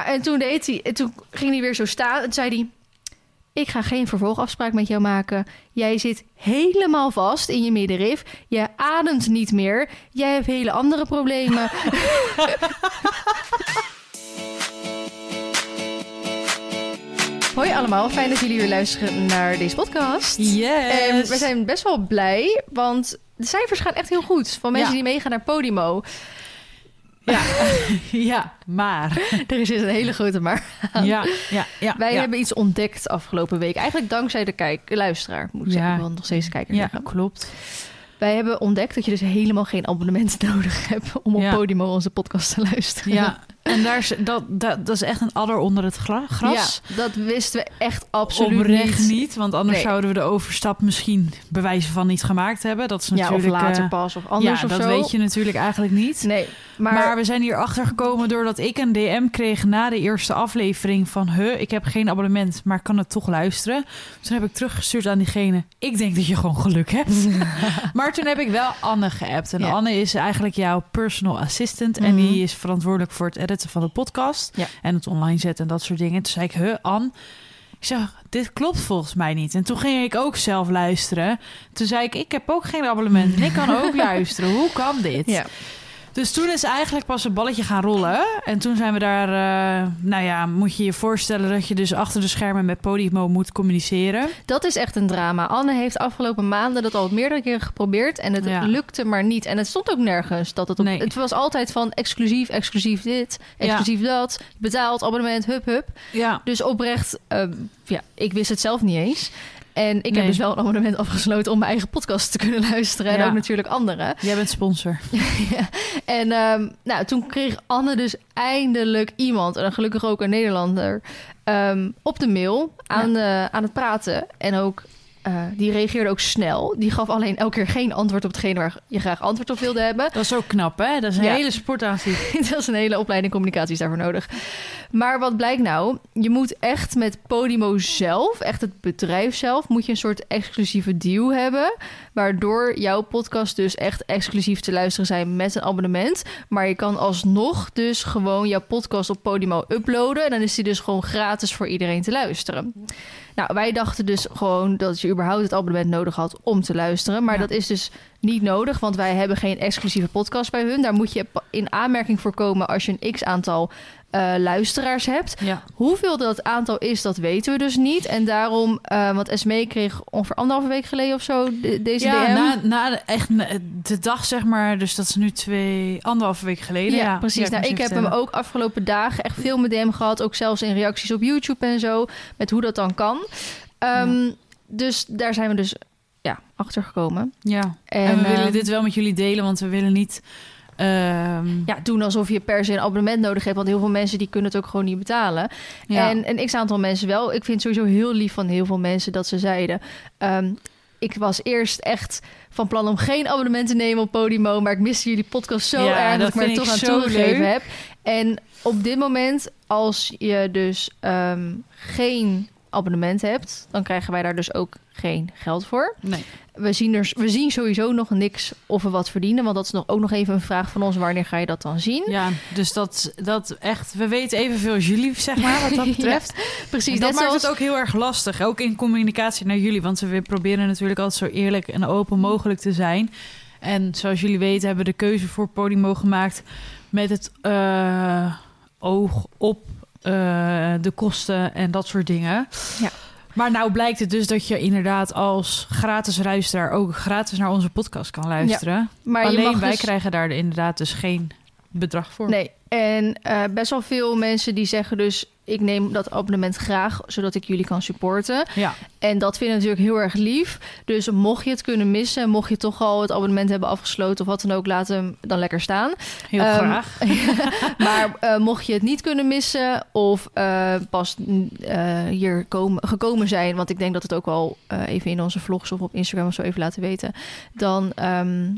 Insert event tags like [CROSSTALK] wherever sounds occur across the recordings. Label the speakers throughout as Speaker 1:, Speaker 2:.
Speaker 1: Ja, en toen deed hij, en toen ging hij weer zo staan en zei hij: Ik ga geen vervolgafspraak met jou maken. Jij zit helemaal vast in je middenrif. Je ademt niet meer. Jij hebt hele andere problemen. [LAUGHS] Hoi allemaal, fijn dat jullie weer luisteren naar deze podcast.
Speaker 2: Yes.
Speaker 1: En we zijn best wel blij, want de cijfers gaan echt heel goed. Van mensen
Speaker 2: Ja.
Speaker 1: die meegaan naar Podimo.
Speaker 2: Ja, [LAUGHS] ja maar. [LAUGHS]
Speaker 1: Er is een hele grote maar.
Speaker 2: Ja, ja, ja.
Speaker 1: Wij
Speaker 2: ja.
Speaker 1: hebben iets ontdekt afgelopen week. Eigenlijk dankzij de kijk, luisteraar, moet ik
Speaker 2: Ja.
Speaker 1: zeggen. Wil nog steeds kijken.
Speaker 2: Ja, klopt.
Speaker 1: Wij hebben ontdekt dat je dus helemaal geen abonnement [LAUGHS] nodig hebt... om op. Podimo onze podcast te luisteren.
Speaker 2: Ja, en daar is, dat, dat, dat is echt een adder onder het gras.
Speaker 1: Ja, dat wisten we echt absoluut
Speaker 2: Oprecht
Speaker 1: niet.
Speaker 2: niet. want anders
Speaker 1: Nee.
Speaker 2: zouden we de overstap misschien bewijzen van niet gemaakt hebben. Dat is
Speaker 1: Ja, of
Speaker 2: natuurlijk...
Speaker 1: later
Speaker 2: eh,
Speaker 1: pas of anders
Speaker 2: ja,
Speaker 1: of
Speaker 2: dat
Speaker 1: zo.
Speaker 2: weet je natuurlijk eigenlijk niet.
Speaker 1: Nee, maar,
Speaker 2: Maar, we zijn hier achter gekomen doordat ik een DM kreeg na de eerste aflevering van... Huh, ik heb geen abonnement, maar kan het toch luisteren. Toen heb ik teruggestuurd aan diegene. Ik denk dat je gewoon geluk hebt. [LAUGHS] maar toen heb ik wel Anne geappt. En
Speaker 1: Ja.
Speaker 2: Anne is eigenlijk jouw personal assistant. En
Speaker 1: Mhm.
Speaker 2: die is verantwoordelijk voor het editen van de podcast.
Speaker 1: Ja.
Speaker 2: En het online zetten en dat soort dingen. Toen zei ik, huh, Anne... Ik zeg, dit klopt volgens mij niet. En toen ging ik ook zelf luisteren. Toen zei ik, ik heb ook geen abonnement. En ik kan ook [LAUGHS] luisteren. Hoe kan dit?
Speaker 1: ja.
Speaker 2: Dus toen is eigenlijk pas een balletje gaan rollen. En toen zijn we daar... eh, nou ja, moet je je voorstellen dat je dus achter de schermen met Podimo moet communiceren.
Speaker 1: Dat is echt een drama. Anne heeft afgelopen maanden dat al meerdere keren geprobeerd en het
Speaker 2: Ja.
Speaker 1: lukte maar niet. En het stond ook nergens dat het op.
Speaker 2: Nee.
Speaker 1: Het was altijd van exclusief, exclusief dit, exclusief dat, betaald abonnement, hup hup.
Speaker 2: Ja.
Speaker 1: Dus oprecht, ehm, ja, ik wist het zelf niet eens. En ik heb dus wel een abonnement afgesloten om mijn eigen podcast te kunnen luisteren. En
Speaker 2: Ja.
Speaker 1: ook natuurlijk andere. [LAUGHS]
Speaker 2: Jij bent sponsor. [LAUGHS]
Speaker 1: En ehm, nou, toen kreeg Anne dus eindelijk iemand, en gelukkig ook een Nederlander, ehm, op de mail aan, eh, aan het praten. En ook, eh, die reageerde ook snel. Die gaf alleen elke keer geen antwoord op hetgene waar je graag antwoord op wilde hebben.
Speaker 2: Dat is ook knap, hè? Dat is een
Speaker 1: Ja.
Speaker 2: hele sport aan zich. [LAUGHS]
Speaker 1: dat is een hele opleiding communicatie is daarvoor nodig. Maar wat blijkt nou? Je moet echt met Podimo zelf, echt het bedrijf zelf, moet je een soort exclusieve deal hebben. Waardoor jouw podcast dus echt exclusief te luisteren zijn met een abonnement. Maar je kan alsnog dus gewoon jouw podcast op Podimo uploaden. En dan is die dus gewoon gratis voor iedereen te luisteren. Nou, wij dachten dus gewoon dat je überhaupt het abonnement nodig had om te luisteren. Maar
Speaker 2: Ja.
Speaker 1: dat is dus niet nodig, want wij hebben geen exclusieve podcast bij hun. Daar moet je in aanmerking voor komen als je een x-aantal eh, luisteraars hebt.
Speaker 2: Ja.
Speaker 1: Hoeveel dat aantal is, dat weten we dus niet. En daarom, eh, want Esmee kreeg ongeveer anderhalve week geleden of zo de- deze
Speaker 2: Ja,
Speaker 1: DM.
Speaker 2: na, na de, echt de dag zeg maar, dus dat is nu twee, anderhalve week geleden.
Speaker 1: Ja,
Speaker 2: Ja,
Speaker 1: precies.
Speaker 2: Ja,
Speaker 1: nou, ik heb hem ook afgelopen dagen echt veel met DM gehad. Ook zelfs in reacties op YouTube en zo. Met hoe dat dan kan. Ehm, Dus daar zijn we dus ja, achter gekomen.
Speaker 2: Ja,
Speaker 1: En,
Speaker 2: en, we willen dit wel met jullie delen, want we willen niet... ehm,
Speaker 1: ja, doen alsof je per se een abonnement nodig hebt. Want heel veel mensen die kunnen het ook gewoon niet betalen.
Speaker 2: ja.
Speaker 1: En een x-aantal mensen wel. Ik vind sowieso heel lief van heel veel mensen dat ze zeiden... ehm, ik was eerst echt van plan om geen abonnement te nemen op Podimo... maar ik miste jullie podcast zo
Speaker 2: Ja,
Speaker 1: erg dat,
Speaker 2: dat
Speaker 1: ik me er toch aan toegegeven
Speaker 2: leuk.
Speaker 1: heb. En op dit moment, als je dus ehm, geen abonnement hebt... dan krijgen wij daar dus ook geen geld voor.
Speaker 2: nee.
Speaker 1: We zien, er, we zien sowieso nog niks of we wat verdienen... want dat is nog, ook nog even een vraag van ons. Wanneer ga je dat dan zien?
Speaker 2: Ja, dus dat, dat echt... We weten evenveel als jullie, zeg maar, wat dat [LAUGHS]
Speaker 1: Ja,
Speaker 2: betreft.
Speaker 1: Precies,
Speaker 2: En dat maakt
Speaker 1: zoals...
Speaker 2: het ook heel erg lastig. Ook in communicatie naar jullie. Want we proberen natuurlijk altijd zo eerlijk en open mogelijk te zijn. En zoals jullie weten hebben we de keuze voor Podimo gemaakt... met het eh, oog op eh, de kosten en dat soort dingen.
Speaker 1: Ja.
Speaker 2: Maar nou blijkt het dus dat je inderdaad als gratis luisteraar... ook gratis naar onze podcast kan luisteren.
Speaker 1: maar
Speaker 2: Alleen wij
Speaker 1: dus-
Speaker 2: krijgen daar inderdaad dus geen bedrag voor.
Speaker 1: Nee, en eh, best wel veel mensen die zeggen dus... ik neem dat abonnement graag, zodat ik jullie kan supporten.
Speaker 2: Ja,
Speaker 1: En dat vinden we natuurlijk heel erg lief. Dus mocht je het kunnen missen... mocht je toch al het abonnement hebben afgesloten... of wat dan ook, laat hem dan lekker staan.
Speaker 2: heel
Speaker 1: Ehm,
Speaker 2: graag. [LAUGHS]
Speaker 1: maar eh, mocht je het niet kunnen missen... of eh, pas eh, hier komen, gekomen zijn... want ik denk dat het ook wel even in onze vlogs... of op Instagram of zo even laten weten... dan... ehm,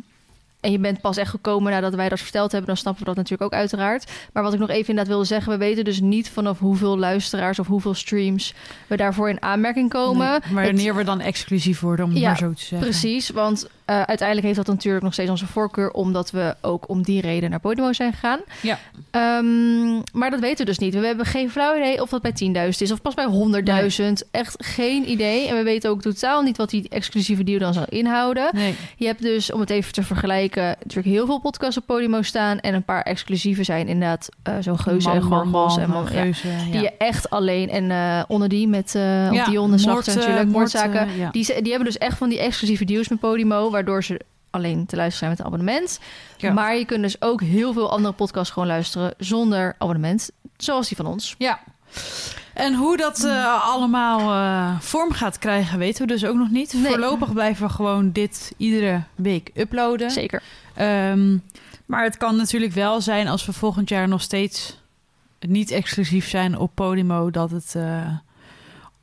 Speaker 1: en je bent pas echt gekomen nadat wij dat verteld hebben, dan snappen we dat natuurlijk ook uiteraard. Maar wat ik nog even inderdaad wilde zeggen, we weten dus niet vanaf hoeveel luisteraars of hoeveel streams we daarvoor in aanmerking komen.
Speaker 2: Nee, maar
Speaker 1: Het-
Speaker 2: wanneer we dan exclusief worden, om het
Speaker 1: Ja,
Speaker 2: maar zo te zeggen.
Speaker 1: Precies, want eh, uiteindelijk heeft dat natuurlijk nog steeds onze voorkeur, omdat we ook om die reden naar Podimo zijn gegaan.
Speaker 2: Ja.
Speaker 1: Ehm, maar dat weten we dus niet. We hebben geen flauw idee of dat bij 10.000 is of pas bij 100.000. Echt geen idee. En we weten ook totaal niet wat die exclusieve deal dan zal inhouden.
Speaker 2: Nee.
Speaker 1: Je hebt dus, om het even te vergelijken, natuurlijk heel veel podcasts op Podimo staan. En een paar exclusieve zijn inderdaad eh, zo'n geuze en gorgels. En man- ja,
Speaker 2: geuze, ja.
Speaker 1: Die je echt alleen, en eh, onder die met uh,
Speaker 2: Ja,
Speaker 1: Dion en
Speaker 2: eh,
Speaker 1: natuurlijk,
Speaker 2: moord,
Speaker 1: moordzaken.
Speaker 2: eh.
Speaker 1: Die, die hebben dus echt van die exclusieve deals met Podimo, waardoor ze alleen te luisteren zijn met een abonnement.
Speaker 2: Ja.
Speaker 1: Maar je kunt dus ook heel veel andere podcasts gewoon luisteren zonder abonnement. Zoals die van ons.
Speaker 2: Ja. En hoe dat eh, allemaal eh, vorm gaat krijgen, weten we dus ook nog niet.
Speaker 1: Nee.
Speaker 2: Voorlopig blijven we gewoon dit iedere week uploaden.
Speaker 1: Zeker.
Speaker 2: Ehm, maar het kan natuurlijk wel zijn als we volgend jaar nog steeds niet exclusief zijn op Podimo, dat het eh,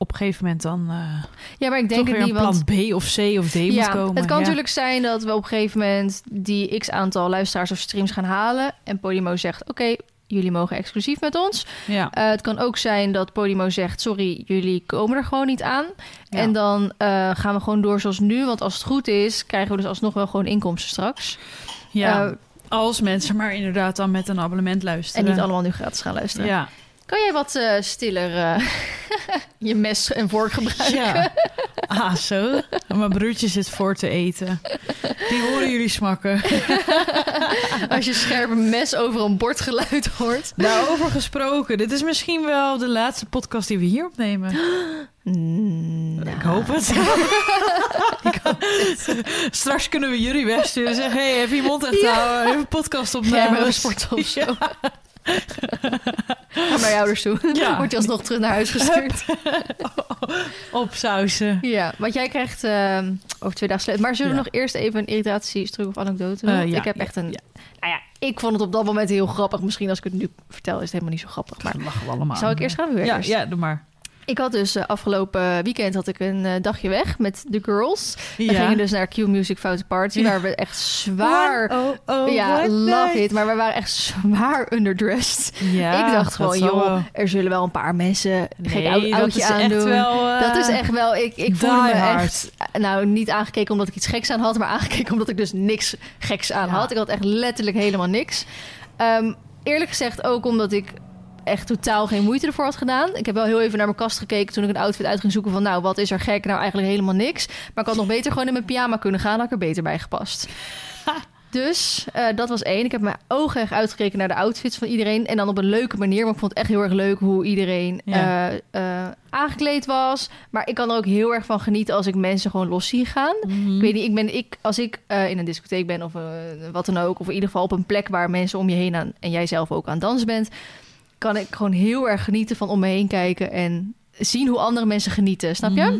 Speaker 2: op een gegeven moment dan eh
Speaker 1: Ja, maar ik denk niet,
Speaker 2: een
Speaker 1: want
Speaker 2: plan B of C of D moet
Speaker 1: ja,
Speaker 2: komen.
Speaker 1: het kan
Speaker 2: Ja.
Speaker 1: natuurlijk zijn dat we op een gegeven moment die x aantal luisteraars of streams gaan halen. En Podimo zegt, oké, jullie mogen exclusief met ons.
Speaker 2: Ja.
Speaker 1: Eh, het kan ook zijn dat Podimo zegt, sorry, jullie komen er gewoon niet aan.
Speaker 2: Ja.
Speaker 1: En dan eh, gaan we gewoon door zoals nu. Want als het goed is, krijgen we dus alsnog wel gewoon inkomsten straks.
Speaker 2: ja. Als mensen maar inderdaad dan met een abonnement
Speaker 1: en
Speaker 2: luisteren.
Speaker 1: niet allemaal nu gratis gaan luisteren.
Speaker 2: Ja.
Speaker 1: Kan jij wat eh, stiller eh, [LAUGHS] je mes en vork gebruiken?
Speaker 2: ja. Ah, zo. Mijn broertje zit voor te eten. Die horen jullie smakken. [LAUGHS]
Speaker 1: Als je scherpe mes over een bordgeluid hoort.
Speaker 2: Daarover gesproken. Dit is misschien wel de laatste podcast die we hier opnemen.
Speaker 1: Mm,
Speaker 2: Ik hoop het. [LAUGHS] Ik hoop het. Straks kunnen we jullie wegsturen en zeggen... hey, even je mond echt
Speaker 1: Ja.
Speaker 2: houden. Even een podcast
Speaker 1: Ja,
Speaker 2: opnemen.
Speaker 1: een sport of zo. Ga naar je ouders toe.
Speaker 2: Ja.
Speaker 1: Word je alsnog terug naar huis gestuurd. [LAUGHS]
Speaker 2: Opsausen.
Speaker 1: Ja, want jij krijgt eh, over twee dagen slecht. Maar zullen we nog eerst even een irritatiestuk of anekdote doen?
Speaker 2: Eh, ja,
Speaker 1: ik heb echt een...
Speaker 2: ja.
Speaker 1: Nou ja, ik vond het op dat moment heel grappig. Misschien als ik het nu vertel is het helemaal niet zo grappig. Maar
Speaker 2: Dat lachen we allemaal.
Speaker 1: zou ik eerst gaan? Weer
Speaker 2: Ja,
Speaker 1: eerst?
Speaker 2: ja, doe maar.
Speaker 1: Ik had dus eh, afgelopen weekend had ik een eh, dagje weg met de girls. We gingen dus naar Q Music Foute Party,
Speaker 2: Ja.
Speaker 1: waar we echt zwaar...
Speaker 2: Oh, oh,
Speaker 1: ja, love
Speaker 2: night.
Speaker 1: it. Maar we waren echt zwaar underdressed.
Speaker 2: Ja,
Speaker 1: ik dacht gewoon, joh,
Speaker 2: wel.
Speaker 1: er zullen wel een paar mensen een gek
Speaker 2: Nee,
Speaker 1: oudje aandoen.
Speaker 2: wel, eh,
Speaker 1: dat is echt wel, ik, ik voelde me
Speaker 2: hard.
Speaker 1: echt, nou niet aangekeken omdat ik iets geks aan had, maar aangekeken omdat ik dus niks geks aan
Speaker 2: Ja.
Speaker 1: had. Ik had echt letterlijk helemaal niks. Ehm, eerlijk gezegd ook omdat ik echt totaal geen moeite ervoor had gedaan. Ik heb wel heel even naar mijn kast gekeken toen ik een outfit uit ging zoeken van nou, wat is er gek? Nou, eigenlijk helemaal niks. Maar ik had nog beter gewoon in mijn pyjama kunnen gaan, had ik er beter bij gepast. [LAUGHS] Dus eh, dat was één. Ik heb mijn ogen echt uitgekeken naar de outfits van iedereen. En dan op een leuke manier. Maar ik vond het echt heel erg leuk hoe iedereen
Speaker 2: Ja.
Speaker 1: eh, eh, aangekleed was. Maar ik kan er ook heel erg van genieten als ik mensen gewoon los zie gaan.
Speaker 2: Mhm.
Speaker 1: Ik weet niet, ik ben, ik, als ik in een discotheek ben of wat dan ook... of in ieder geval op een plek waar mensen om je heen aan... en jij zelf ook aan dansen bent... kan ik gewoon heel erg genieten van om me heen kijken... en zien hoe andere mensen genieten, snap je?
Speaker 2: Mhm.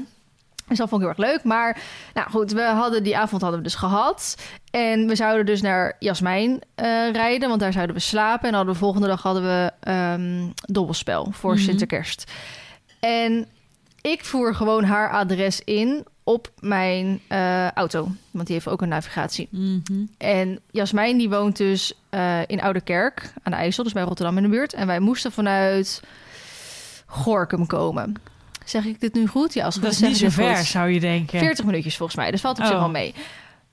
Speaker 1: Dus dat vond ik heel erg leuk. Maar nou goed, we hadden die avond hadden we dus gehad. En we zouden dus naar Jasmijn eh, rijden, want daar zouden we slapen. En hadden we volgende dag hadden we ehm, dobbelspel voor
Speaker 2: Mhm.
Speaker 1: Sinterkerst. En ik voer gewoon haar adres in op mijn eh, auto, want die heeft ook een navigatie.
Speaker 2: Mhm.
Speaker 1: En Jasmijn die woont dus eh, in Ouderkerk aan de IJssel, dus bij Rotterdam in de buurt. En wij moesten vanuit Gorkum komen. Zeg ik dit nu goed? Ja, als
Speaker 2: Dat is niet zo ver,
Speaker 1: goed.
Speaker 2: zou je denken.
Speaker 1: 40 minuutjes volgens mij. Dus valt op zich
Speaker 2: Oh.
Speaker 1: wel mee.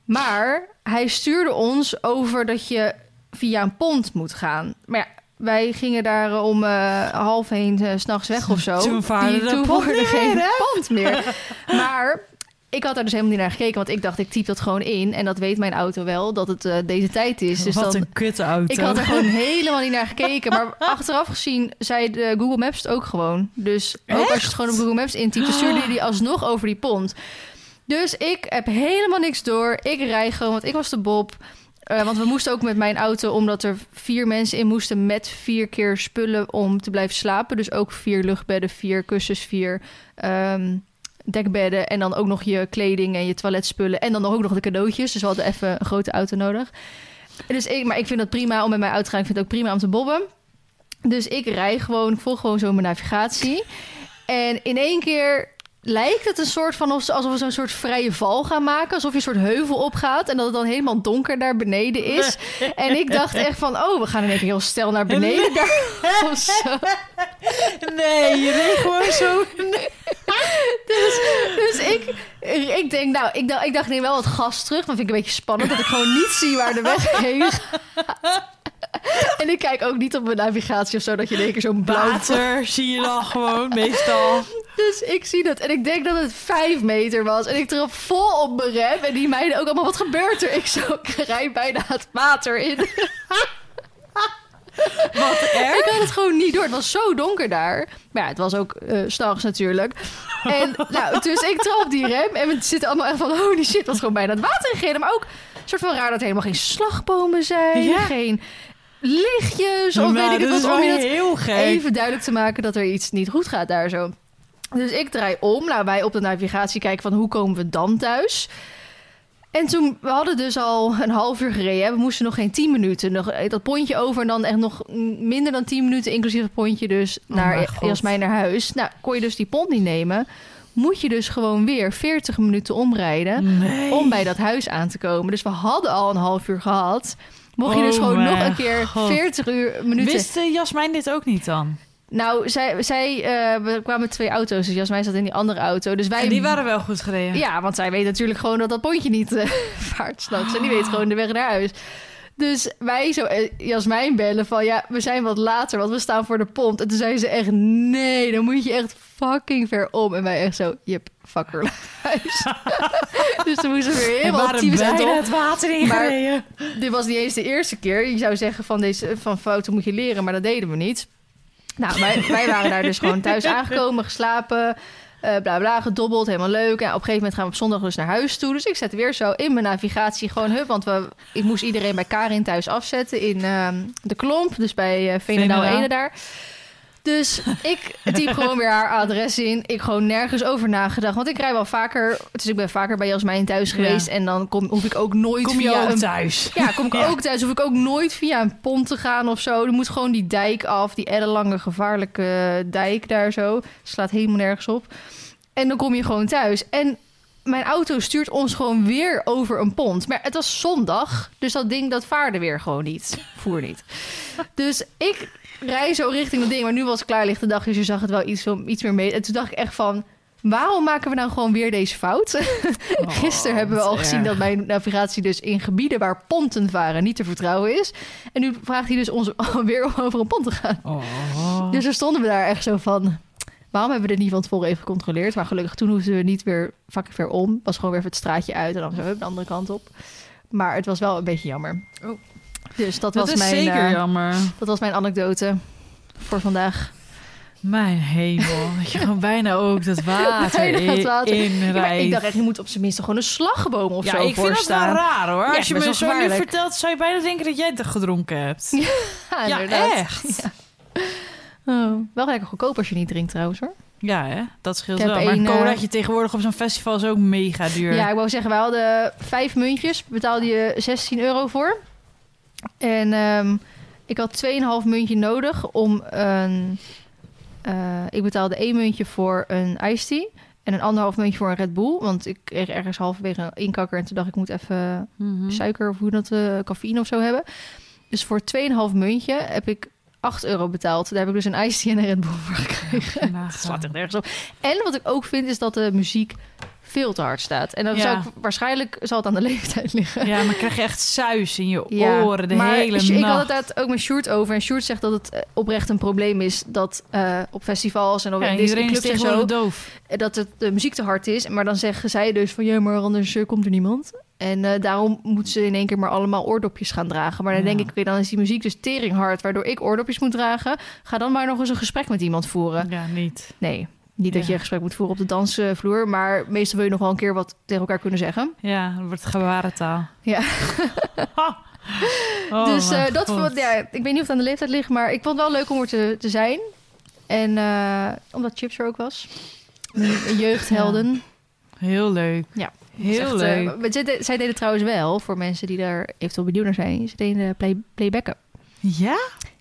Speaker 1: Maar hij stuurde ons over dat je via een pont moet gaan. Maar ja, wij gingen daar om eh, half heen s s'nachts weg of zo.
Speaker 2: Toen
Speaker 1: voerde
Speaker 2: niet
Speaker 1: geen pont meer. [LAUGHS] Maar ik had daar dus helemaal niet naar gekeken. Want ik dacht, ik typ dat gewoon in. En dat weet mijn auto wel, dat het eh, deze tijd is. Dus
Speaker 2: Wat
Speaker 1: dan,
Speaker 2: een kutte auto.
Speaker 1: ik had er gewoon [LAUGHS] helemaal niet naar gekeken. Maar [LAUGHS] achteraf gezien zei de Google Maps het ook gewoon. Dus ook als je het gewoon op Google Maps intypt... dan stuurde die [GASPS] alsnog over die pont. Dus ik heb helemaal niks door. Ik rij gewoon, want ik was de Bob. Eh, want we moesten ook met mijn auto... omdat er vier mensen in moesten met vier keer spullen... om te blijven slapen. Dus ook vier luchtbedden, vier kussens, vier... ehm, dekbedden en dan ook nog je kleding en je toiletspullen en dan ook nog de cadeautjes. Dus we hadden even een grote auto nodig. Dus ik, maar ik vind dat prima om met mijn auto te gaan. Ik vind het ook prima om te bobben. Dus ik rij gewoon, ik volg gewoon zo mijn navigatie. En in één keer lijkt het een soort van of- alsof we zo'n soort vrije val gaan maken. Alsof je een soort heuvel opgaat en dat het dan helemaal donker daar beneden is. [LAUGHS] En ik dacht echt van, oh, we gaan in één keer heel stel naar beneden daar. [LAUGHS] Of zo.
Speaker 2: Nee, je reed gewoon zo... [LAUGHS]
Speaker 1: Dus, dus ik, ik denk, nou, ik dacht, ik dacht neem wel wat gas terug. Dan vind ik een beetje spannend dat ik gewoon niet zie waar de weg heen gaat. [LAUGHS] En ik kijk ook niet op mijn navigatie of zo, dat je in één keer zo'n blauw...
Speaker 2: Water zie je dan gewoon, meestal. [LAUGHS]
Speaker 1: Dus ik zie dat en ik denk dat het vijf meter was. En ik trap vol op mijn rem. En die meiden ook allemaal, wat gebeurt er? Ik zo, ik rijd bijna het water in. [LAUGHS]
Speaker 2: Wat erg.
Speaker 1: Ik had het gewoon niet door. Het was zo donker daar. Maar ja, het was ook eh 's s'nachts natuurlijk. En nou, dus ik trap die rem. En we zitten allemaal echt van, holy shit, was gewoon bijna het water ingereden. Maar ook een soort van raar dat er helemaal geen slagbomen zijn.
Speaker 2: Ja.
Speaker 1: Geen lichtjes. Of weet ik het wat. Om je
Speaker 2: heel gek.
Speaker 1: even duidelijk te maken dat er iets niet goed gaat daar zo. Dus ik draai om. Nou, wij op de navigatie kijken van hoe komen we dan thuis. En toen, we hadden dus al een half uur gereden. We moesten nog geen tien minuten. Nog eh, dat pontje over en dan echt nog minder dan tien minuten, inclusief het pontje dus,
Speaker 2: Oh
Speaker 1: naar. Jasmijn naar huis. Nou, kon je dus die pont niet nemen. Moet je dus gewoon weer 40 minuten omrijden
Speaker 2: Nee.
Speaker 1: om bij dat huis aan te komen. Dus we hadden al een half uur gehad. Mocht je dus
Speaker 2: Oh
Speaker 1: gewoon nog een keer
Speaker 2: God.
Speaker 1: 40 uur minuten
Speaker 2: Wist eh, Jasmijn dit ook niet dan?
Speaker 1: nou, zij, zij eh, we kwamen met twee auto's. Dus Jasmijn zat in die andere auto. Dus wij...
Speaker 2: En die waren wel goed gereden.
Speaker 1: Ja, want zij weet natuurlijk gewoon dat dat pontje niet vaart s'nachts. En die weet gewoon de weg naar huis. Dus wij zo eh, Jasmijn bellen van... Ja, we zijn wat later, want we staan voor de pont. En toen zei ze echt... Nee, dan moet je echt fucking ver om. En wij echt zo... Jep, fucker huis. [LAUGHS] dus toen moesten we weer
Speaker 2: We
Speaker 1: helemaal op.
Speaker 2: het water ingereden.
Speaker 1: Dit was niet eens de eerste keer. Je zou zeggen van, deze, van fouten moet je leren, maar dat deden we niet. Nou, wij, wij waren daar dus gewoon thuis aangekomen, geslapen, eh bla bla, gedobbeld, helemaal leuk. En op een gegeven moment gaan we op zondag dus naar huis toe. Dus ik zet weer zo in mijn navigatie gewoon, hup, want we, ik moest iedereen bij Karin thuis afzetten in ehm, de Klomp, dus bij eh Veenendaal
Speaker 2: Veenendaal.
Speaker 1: Ene daar. Dus ik typ gewoon weer haar adres in. Ik gewoon nergens over nagedacht. Want ik rij wel vaker. Dus ik ben vaker bij Jasmijn thuis
Speaker 2: Ja.
Speaker 1: geweest. En dan kom, hoef ik ook nooit
Speaker 2: Kom je
Speaker 1: via
Speaker 2: ook
Speaker 1: een
Speaker 2: thuis?
Speaker 1: ja, kom ik
Speaker 2: Ja.
Speaker 1: ook thuis. Hoef ik ook nooit via een pont te gaan of zo. Er moet gewoon die dijk af. Die ellenlange gevaarlijke dijk daar zo. Slaat helemaal nergens op. En dan kom je gewoon thuis. En mijn auto stuurt ons gewoon weer over een pont. Maar het was zondag. Dus dat ding dat vaarde weer gewoon niet. Voer niet. Dus ik rij zo richting dat ding. Maar nu was het klaarlichte dag. Dus je zag het wel iets, iets meer mee. En toen dacht ik echt van... Waarom maken we nou gewoon weer deze fout? [LAUGHS] Gisteren hebben we al gezien
Speaker 2: erg.
Speaker 1: dat mijn navigatie dus in gebieden waar ponten varen niet te vertrouwen is. En nu vraagt hij dus ons [LAUGHS] weer om over een pont te gaan.
Speaker 2: Oh.
Speaker 1: Dus er stonden we daar echt zo van. Waarom hebben we dit niet van tevoren even gecontroleerd? Maar gelukkig toen hoefden we niet weer fucking ver om. Was gewoon weer even het straatje uit en dan zo hup, de andere kant op. Maar het was wel een beetje jammer.
Speaker 2: Oh.
Speaker 1: Dus dat,
Speaker 2: Dat
Speaker 1: was mijn,
Speaker 2: zeker
Speaker 1: eh,
Speaker 2: jammer.
Speaker 1: dat was mijn anekdote voor vandaag.
Speaker 2: Mijn hemel. Dat je gewoon bijna ook dat water,
Speaker 1: Bijna
Speaker 2: in-.
Speaker 1: Ja, ik dacht echt, je moet op zijn minst gewoon een slagboom of
Speaker 2: ja,
Speaker 1: zo
Speaker 2: ik vind dat wel raar hoor.
Speaker 1: Ja,
Speaker 2: Als je me zo nu vertelt, zou je bijna denken dat jij het gedronken hebt. [LAUGHS]
Speaker 1: Ja,
Speaker 2: echt.
Speaker 1: Oh, wel lekker goedkoop als je niet drinkt trouwens hoor.
Speaker 2: Ja, hè? dat scheelt wel. Maar een
Speaker 1: eh,
Speaker 2: colaatje tegenwoordig op zo'n festival is ook mega duur.
Speaker 1: Ja, ik wou zeggen, we hadden vijf muntjes. Betaalde je 16 euro voor. En ehm, ik had 2,5 muntje nodig om een... eh, ik betaalde één muntje voor een iced tea. En een anderhalf muntje voor een Red Bull. Want ik kreeg ergens halverwege een inkakker. En toen dacht ik, ik moet even
Speaker 2: Mhm.
Speaker 1: suiker of hoe dat, eh cafeïne of zo hebben. Dus voor 2,5 muntje heb ik 8 euro betaald. Daar heb ik dus een iced tea en een Red Bull voor gekregen. [LAUGHS] Het slaat echt nergens op. En wat ik ook vind is dat de muziek veel te hard staat. En dan
Speaker 2: Ja.
Speaker 1: zou ik waarschijnlijk zal het aan de [LAUGHS] leeftijd liggen.
Speaker 2: Ja, maar krijg je echt suis in je
Speaker 1: Ja,
Speaker 2: oren de
Speaker 1: maar
Speaker 2: hele
Speaker 1: ik
Speaker 2: nacht.
Speaker 1: had het daar ook met Sjoerd over. En Sjoerd zegt dat het eh, oprecht een probleem is... dat eh, op festivals en op
Speaker 2: ja, iedereen is
Speaker 1: clubs en zo...
Speaker 2: doof.
Speaker 1: eh, dat het, de muziek te hard is. Maar dan zeggen zij dus van... ja, maar anders komt er niemand. En daarom moeten ze in één keer maar allemaal oordopjes gaan dragen. Maar dan
Speaker 2: Ja.
Speaker 1: denk ik, oké, dan is die muziek dus tering hard... waardoor ik oordopjes moet dragen. Ga dan maar nog eens een gesprek met iemand voeren.
Speaker 2: Ja, niet.
Speaker 1: Nee, niet dat
Speaker 2: Ja.
Speaker 1: je een gesprek moet voeren op de dansvloer... maar meestal wil je nog wel een keer wat tegen elkaar kunnen zeggen.
Speaker 2: Ja, dan wordt het gebarentaal.
Speaker 1: Ja. [LAUGHS]
Speaker 2: Oh,
Speaker 1: dus eh, dat vond, ja, ik weet niet of het aan de leeftijd ligt, maar ik vond het wel leuk om er te, te zijn. En eh, omdat Chips er ook was. [LAUGHS] Jeugdhelden.
Speaker 2: Heel leuk.
Speaker 1: Ja.
Speaker 2: Heel
Speaker 1: echt,
Speaker 2: leuk.
Speaker 1: eh, zij, zij deden trouwens wel, voor mensen die daar eventueel benieuwd naar zijn, ze deden play, playbacken.
Speaker 2: ja?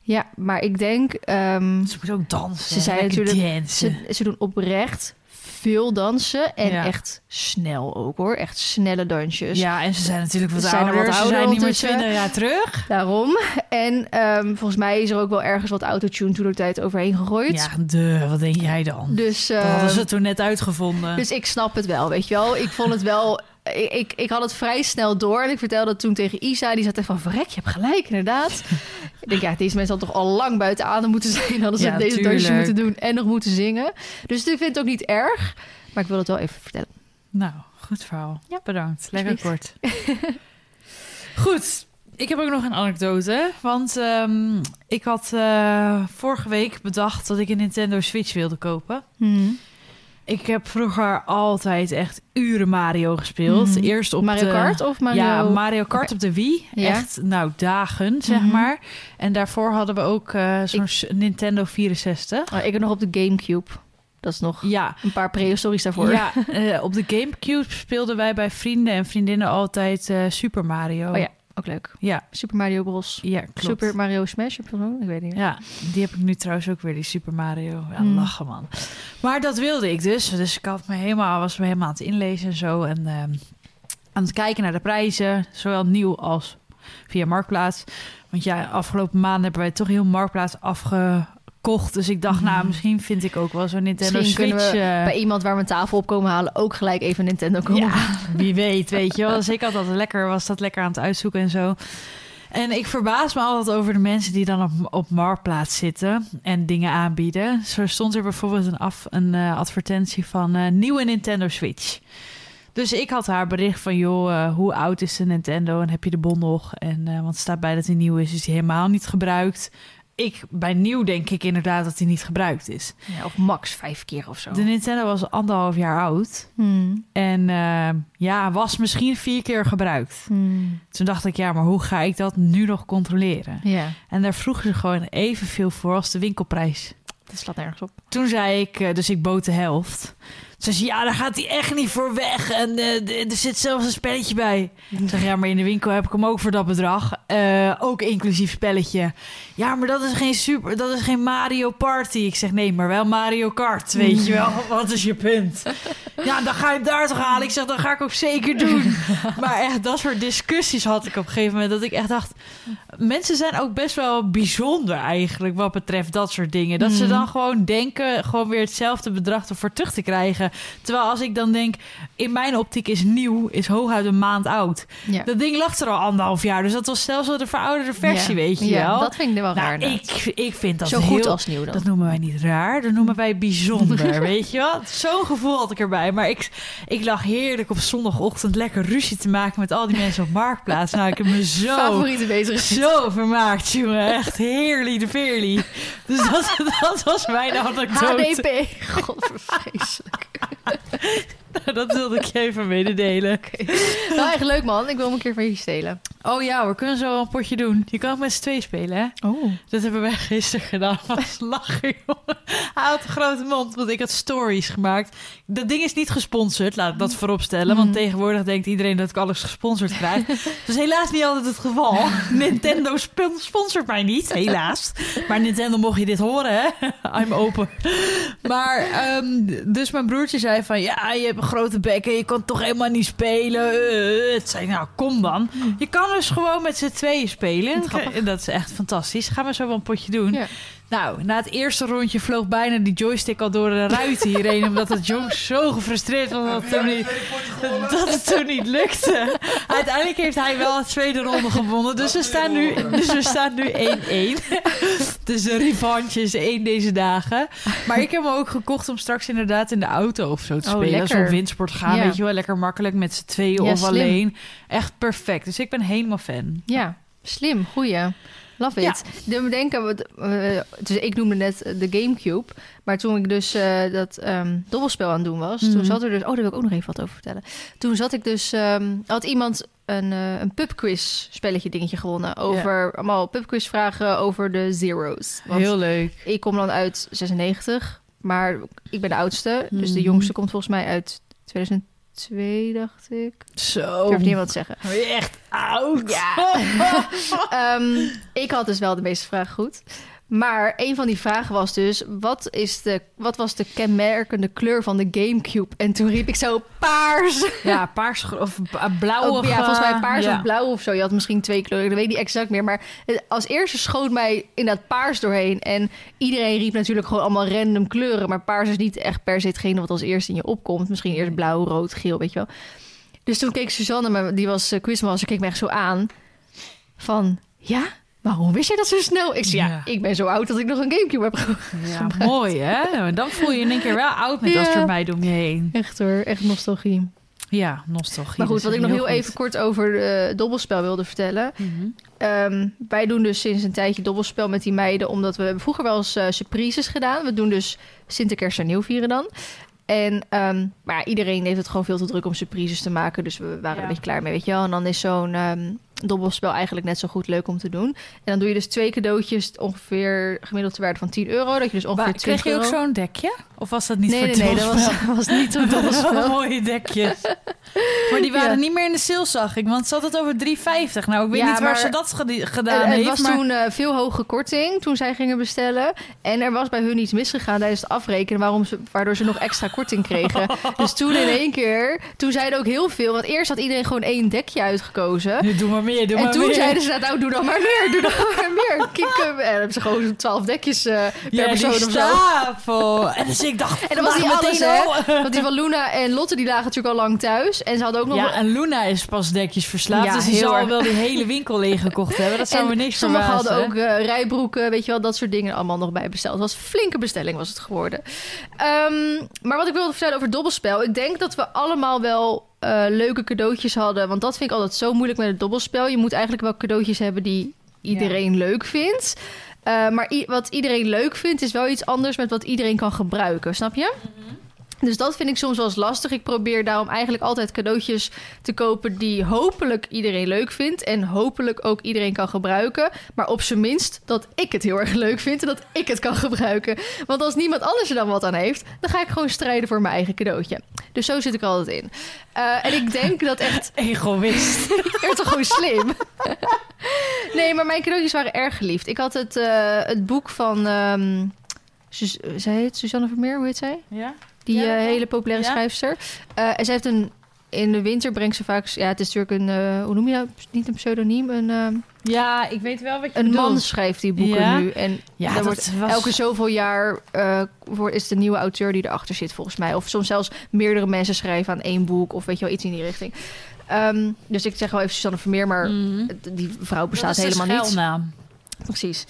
Speaker 1: Ja, maar ik denk, ehm,
Speaker 2: Ze moet ook dansen.
Speaker 1: Ze
Speaker 2: Lekker
Speaker 1: natuurlijk-
Speaker 2: dansen.
Speaker 1: ze, ze doen oprecht veel dansen. En
Speaker 2: Ja.
Speaker 1: echt snel ook hoor. Echt snelle dansjes.
Speaker 2: ja, en ze zijn natuurlijk wat
Speaker 1: Ze zijn er
Speaker 2: ouder.
Speaker 1: wat
Speaker 2: Ze
Speaker 1: ouder
Speaker 2: zijn niet meer
Speaker 1: ondertussen.
Speaker 2: 20 jaar terug.
Speaker 1: Daarom. En ehm, volgens mij is er ook wel ergens wat autotune toen de tijd overheen gegooid.
Speaker 2: Ja, de, wat denk jij dan?
Speaker 1: Dus,
Speaker 2: Dat hadden
Speaker 1: ehm,
Speaker 2: ze toen net uitgevonden.
Speaker 1: dus ik snap het wel, weet je wel. Ik vond het wel... Ik, ik, ik had het vrij snel door. En ik vertelde toen tegen Isa. Die zat echt van, verrek, je hebt gelijk, inderdaad. Ik denk, ja, deze mensen hadden toch al lang buiten adem moeten zijn. Hadden ze
Speaker 2: Ja,
Speaker 1: deze
Speaker 2: tuurlijk.
Speaker 1: dansje moeten doen en nog moeten zingen. Dus ik vind het ook niet erg. Maar ik wil het wel even vertellen.
Speaker 2: Nou, goed verhaal.
Speaker 1: Ja.
Speaker 2: Bedankt. Lekker kort. [LAUGHS] goed. Ik heb ook nog een anekdote. Want ehm, ik had eh, vorige week bedacht dat ik een Nintendo Switch wilde kopen. Ik heb vroeger altijd echt uren Mario gespeeld.
Speaker 1: Mhm.
Speaker 2: Eerst op
Speaker 1: Mario
Speaker 2: de,
Speaker 1: Kart of Mario...
Speaker 2: Ja, Mario Kart op de Wii.
Speaker 1: Ja.
Speaker 2: Echt, nou, dagen, zeg
Speaker 1: Mhm.
Speaker 2: maar. En daarvoor hadden we ook eh, zo'n Nintendo 64.
Speaker 1: Oh, ik heb nog op de Gamecube. Dat is nog
Speaker 2: Ja,
Speaker 1: een paar prehistories daarvoor.
Speaker 2: ja [LAUGHS] eh, op de Gamecube speelden wij bij vrienden en vriendinnen altijd eh, Super Mario.
Speaker 1: Oh ja, ook leuk.
Speaker 2: Ja,
Speaker 1: Super Mario Bros.
Speaker 2: ja klopt.
Speaker 1: Super Mario Smash of zo? Ik weet niet.
Speaker 2: Ja, die heb ik nu trouwens ook weer, die Super Mario. Ja,
Speaker 1: Hmm.
Speaker 2: lachen man. Maar dat wilde ik dus. Dus ik had me helemaal, was me helemaal aan het inlezen en zo. En ehm, aan het kijken naar de prijzen. Zowel nieuw als via Marktplaats. Want ja, afgelopen maanden hebben wij toch heel Marktplaats Dus ik dacht, nou, misschien vind ik ook wel zo'n Nintendo
Speaker 1: Misschien
Speaker 2: Switch.
Speaker 1: we
Speaker 2: eh,
Speaker 1: bij iemand waar we een tafel op komen halen ook gelijk even een Nintendo komen.
Speaker 2: ja, wie weet, weet je wel. Dus ik had dat lekker, was dat lekker aan het uitzoeken en zo. En ik verbaas me altijd over de mensen die dan op, op Marktplaats zitten en dingen aanbieden. Zo stond er bijvoorbeeld een, af, een eh, advertentie van eh, nieuwe Nintendo Switch. Dus ik had haar bericht van, joh, hoe oud is de Nintendo en heb je de bon nog? En, want het staat bij dat hij nieuw is, is die helemaal niet gebruikt. Ik, bij nieuw denk ik inderdaad dat hij niet gebruikt is.
Speaker 1: Ja, of max vijf keer of zo.
Speaker 2: De Nintendo was anderhalf jaar oud.
Speaker 1: Hmm.
Speaker 2: En eh, ja, was misschien vier keer gebruikt.
Speaker 1: Hmm.
Speaker 2: Toen dacht ik, ja, maar hoe ga ik dat nu nog controleren?
Speaker 1: Ja,
Speaker 2: En daar vroegen ze gewoon evenveel voor als de winkelprijs.
Speaker 1: dat slaat nergens op.
Speaker 2: Toen zei ik, eh, dus ik bood de helft. Ze zei, ja, daar gaat hij echt niet voor weg. En eh, er zit zelfs een spelletje bij. Ik zeg, ja, maar in de winkel heb ik hem ook voor dat bedrag. Ook inclusief spelletje. Ja, maar dat is geen super, dat is geen Mario Party. Ik zeg, nee, maar wel Mario Kart, weet je wel. [LAUGHS] Wat is je punt? Ja, dan ga je hem daar toch halen. Ik zeg, dat ga ik ook zeker doen. [LAUGHS] Maar echt, dat soort discussies had ik op een gegeven moment. Dat ik echt dacht, mensen zijn ook best wel bijzonder eigenlijk wat betreft dat soort dingen. Dat ze
Speaker 1: Mhm.
Speaker 2: dan gewoon denken, gewoon weer hetzelfde bedrag ervoor terug te krijgen. Terwijl als ik dan denk, in mijn optiek is nieuw, is hooguit een maand oud.
Speaker 1: Ja.
Speaker 2: Dat ding lag er al anderhalf jaar, dus dat was zelfs wel de verouderde versie,
Speaker 1: Ja.
Speaker 2: weet je
Speaker 1: ja,
Speaker 2: wel.
Speaker 1: dat vind ik wel raar.
Speaker 2: nou,
Speaker 1: inderdaad.
Speaker 2: ik, ik vind dat
Speaker 1: Zo
Speaker 2: heel...
Speaker 1: goed als nieuw dan.
Speaker 2: Dat noemen wij niet raar, dat noemen wij bijzonder, [LAUGHS] weet je wel. Zo'n gevoel had ik erbij. Maar ik, ik lag heerlijk op zondagochtend lekker ruzie te maken met al die mensen op Marktplaats. Nou, ik heb me zo,
Speaker 1: Favoriete bezig.
Speaker 2: zo vermaakt, jongen. Echt heerlijk de veerlie. Dus dat, [LAUGHS] dat was mijn anekdote.
Speaker 1: HDP. [LAUGHS]
Speaker 2: Dat wilde ik je even mededelen. [LAUGHS]
Speaker 1: Nou, echt leuk man. Ik wil hem een keer van je stelen.
Speaker 2: Oh ja, we kunnen zo een potje doen. Je kan ook met z'n twee spelen, hè?
Speaker 1: Oh.
Speaker 2: Dat hebben wij gisteren gedaan. [LAUGHS] Was lachen, jongen. Hij had een grote mond, want ik had stories gemaakt. Dat ding is niet gesponsord, laat ik dat voorop stellen. Want
Speaker 1: Mhm.
Speaker 2: tegenwoordig denkt iedereen dat ik alles gesponsord krijg. Dat is helaas niet altijd het geval. Nintendo sp- sponsort mij niet, helaas. Maar Nintendo, mocht je dit horen, hè? I'm open. Maar, ehm, dus mijn broertje zei van... Ja, je hebt grote bek en je kan toch helemaal niet spelen. Eh, Het zei, nou, kom dan. Je kan dus gewoon met z'n tweeën spelen. Dat is echt fantastisch. Gaan we zo wel een potje doen.
Speaker 1: Ja.
Speaker 2: Nou, na het eerste rondje vloog bijna die joystick al door de ruit hierheen. [LAUGHS] omdat het jongens zo gefrustreerd was dat het, toen niet, dat het toen niet lukte. Uiteindelijk heeft hij wel het tweede ronde gewonnen. Dus we staan nu, dus we staan nu 1-1. Dus de revanche is één deze dagen. Maar ik heb hem ook gekocht om straks inderdaad in de auto of zo te
Speaker 1: Oh,
Speaker 2: spelen. Zo'n windsport gaan,
Speaker 1: Ja.
Speaker 2: weet je wel. Lekker makkelijk met z'n tweeën
Speaker 1: Ja,
Speaker 2: of
Speaker 1: slim.
Speaker 2: alleen. Echt perfect. Dus ik ben helemaal fan.
Speaker 1: Ja, slim. Goeie. Love it. Ja. We denken, eh, dus ik noemde net eh, de Gamecube. Maar toen ik dus eh, dat ehm, dobbelspel aan het doen was...
Speaker 2: Mhm.
Speaker 1: toen zat er dus... Oh, daar wil ik ook nog even wat over vertellen. Toen zat ik dus... ehm, had iemand een, eh een pubquiz spelletje dingetje gewonnen. Over allemaal pubquiz vragen over de zeros. Want
Speaker 2: Heel leuk.
Speaker 1: ik kom dan uit 96. Maar ik ben de oudste. Dus de
Speaker 2: Mhm.
Speaker 1: jongste komt volgens mij uit 2002, dacht ik.
Speaker 2: Zo.
Speaker 1: Ik durf niet wat te zeggen.
Speaker 2: Ben je echt oud?
Speaker 1: Ja. [LAUGHS] Ehm, ik had dus wel de meeste vragen goed. Maar een van die vragen was dus: wat, is de, wat was de kenmerkende kleur van de Gamecube? En toen riep ik zo paars.
Speaker 2: Ja, paars of blauw.
Speaker 1: Oh, ja, volgens mij paars of blauw of zo. Je had misschien twee kleuren, dat weet ik niet exact meer. Maar als eerste schoot mij in dat paars doorheen. En iedereen riep natuurlijk gewoon allemaal random kleuren. Maar paars is niet echt per se hetgene wat als eerste in je opkomt. Misschien eerst blauw, rood, geel, weet je wel. Dus toen keek Suzanne, die was uh, quizmaster, keek me echt zo aan. Van, ja, waarom wist je dat zo snel? Ik zei, ja, ik ben zo oud dat ik nog een Gamecube heb
Speaker 2: Ja, [LAUGHS] mooi hè? Dan voel je in één keer wel oud met ja. dat mij om je heen.
Speaker 1: Echt hoor, echt nostalgie.
Speaker 2: Ja, nostalgie.
Speaker 1: Maar goed, wat ik nog heel, even kort over uh, dobbelspel wilde vertellen. Mhm. Ehm, wij doen dus sinds een tijdje dobbelspel met die meiden, omdat we vroeger wel eens uh, surprises gedaan. We doen dus Sinterklaas en Nieuw vieren dan. En um, maar iedereen heeft het gewoon veel te druk om surprises te maken. Dus we waren er een beetje klaar mee, weet je wel. En dan is zo'n um, dobbelspel eigenlijk net zo goed leuk om te doen. En dan doe je dus twee cadeautjes ongeveer gemiddeld te waarde van 10 euro. Dat je dus ongeveer maar, 20
Speaker 2: Kreeg je ook zo'n dekje? Of was dat niet nee, voor
Speaker 1: nee, nee, dat was, was niet zo'n [LAUGHS] dobbelspel.
Speaker 2: mooie dekjes. maar die waren niet meer in de sale, zag ik. Want ze had het over 3,50. Nou, ik weet niet waar ze dat gedaan heeft.
Speaker 1: Het was toen uh, veel hoge korting toen zij gingen bestellen. En er was bij hun iets misgegaan tijdens het afrekenen... Waarom ze, waardoor ze nog extra korting kregen. [LAUGHS] dus toen in één keer... Toen zeiden ook heel veel... Want eerst had iedereen gewoon één dekje uitgekozen.
Speaker 2: Nu doe maar meer, doe
Speaker 1: en
Speaker 2: maar
Speaker 1: toen
Speaker 2: meer.
Speaker 1: zeiden ze, nou doe dan maar meer, doe dan [LAUGHS] maar meer. Kieken. En dan hebben ze gewoon twaalf dekjes uh, per
Speaker 2: ja,
Speaker 1: persoon of
Speaker 2: zo. En dus ik dacht,
Speaker 1: en dan was die alles, hè? Want die van Luna en Lotte, die lagen natuurlijk al lang thuis. En ze hadden ook nog...
Speaker 2: Ja, en Luna is pas dekjes verslaafd. Ja, dus die zal wel die hele winkel leeggekocht hebben. Dat zou me niks
Speaker 1: Sommigen hadden ook uh, rijbroeken, weet je wel, dat soort dingen allemaal nog bij besteld. Het was een flinke bestelling was het geworden. Um, maar wat ik wilde vertellen over dobbelspel. Ik denk dat we allemaal wel uh, leuke cadeautjes hadden. Want dat vind ik altijd zo moeilijk met het dobbelspel. Je moet eigenlijk wel cadeautjes hebben die iedereen ja. leuk vindt. Uh, maar wat iedereen leuk vindt, is wel iets anders met wat iedereen kan gebruiken. Snap je? Mm -hmm. Dus dat vind ik soms wel eens lastig. Ik probeer daarom eigenlijk altijd cadeautjes te kopen die hopelijk iedereen leuk vindt. En hopelijk ook iedereen kan gebruiken. Maar op zijn minst dat ik het heel erg leuk vind en dat ik het kan gebruiken. Want als niemand anders er dan wat aan heeft, dan ga ik gewoon strijden voor mijn eigen cadeautje. Dus zo zit ik altijd in. Uh, en ik denk dat echt. [LAUGHS]
Speaker 2: Egoïst. [LAUGHS]
Speaker 1: Bent toch gewoon slim? [LAUGHS] nee, maar mijn cadeautjes waren erg geliefd. Ik had het, uh, het boek van. Um, zij heet Suzanne Vermeer, hoe heet zij?
Speaker 2: Ja.
Speaker 1: Die
Speaker 2: ja,
Speaker 1: uh, hele populaire ja. schrijfster. Uh, en ze heeft een... In de winter brengt ze vaak... Ja, het is natuurlijk een... Uh, hoe noem je dat? Niet een pseudoniem, een...
Speaker 2: ja, ik weet wel wat je
Speaker 1: Een
Speaker 2: bedoelt.
Speaker 1: man schrijft die boeken
Speaker 2: ja.
Speaker 1: nu. En
Speaker 2: ja,
Speaker 1: dat wordt
Speaker 2: was...
Speaker 1: elke zoveel jaar uh, is de nieuwe auteur die erachter zit, volgens mij. Of soms zelfs meerdere mensen schrijven aan één boek. Of weet je wel, iets in die richting. Um, dus ik zeg wel even Susanne Vermeer, maar mm. die vrouw bestaat helemaal niet.
Speaker 2: Schuilnaam.
Speaker 1: Precies.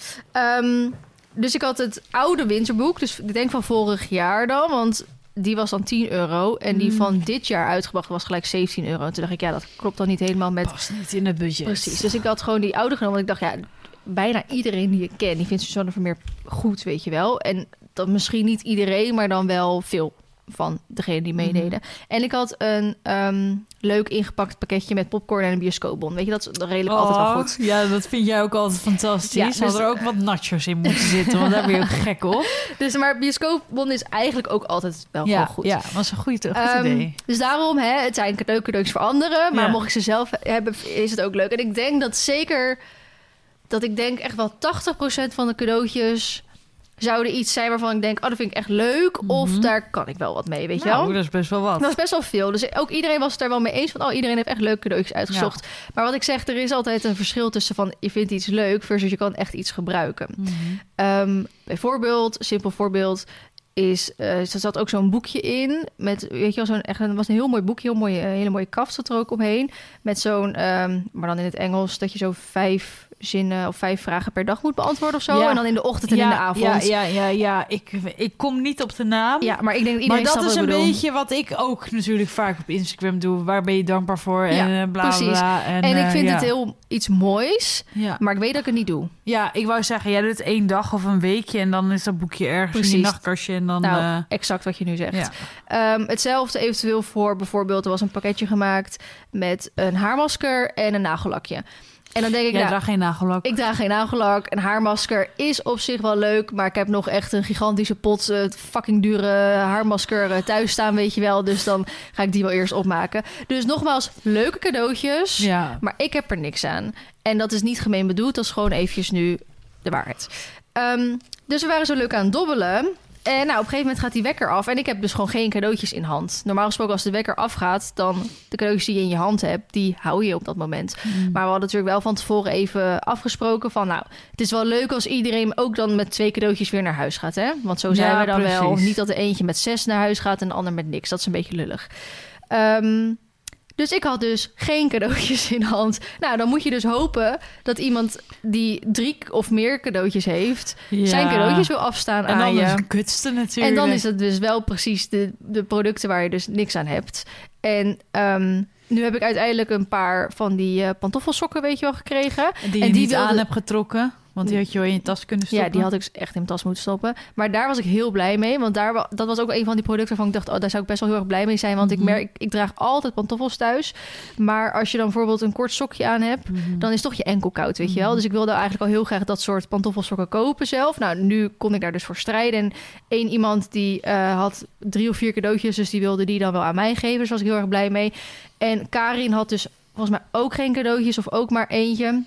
Speaker 1: Um, dus ik had het oude winterboek, dus ik denk van vorig jaar dan, want die was dan 10 euro. En die mm. van dit jaar uitgebracht was gelijk 17 euro. En toen dacht ik, ja, dat klopt dan niet helemaal met...
Speaker 2: Past niet in het budget.
Speaker 1: Precies. Dus ik had gewoon die oude genomen. Want ik dacht, ja, bijna iedereen die ik ken... die vindt Suzanne Vermeer goed, weet je wel. En dat misschien niet iedereen, maar dan wel veel van degene die meededen. Mm. En ik had een um, leuk ingepakt pakketje met popcorn en een bioscoopbon. Weet je, dat is redelijk
Speaker 2: oh,
Speaker 1: altijd wel goed.
Speaker 2: Ja, dat vind jij ook altijd fantastisch. Ja, dus had er ook wat nachos in moeten zitten, want daar ben je ook gek op. [LAUGHS]
Speaker 1: Dus, maar bioscoopbon is eigenlijk ook altijd wel
Speaker 2: ja,
Speaker 1: goed.
Speaker 2: Ja, was een goed, goed
Speaker 1: um,
Speaker 2: idee.
Speaker 1: Dus daarom, hè, het zijn leuke cadeautjes voor anderen. Maar ja. mocht ik ze zelf hebben, is het ook leuk. En ik denk dat zeker... dat ik denk echt wel 80% van de cadeautjes zouden iets zijn waarvan ik denk, oh, dat vind ik echt leuk. Mm -hmm. Of daar kan ik wel wat mee, weet
Speaker 2: nou,
Speaker 1: je wel?
Speaker 2: dat is best wel wat.
Speaker 1: Dat is best wel veel. Dus ook iedereen was het daar wel mee eens van, oh, iedereen heeft echt leuke cadeautjes uitgezocht. Ja. Maar wat ik zeg, er is altijd een verschil tussen van, je vindt iets leuk versus je kan echt iets gebruiken. Mm -hmm. um, bijvoorbeeld, simpel voorbeeld, is, uh, er zat ook zo'n boekje in met, weet je wel, zo'n echt, het was een heel mooi boekje, heel mooie, hele mooie kaft zat er ook omheen, met zo'n, um, maar dan in het Engels, dat je zo vijf zinnen of vijf vragen per dag moet beantwoorden of zo.
Speaker 2: Ja.
Speaker 1: En dan in de ochtend en
Speaker 2: ja,
Speaker 1: in de avond.
Speaker 2: Ja, ja, ja, ja. Ik, ik kom niet op de naam.
Speaker 1: Ja, maar ik denk iedereen
Speaker 2: Maar dat is een
Speaker 1: bedoel.
Speaker 2: beetje wat ik ook natuurlijk vaak op Instagram doe. Waar ben je dankbaar voor? En
Speaker 1: ja,
Speaker 2: uh, bla,
Speaker 1: precies.
Speaker 2: bla. En,
Speaker 1: en ik
Speaker 2: uh,
Speaker 1: vind het heel iets moois,
Speaker 2: ja.
Speaker 1: maar ik weet dat ik het niet doe.
Speaker 2: Ja, ik wou zeggen, jij doet het één dag of een weekje en dan is dat boekje ergens
Speaker 1: precies.
Speaker 2: in je nachtkastje en dan...
Speaker 1: Nou,
Speaker 2: uh,
Speaker 1: exact wat je nu zegt. Um, hetzelfde eventueel voor bijvoorbeeld, er was een pakketje gemaakt met een haarmasker en een nagellakje. En dan denk ik,
Speaker 2: Jij
Speaker 1: nou,
Speaker 2: draagt geen nagellak.
Speaker 1: Ik draag geen nagellak. Een haarmasker is op zich wel leuk. Maar ik heb nog echt een gigantische pot uh, fucking dure haarmasker uh, thuis staan, weet je wel. Dus dan ga ik die wel eerst opmaken. Dus nogmaals, leuke cadeautjes.
Speaker 2: Ja.
Speaker 1: Maar ik heb er niks aan. En dat is niet gemeen bedoeld. Dat is gewoon eventjes nu de waarheid. ehm, dus we waren zo leuk aan het dobbelen. En nou, op een gegeven moment gaat die wekker af. En ik heb dus gewoon geen cadeautjes in hand. Normaal gesproken, als de wekker afgaat, dan de cadeautjes die je in je hand hebt, die hou je op dat moment.
Speaker 2: Mm.
Speaker 1: Maar we hadden natuurlijk wel van tevoren even afgesproken van, nou, het is wel leuk als iedereen ook dan met twee cadeautjes weer naar huis gaat, hè? Want zo zijn
Speaker 2: Ja,
Speaker 1: we dan wel. Niet dat de eentje met zes naar huis gaat en de ander met niks. Dat is een beetje lullig. Ehm, dus ik had dus geen cadeautjes in hand. Nou, dan moet je dus hopen dat iemand die drie of meer cadeautjes heeft, zijn cadeautjes wil afstaan
Speaker 2: En
Speaker 1: aan
Speaker 2: dan
Speaker 1: je.
Speaker 2: is het kutste natuurlijk.
Speaker 1: En dan is het dus wel precies de, de producten waar je dus niks aan hebt. En ehm, nu heb ik uiteindelijk een paar van die eh, pantoffelsokken, weet je wel, gekregen.
Speaker 2: die
Speaker 1: en die
Speaker 2: niet
Speaker 1: wilde-
Speaker 2: aan hebt getrokken. Want die had je wel in je tas kunnen stoppen.
Speaker 1: Ja, die had ik dus echt in mijn tas moeten stoppen. Maar daar was ik heel blij mee. Want daar, dat was ook een van die producten waarvan ik dacht... oh, daar zou ik best wel heel erg blij mee zijn. Want
Speaker 2: Mhm.
Speaker 1: ik merk, ik, ik draag altijd pantoffels thuis. Maar als je dan bijvoorbeeld een kort sokje aan hebt...
Speaker 2: Mhm.
Speaker 1: dan is toch je enkel koud, weet je wel.
Speaker 2: Mhm.
Speaker 1: Dus ik wilde eigenlijk al heel graag dat soort pantoffelsokken kopen zelf. Nou, nu kon ik daar dus voor strijden. En één iemand die eh, had drie of vier cadeautjes... dus die wilde die dan wel aan mij geven. Dus was ik heel erg blij mee. En Karin had dus volgens mij ook geen cadeautjes... of ook maar eentje...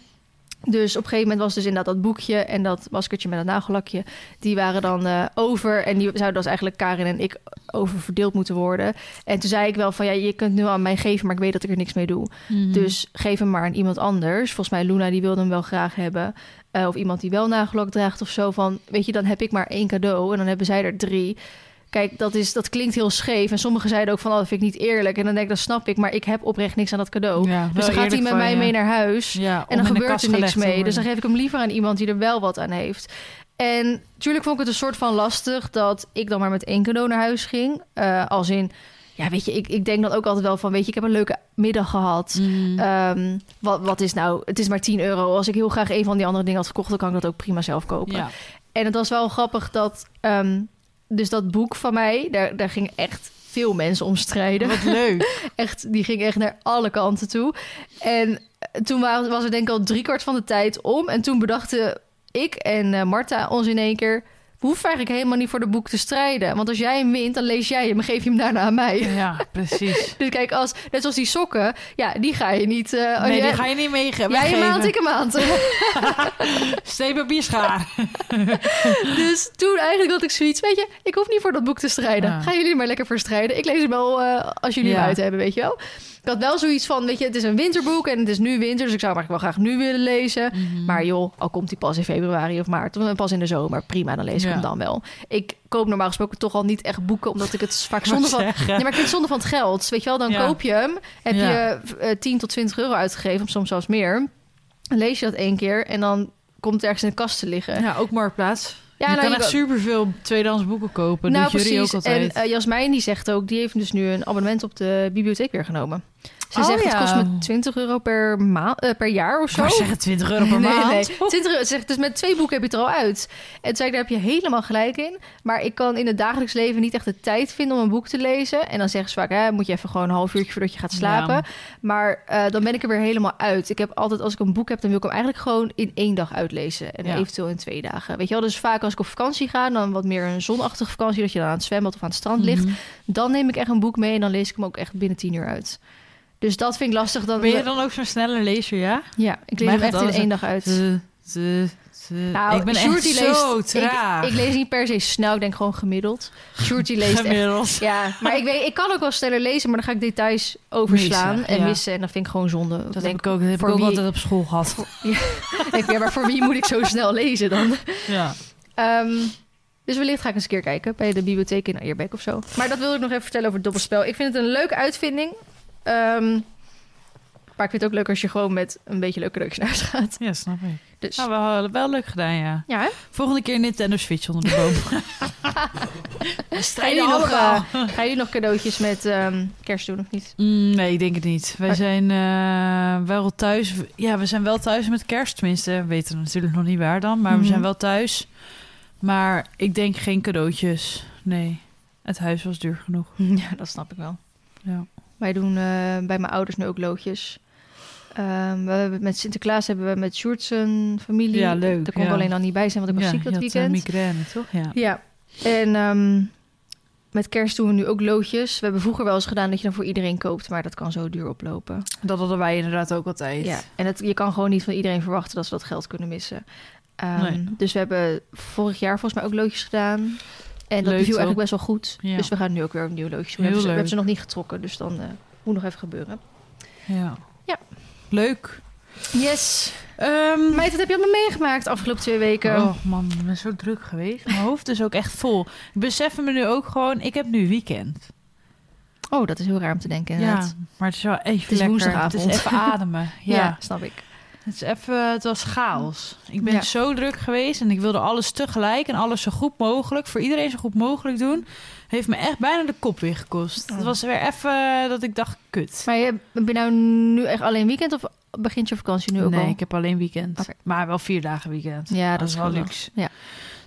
Speaker 1: Dus op een gegeven moment was dus inderdaad dat boekje en dat maskertje met dat nagellakje. Die waren dan eh, over. En die zouden dus eigenlijk Karin en ik over verdeeld moeten worden. En toen zei ik wel van ja, je kunt nu aan mij geven, maar ik weet dat ik er niks mee doe.
Speaker 2: Mhm.
Speaker 1: Dus geef hem maar aan iemand anders. Volgens mij Luna die wilde hem wel graag hebben. Eh, of iemand die wel nagellak draagt of zo. Van weet je, dan heb ik maar één cadeau en dan hebben zij er drie. Kijk, dat, is, dat klinkt heel scheef. En sommigen zeiden ook van, oh, dat vind ik niet eerlijk. En dan denk ik, dat snap ik. Maar ik heb oprecht niks aan dat cadeau.
Speaker 2: Ja,
Speaker 1: dus dan gaat hij met mij mee naar huis.
Speaker 2: Ja,
Speaker 1: En dan gebeurt er niks mee. Dus dan geef ik hem liever aan iemand die er wel wat aan heeft. En natuurlijk vond ik het een soort van lastig dat ik dan maar met één cadeau naar huis ging. Eh, als in, ja, weet je, ik, ik denk dan ook altijd wel van, weet je, ik heb een leuke middag gehad.
Speaker 2: Mhm.
Speaker 1: Ehm, wat, wat is nou, het is maar 10 euro. Als ik heel graag een van die andere dingen had gekocht, dan kan ik dat ook prima zelf kopen. En het was wel grappig dat, ehm, dus dat boek van mij, daar, daar gingen echt veel mensen om strijden.
Speaker 2: Wat leuk. [LAUGHS]
Speaker 1: Echt, die ging echt naar alle kanten toe. En eh, toen wa- was er denk ik al driekwart van de tijd om. En toen bedachten ik en eh, Marta ons in één keer... we hoeven eigenlijk helemaal niet voor de boek te strijden. Want als jij hem wint, dan lees jij hem en geef je hem daarna aan mij.
Speaker 2: Ja, precies. [LAUGHS]
Speaker 1: Dus kijk, als, net zoals die sokken, ja, die ga je niet... als
Speaker 2: Nee,
Speaker 1: jij,
Speaker 2: die ga je niet meegeven.
Speaker 1: Jij een maand, ik een maand. [LAUGHS]
Speaker 2: Steenpapierschaar. [LAUGHS]
Speaker 1: dus toen eigenlijk had ik zoiets, weet je... ik hoef niet voor dat boek te strijden.
Speaker 2: Ja.
Speaker 1: Gaan jullie er maar lekker voor strijden. Ik lees hem wel eh, als jullie hem
Speaker 2: Ja.
Speaker 1: uit hebben, weet je wel. Ik had wel zoiets van, weet je, het is een winterboek en het is nu winter... dus ik zou hem eigenlijk wel graag nu willen lezen.
Speaker 2: Mhm.
Speaker 1: Maar joh, al komt hij pas in februari of maart... of pas in de zomer, prima, dan lees ik
Speaker 2: Ja.
Speaker 1: dan wel. Ik koop normaal gesproken toch al niet echt boeken... omdat ik het vaak zonde van...
Speaker 2: Zeggen.
Speaker 1: Nee, maar ik vind het zonde van het geld. Weet je wel, dan
Speaker 2: Ja.
Speaker 1: koop je hem. Heb je eh, 10 tot 20 euro uitgegeven, of soms zelfs meer. Lees je dat één keer en dan komt het ergens in de kast te liggen.
Speaker 2: Ja, ook Marktplaats.
Speaker 1: Ja,
Speaker 2: je
Speaker 1: nou,
Speaker 2: kan
Speaker 1: je
Speaker 2: echt superveel tweedehands boeken kopen.
Speaker 1: nou,
Speaker 2: jullie ook
Speaker 1: precies. En eh, Jasmijn die zegt ook, die heeft dus nu een abonnement op de bibliotheek weer genomen. Ze
Speaker 2: Oh,
Speaker 1: zegt, het
Speaker 2: ja.
Speaker 1: kost me 20 euro per, maand, eh, per jaar of zo.
Speaker 2: wou zeggen 20 euro per [LAUGHS]
Speaker 1: nee,
Speaker 2: maand.
Speaker 1: nee. 20 euro. Ze zegt, dus met twee boeken heb je het er al uit. En zei ik, daar heb je helemaal gelijk in. Maar ik kan in het dagelijks leven niet echt de tijd vinden om een boek te lezen. En dan zeggen ze vaak, hè, moet je even gewoon een half uurtje voordat je gaat slapen.
Speaker 2: Ja.
Speaker 1: Maar eh, dan ben ik er weer helemaal uit. Ik heb altijd, als ik een boek heb, dan wil ik hem eigenlijk gewoon in één dag uitlezen. En
Speaker 2: Ja.
Speaker 1: eventueel in twee dagen. Weet je wel, dus vaak als ik op vakantie ga, dan wat meer een zonachtige vakantie, dat je dan aan het zwembad of aan het strand ligt.
Speaker 2: Mhm.
Speaker 1: Dan neem ik echt een boek mee en dan lees ik hem ook echt binnen tien uur uit. Dus dat vind ik lastig. Dan,
Speaker 2: Ben je dan ook zo'n snelle lezer, ja?
Speaker 1: Ja, ik lees hem echt in één dag uit.
Speaker 2: Ze, ze, ze.
Speaker 1: Nou,
Speaker 2: ik ben
Speaker 1: Sjoerd,
Speaker 2: echt zo
Speaker 1: leest-
Speaker 2: traag.
Speaker 1: Ik, ik lees niet per se snel, ik denk gewoon gemiddeld. Die leest echt...
Speaker 2: Gemiddeld.
Speaker 1: Ja, maar ik, weet, ik kan ook wel sneller lezen, maar dan ga ik details overslaan
Speaker 2: Missen,
Speaker 1: en
Speaker 2: ja.
Speaker 1: missen. En dat vind ik gewoon zonde.
Speaker 2: Dat
Speaker 1: denk,
Speaker 2: heb ik ook, dat heb ik ook
Speaker 1: wie-
Speaker 2: altijd op school gehad. [LAUGHS]
Speaker 1: denk ik, ja, maar voor wie moet ik zo snel lezen dan?
Speaker 2: Ja.
Speaker 1: Ehm, dus wellicht ga ik eens een keer kijken bij de bibliotheek in Eerbeek of zo. Maar dat wilde ik nog even vertellen over het dobbelspel. Ik vind het een leuke uitvinding. Ehm, maar ik vind het ook leuk als je gewoon met een beetje leuke cadeautjes naar huis gaat.
Speaker 2: ja, snap ik.
Speaker 1: Dus
Speaker 2: Nou, wel, wel leuk gedaan, ja.
Speaker 1: ja, hè?
Speaker 2: Volgende keer Nintendo Switch onder de boom. [LAUGHS] We
Speaker 1: Gaan jullie, nog, eh, gaan jullie nog cadeautjes met ehm, kerst doen of niet?
Speaker 2: Mm, nee, ik denk het niet. Wij
Speaker 1: Maar-
Speaker 2: zijn eh, wel thuis. Ja, we zijn wel thuis met kerst. Tenminste, we weten natuurlijk nog niet waar dan. Maar we
Speaker 1: Mhm.
Speaker 2: zijn wel thuis. Maar ik denk geen cadeautjes. Nee, het huis was duur genoeg. [LAUGHS]
Speaker 1: Ja, dat snap ik wel.
Speaker 2: Ja.
Speaker 1: Wij doen eh, bij mijn ouders nu ook loodjes. Ehm, we hebben met Sinterklaas hebben we met Sjoerd familie.
Speaker 2: Ja, leuk,
Speaker 1: Daar kon ik
Speaker 2: ja.
Speaker 1: alleen al niet bij zijn, want ik was
Speaker 2: ja,
Speaker 1: ziek dat
Speaker 2: eh,
Speaker 1: weekend.
Speaker 2: migraine, toch? Ja.
Speaker 1: Ja, en ehm, met kerst doen we nu ook loodjes. We hebben vroeger wel eens gedaan dat je dan voor iedereen koopt, maar dat kan zo duur oplopen.
Speaker 2: Dat hadden wij inderdaad ook altijd.
Speaker 1: Ja, en het, je kan gewoon niet van iedereen verwachten dat ze dat geld kunnen missen. Ehm,
Speaker 2: Nee.
Speaker 1: Dus we hebben vorig jaar volgens mij ook loodjes gedaan. En dat
Speaker 2: Leuk, toch?
Speaker 1: eigenlijk best wel goed.
Speaker 2: Ja.
Speaker 1: Dus we gaan nu ook weer opnieuw loodjes doen. We hebben, ze, we hebben ze nog niet getrokken, dus dan eh, moet nog even gebeuren.
Speaker 2: Ja.
Speaker 1: Ja.
Speaker 2: Leuk.
Speaker 1: Yes.
Speaker 2: Ehm,
Speaker 1: Meid, wat heb je allemaal meegemaakt de afgelopen twee weken?
Speaker 2: Oh man, ik ben zo druk geweest. Mijn hoofd is ook echt vol. Ik besef me nu ook gewoon, ik heb nu weekend.
Speaker 1: Oh, dat is heel raar om te denken
Speaker 2: Ja,
Speaker 1: inderdaad.
Speaker 2: maar het is wel even
Speaker 1: is
Speaker 2: lekker.
Speaker 1: woensdagavond.
Speaker 2: Het is even ademen. [LAUGHS]
Speaker 1: Ja,
Speaker 2: Ja,
Speaker 1: snap ik.
Speaker 2: Het, is even, het was chaos. Ik ben
Speaker 1: Ja.
Speaker 2: zo druk geweest en ik wilde alles tegelijk en alles zo goed mogelijk, voor iedereen zo goed mogelijk doen. Heeft me echt bijna de kop weer gekost.
Speaker 1: Oh.
Speaker 2: Het was weer even dat ik dacht, kut.
Speaker 1: Maar je, ben je nou nu echt alleen weekend of begint je vakantie nu ook
Speaker 2: nee,
Speaker 1: al?
Speaker 2: ik heb alleen weekend. Maar wel vier dagen weekend.
Speaker 1: Ja, dat,
Speaker 2: dat
Speaker 1: is
Speaker 2: wel luxe.
Speaker 1: Ja,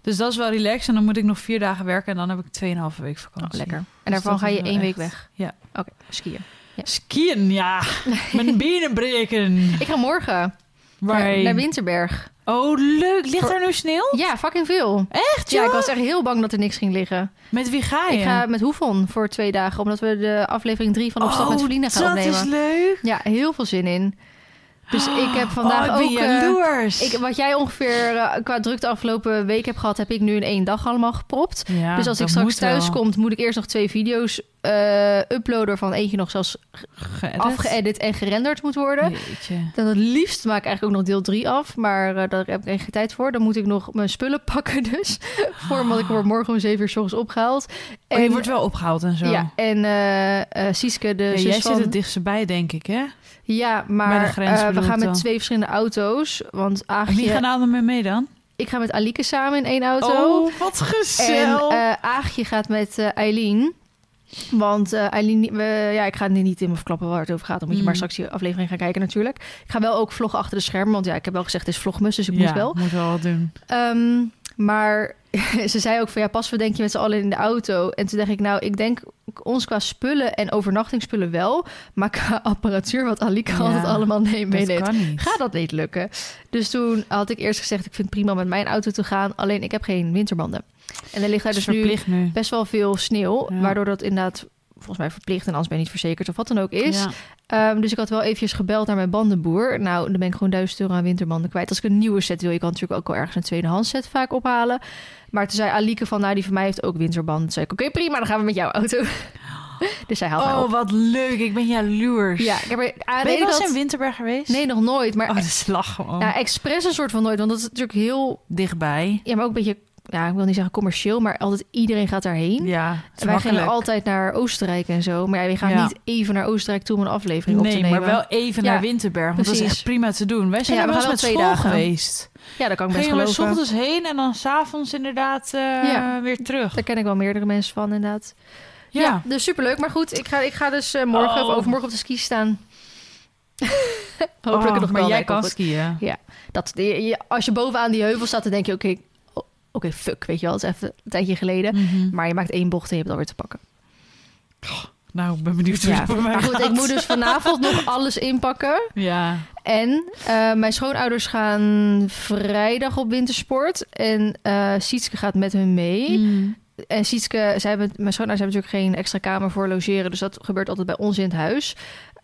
Speaker 2: Dus dat is wel relaxed. En dan moet ik nog vier dagen werken en dan heb ik tweeënhalve week
Speaker 1: oh,
Speaker 2: vakantie.
Speaker 1: lekker. En
Speaker 2: Dus
Speaker 1: daarvan ga je één week
Speaker 2: echt-
Speaker 1: weg?
Speaker 2: Ja.
Speaker 1: Oké, skiën.
Speaker 2: Skiën, ja. [LAUGHS] Mijn benen breken.
Speaker 1: Ik ga morgen naar, Winterberg.
Speaker 2: Oh, leuk. Ligt er nu sneeuw?
Speaker 1: Ja, fucking veel.
Speaker 2: Echt,
Speaker 1: Ja, ik was echt heel bang dat er niks ging liggen.
Speaker 2: Met wie ga je?
Speaker 1: Ik ga met Hoefon voor twee dagen, omdat we de aflevering drie van Opstap met
Speaker 2: Oh,
Speaker 1: Verlina gaan
Speaker 2: dat
Speaker 1: opnemen.
Speaker 2: is leuk.
Speaker 1: Ja, heel veel zin in. Dus ik heb vandaag
Speaker 2: oh, ik
Speaker 1: ook...
Speaker 2: ben
Speaker 1: eh,
Speaker 2: jaloers.
Speaker 1: ik, wat jij ongeveer eh, qua druk de afgelopen week hebt gehad, heb ik nu in één dag allemaal gepropt.
Speaker 2: ja,
Speaker 1: dus als ik straks
Speaker 2: wel.
Speaker 1: thuis kom, moet ik eerst nog twee video's eh, uploaden, van eentje nog zelfs
Speaker 2: Geëdit?
Speaker 1: afgeëdit en gerenderd moet worden.
Speaker 2: Jeetje.
Speaker 1: Dan het liefst maak ik eigenlijk ook nog deel 3 af, maar daar heb ik geen tijd voor. Dan moet ik nog mijn spullen [LAUGHS] pakken dus, [LAUGHS] voor, want ik word morgen om 7 uur s ochtends opgehaald.
Speaker 2: Oh, je wordt wel opgehaald en zo.
Speaker 1: Ja, en Sieske, de
Speaker 2: Ja,
Speaker 1: zus
Speaker 2: jij
Speaker 1: van...
Speaker 2: zit het dichtste bij, denk ik, hè?
Speaker 1: Ja, maar eh, we gaan met twee verschillende auto's. Want
Speaker 2: En
Speaker 1: Aagje...
Speaker 2: wie gaan nou mee mee dan?
Speaker 1: Ik ga met Alike samen in één auto.
Speaker 2: Oh, wat
Speaker 1: en
Speaker 2: gezellig.
Speaker 1: eh Aagje gaat met Eileen. Want eh Eileen... We, ja, ik ga nu niet in me verklappen waar het over gaat. Dan moet je
Speaker 2: Mm.
Speaker 1: maar straks die aflevering gaan kijken natuurlijk. Ik ga wel ook vloggen achter de schermen. Want ja, ik heb wel gezegd het is vlogmus, dus ik
Speaker 2: ja,
Speaker 1: moet wel.
Speaker 2: moet wel wat doen.
Speaker 1: Ehm, maar [LAUGHS] ze zei ook van ja, pas we denk je met z'n allen in de auto. En toen dacht ik nou, ik denk ons qua spullen en overnachtingsspullen wel. Maar [LAUGHS] qua apparatuur, wat Alike
Speaker 2: Ja,
Speaker 1: altijd allemaal neemt, meeneemt, gaat dat niet lukken. Dus toen had ik eerst gezegd, ik vind het prima met mijn auto te gaan. Alleen ik heb geen winterbanden. En er ligt daar dus nu best wel veel sneeuw.
Speaker 2: Ja.
Speaker 1: Waardoor dat inderdaad volgens mij verplicht en anders ben je niet verzekerd of wat dan ook is.
Speaker 2: Ja.
Speaker 1: Ehm, dus ik had wel eventjes gebeld naar mijn bandenboer. Nou, dan ben ik gewoon 1000 euro aan winterbanden kwijt. Als ik een nieuwe set wil, je kan natuurlijk ook wel ergens een tweedehands set vaak ophalen. Maar toen zei Alike van, nou, die van mij heeft ook winterbanden. Toen zei ik, oké, prima, dan gaan we met jouw auto. [LAUGHS] dus zij haalt mij
Speaker 2: Oh, wat leuk. Ik ben jaloers.
Speaker 1: Ja, ik heb er aan
Speaker 2: Ben je wel eens
Speaker 1: dat...
Speaker 2: in Winterberg geweest?
Speaker 1: Nee, nog nooit. Maar
Speaker 2: Oh, is lach gewoon.
Speaker 1: ja, expres een soort van nooit. Want dat is natuurlijk heel...
Speaker 2: Dichtbij.
Speaker 1: Ja, maar ook een beetje... Ja, ik wil niet zeggen commercieel, maar altijd iedereen gaat daarheen.
Speaker 2: Ja,
Speaker 1: En wij gingen
Speaker 2: makkelijk.
Speaker 1: altijd naar Oostenrijk en zo. Maar ja, we gaan
Speaker 2: Ja.
Speaker 1: niet even naar Oostenrijk toe om een aflevering op te
Speaker 2: Nee,
Speaker 1: nemen.
Speaker 2: maar wel even
Speaker 1: Ja,
Speaker 2: naar Winterberg. Want dat is echt prima te doen. Wij zijn
Speaker 1: Ja,
Speaker 2: er
Speaker 1: we
Speaker 2: wel met
Speaker 1: twee dagen.
Speaker 2: geweest.
Speaker 1: Ja, dat kan ik best
Speaker 2: Gingen we s
Speaker 1: geloven.
Speaker 2: ochtends heen en dan s'avonds inderdaad eh,
Speaker 1: Ja.
Speaker 2: weer terug.
Speaker 1: Daar ken ik wel meerdere mensen van, inderdaad. Ja,
Speaker 2: Ja.
Speaker 1: dus superleuk. Maar goed, ik ga, ik ga dus eh, morgen
Speaker 2: Oh.
Speaker 1: of overmorgen op de ski staan. [LAUGHS] Hopelijk
Speaker 2: Oh,
Speaker 1: nog
Speaker 2: maar
Speaker 1: wel
Speaker 2: jij kan skiën.
Speaker 1: Dat, je, je- als je bovenaan die heuvel staat, dan denk je... Oké, oh, oké, fuck, weet je wel. Het is even een tijdje geleden.
Speaker 2: Mhm.
Speaker 1: Maar je maakt één bocht en je hebt het alweer te pakken.
Speaker 2: Nou, ik ben benieuwd hoe
Speaker 1: Ja.
Speaker 2: het bij mij
Speaker 1: Maar goed,
Speaker 2: gaat.
Speaker 1: ik moet dus vanavond [LAUGHS] nog alles inpakken.
Speaker 2: Ja.
Speaker 1: En eh, mijn schoonouders gaan vrijdag op wintersport. En eh Sietske gaat met hun mee.
Speaker 2: Mm.
Speaker 1: En Sietske, zij hebben, mijn schoonouders hebben natuurlijk geen extra kamer voor logeren. Dus dat gebeurt altijd bij ons in het huis.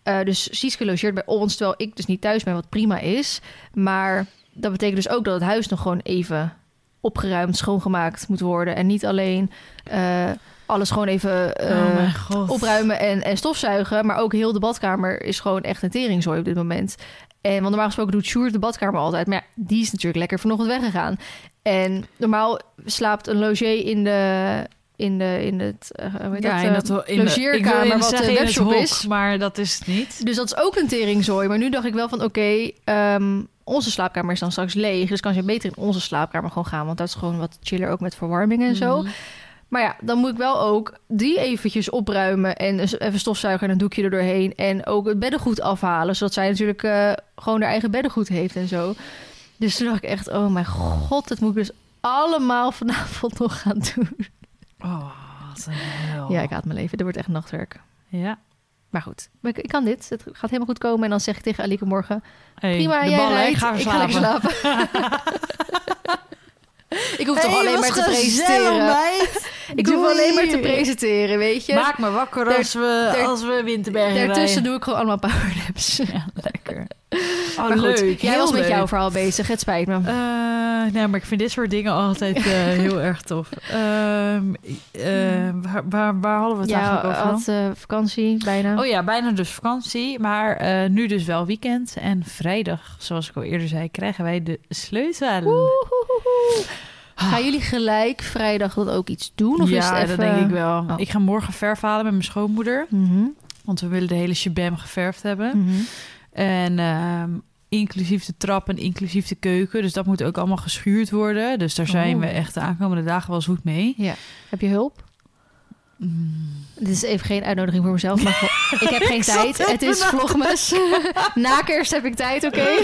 Speaker 1: Eh, dus Sietske logeert bij ons, terwijl ik dus niet thuis ben, wat prima is. Maar dat betekent dus ook dat het huis nog gewoon even opgeruimd, schoongemaakt moet worden. En niet alleen eh, alles gewoon even eh,
Speaker 2: oh
Speaker 1: opruimen en, en stofzuigen. Maar ook heel de badkamer is gewoon echt een teringzooi op dit moment. En want normaal gesproken doet Sjoerd de badkamer altijd. Maar ja, die is natuurlijk lekker vanochtend weggegaan. En normaal slaapt een logier in de... In, de, in het uh, hoe heet
Speaker 2: Ja,
Speaker 1: dat,
Speaker 2: in
Speaker 1: eh,
Speaker 2: dat in
Speaker 1: logeerkamer, wat de webshop
Speaker 2: hok,
Speaker 1: is.
Speaker 2: Maar dat is het niet.
Speaker 1: Dus dat is ook een teringzooi. Maar nu dacht ik wel van oké, ehm, onze slaapkamer is dan straks leeg. Dus kan je beter in onze slaapkamer gewoon gaan. Want dat is gewoon wat chiller ook met verwarming en zo.
Speaker 2: Mhm.
Speaker 1: Maar ja, dan moet ik wel ook die eventjes opruimen en eens even stofzuigen en een doekje er doorheen. En ook het beddengoed afhalen, zodat zij natuurlijk eh, gewoon haar eigen beddengoed heeft en zo. Dus toen dacht ik echt, oh mijn god, dat moet ik dus allemaal [LAUGHS] vanavond nog gaan doen.
Speaker 2: Oh, wat een hel.
Speaker 1: Ja, ik haat mijn leven. Dit wordt echt nachtwerk.
Speaker 2: Ja.
Speaker 1: Maar goed, ik, kan dit. Het gaat helemaal goed komen. En dan zeg ik tegen Alike morgen,
Speaker 2: Hey,
Speaker 1: prima,
Speaker 2: de
Speaker 1: jij
Speaker 2: ballen,
Speaker 1: rijdt.
Speaker 2: ik ga
Speaker 1: ik ga lekker
Speaker 2: slapen. [LAUGHS]
Speaker 1: ik hoef toch alleen maar te presenteren.
Speaker 2: meid.
Speaker 1: Ik hoef
Speaker 2: Doei.
Speaker 1: alleen maar te presenteren, weet je.
Speaker 2: Maak me wakker als we, als we Winterbergen
Speaker 1: Daartussen
Speaker 2: rijden.
Speaker 1: doe ik gewoon allemaal powernaps.
Speaker 2: Ja, lekker. Oh,
Speaker 1: maar goed, jij was met jouw verhaal bezig. Het spijt me.
Speaker 2: Eh, nee, maar ik vind dit soort dingen altijd eh, [LAUGHS] heel erg tof. Ehm, eh, waar, waar, waar hadden we het
Speaker 1: ja,
Speaker 2: eigenlijk over?
Speaker 1: had eh, vakantie bijna.
Speaker 2: Oh ja, bijna dus vakantie. Maar nu dus wel weekend. En vrijdag, zoals ik al eerder zei, krijgen wij de sleutel.
Speaker 1: Woehoehoe. Gaan jullie gelijk vrijdag dat ook iets doen? Of
Speaker 2: ja,
Speaker 1: is het even...
Speaker 2: dat denk ik wel.
Speaker 1: Oh.
Speaker 2: Ik ga morgen verf halen met mijn schoonmoeder.
Speaker 1: Mhm,
Speaker 2: Want we willen de hele shabam geverfd hebben.
Speaker 1: mhm.
Speaker 2: En ehm, inclusief de trap en inclusief de keuken. Dus dat moet ook allemaal geschuurd worden. Dus daar zijn
Speaker 1: Oh.
Speaker 2: we echt de aankomende dagen wel zoet mee.
Speaker 1: Ja. Heb je hulp?
Speaker 2: Mm.
Speaker 1: Dit is even geen uitnodiging voor mezelf, maar [LAUGHS] ik heb geen tijd. Het is vlogmas. [LAUGHS] Na kerst heb ik tijd, oké? [LAUGHS]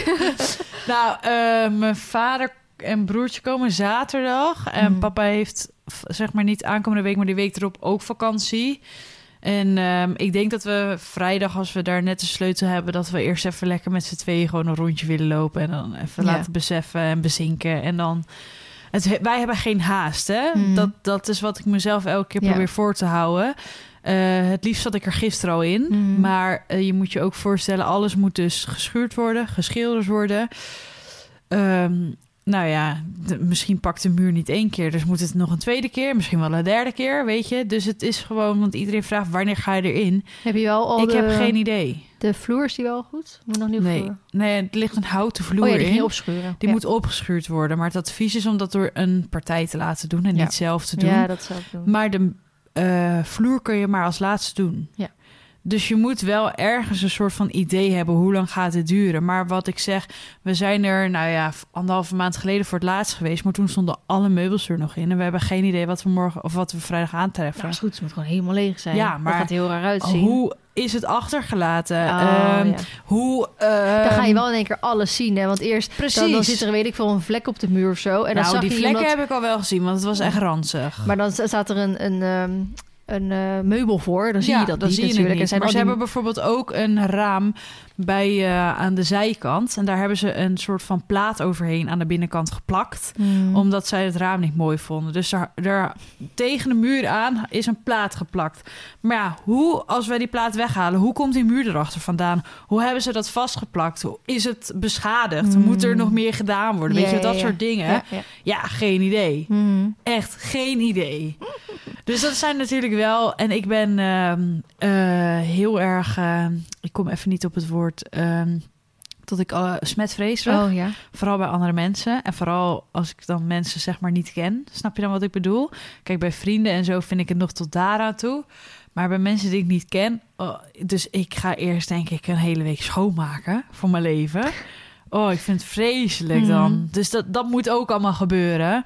Speaker 2: Nou, eh, mijn vader en broertje komen zaterdag. En
Speaker 1: Mhm.
Speaker 2: papa heeft, zeg maar niet aankomende week, maar die week erop ook vakantie. En ehm, ik denk dat we vrijdag, als we daar net de sleutel hebben, dat we eerst even lekker met z'n tweeën gewoon een rondje willen lopen. En dan even
Speaker 1: Ja.
Speaker 2: laten beseffen en bezinken. En dan. Het, wij hebben geen haast, hè?
Speaker 1: Mhm.
Speaker 2: Dat, dat is wat ik mezelf elke keer
Speaker 1: Ja.
Speaker 2: probeer voor te houden. Eh, het liefst zat ik er gisteren al in.
Speaker 1: Mhm.
Speaker 2: Maar eh, je moet je ook voorstellen, alles moet dus geschuurd worden, geschilderd worden. Ehm, nou ja, de- misschien pakt de muur niet één keer, dus moet het nog een tweede keer, misschien wel een derde keer, weet je. Dus het is gewoon, want iedereen vraagt wanneer ga je erin?
Speaker 1: Heb je wel al
Speaker 2: ik
Speaker 1: de,
Speaker 2: heb geen idee.
Speaker 1: de vloer, is die wel goed? Moet nog nieuw
Speaker 2: Nee,
Speaker 1: vloer?
Speaker 2: nee, er ligt een houten vloer
Speaker 1: Oh ja, die
Speaker 2: in.
Speaker 1: opschuren.
Speaker 2: Die
Speaker 1: ja.
Speaker 2: moet opgeschuurd worden, maar het advies is om dat door een partij te laten doen en
Speaker 1: Ja.
Speaker 2: niet zelf te doen.
Speaker 1: Ja, dat ik doen.
Speaker 2: Maar de eh, vloer kun je maar als laatste doen.
Speaker 1: Ja.
Speaker 2: Dus je moet wel ergens een soort van idee hebben hoe lang gaat het duren. Maar wat ik zeg, we zijn er, nou ja, anderhalve maand geleden voor het laatst geweest. Maar toen stonden alle meubels er nog in. En we hebben geen idee wat we morgen of wat we vrijdag aantreffen.
Speaker 1: Nou, is goed. Het moet gewoon helemaal leeg zijn.
Speaker 2: Ja,
Speaker 1: Dat
Speaker 2: maar
Speaker 1: gaat er heel raar uitzien.
Speaker 2: hoe is het achtergelaten?
Speaker 1: Oh,
Speaker 2: Ehm,
Speaker 1: ja.
Speaker 2: Hoe.
Speaker 1: Dan ga je
Speaker 2: ehm,
Speaker 1: wel in één keer alles zien, hè? Want eerst
Speaker 2: Precies.
Speaker 1: dan, dan zit er, weet ik veel, een vlek op de muur of zo. En dan
Speaker 2: nou,
Speaker 1: zag
Speaker 2: die vlekken
Speaker 1: iemand-
Speaker 2: heb ik al wel gezien, want het was echt ranzig.
Speaker 1: Maar dan staat er een, een, ehm, een eh, meubel voor. Dan zie
Speaker 2: Ja,
Speaker 1: je dat
Speaker 2: dan
Speaker 1: niet
Speaker 2: zie je
Speaker 1: natuurlijk.
Speaker 2: niet.
Speaker 1: En zijn
Speaker 2: Maar ze
Speaker 1: die-
Speaker 2: hebben bijvoorbeeld ook een raam bij uh, aan de zijkant. En daar hebben ze een soort van plaat overheen aan de binnenkant geplakt.
Speaker 1: Hmm.
Speaker 2: Omdat zij het raam niet mooi vonden. Dus daar, daar tegen de muur aan is een plaat geplakt. Maar ja, hoe, als wij die plaat weghalen, hoe komt die muur erachter vandaan? Hoe hebben ze dat vastgeplakt? Is het beschadigd?
Speaker 1: Hmm.
Speaker 2: Moet er nog meer gedaan worden? Weet je, dat
Speaker 1: ja,
Speaker 2: soort dingen.
Speaker 1: Ja,
Speaker 2: geen idee.
Speaker 1: Hmm.
Speaker 2: Echt geen idee. Dus dat zijn natuurlijk wel. En ik ben ehm, eh, heel erg. ehm, ik kom even niet op het woord. ehm dat ik uh, smetvreeselijk.
Speaker 1: Oh ja.
Speaker 2: Vooral bij andere mensen. En vooral als ik dan mensen zeg maar niet ken. Snap je dan wat ik bedoel? Kijk, bij vrienden en zo vind ik het nog tot daaraan toe. Maar bij mensen die ik niet ken. oh, dus ik ga eerst denk ik een hele week schoonmaken voor mijn leven. Oh, ik vind het vreselijk dan.
Speaker 1: Mhm.
Speaker 2: Dus dat, dat moet ook allemaal gebeuren.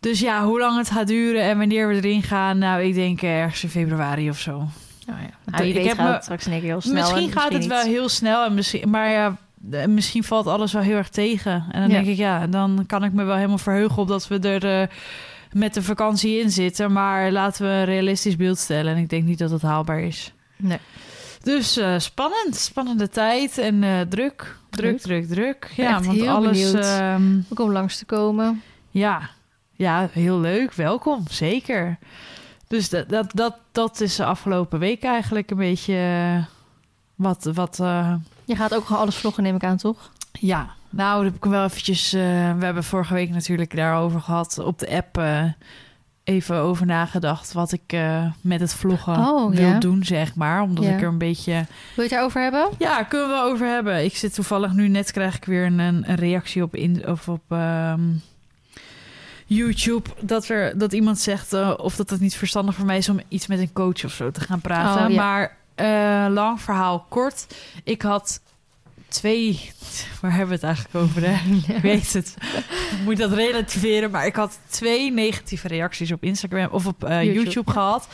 Speaker 2: Dus ja, hoe lang het gaat duren en wanneer we erin gaan. Nou, ik denk ergens in februari of zo.
Speaker 1: Oh, ja.
Speaker 2: Ik
Speaker 1: Nou, je weet
Speaker 2: heb
Speaker 1: gaat
Speaker 2: me-
Speaker 1: het straks keer heel snel.
Speaker 2: misschien
Speaker 1: en
Speaker 2: gaat het wel heel snel. En misschien, maar ja, eh, misschien valt alles wel heel erg tegen. En dan
Speaker 1: Ja.
Speaker 2: denk ik, ja, dan kan ik me wel helemaal verheugen op dat we er eh, met de vakantie in zitten. Maar laten we een realistisch beeld stellen. En ik denk niet dat het haalbaar is.
Speaker 1: Nee.
Speaker 2: Dus eh, spannend, spannende tijd en druk, druk, druk, druk. Ja, want
Speaker 1: heel
Speaker 2: alles.
Speaker 1: benieuwd.
Speaker 2: ehm,
Speaker 1: Ook om langs te komen.
Speaker 2: ja, ja, heel leuk. Welkom, zeker. Dus dat, dat, dat, dat is de afgelopen week eigenlijk een beetje eh, wat, wat eh,
Speaker 1: Je gaat ook gewoon alles vloggen, neem ik aan, toch?
Speaker 2: ja. Nou, daar heb ik wel eventjes... eh, we hebben vorige week natuurlijk daarover gehad op de app... even over nagedacht wat ik met het vloggen
Speaker 1: Oh,
Speaker 2: wil
Speaker 1: ja.
Speaker 2: doen, zeg maar. Omdat
Speaker 1: Ja.
Speaker 2: ik er een beetje...
Speaker 1: Wil je het daarover hebben?
Speaker 2: Ja, kunnen we wel over hebben. Ik zit toevallig nu net krijg ik weer een, een reactie op in of op ehm, YouTube dat er dat iemand zegt eh, of dat het niet verstandig voor mij is om iets met een coach of zo te gaan praten.
Speaker 1: Oh, ja.
Speaker 2: Maar eh, lang verhaal kort. Ik had twee. Waar hebben we het eigenlijk over? Hè? [LAUGHS] Ik weet het. Ik moet dat relativeren. Maar ik had twee negatieve reacties op Instagram of op eh,
Speaker 1: YouTube,
Speaker 2: gehad.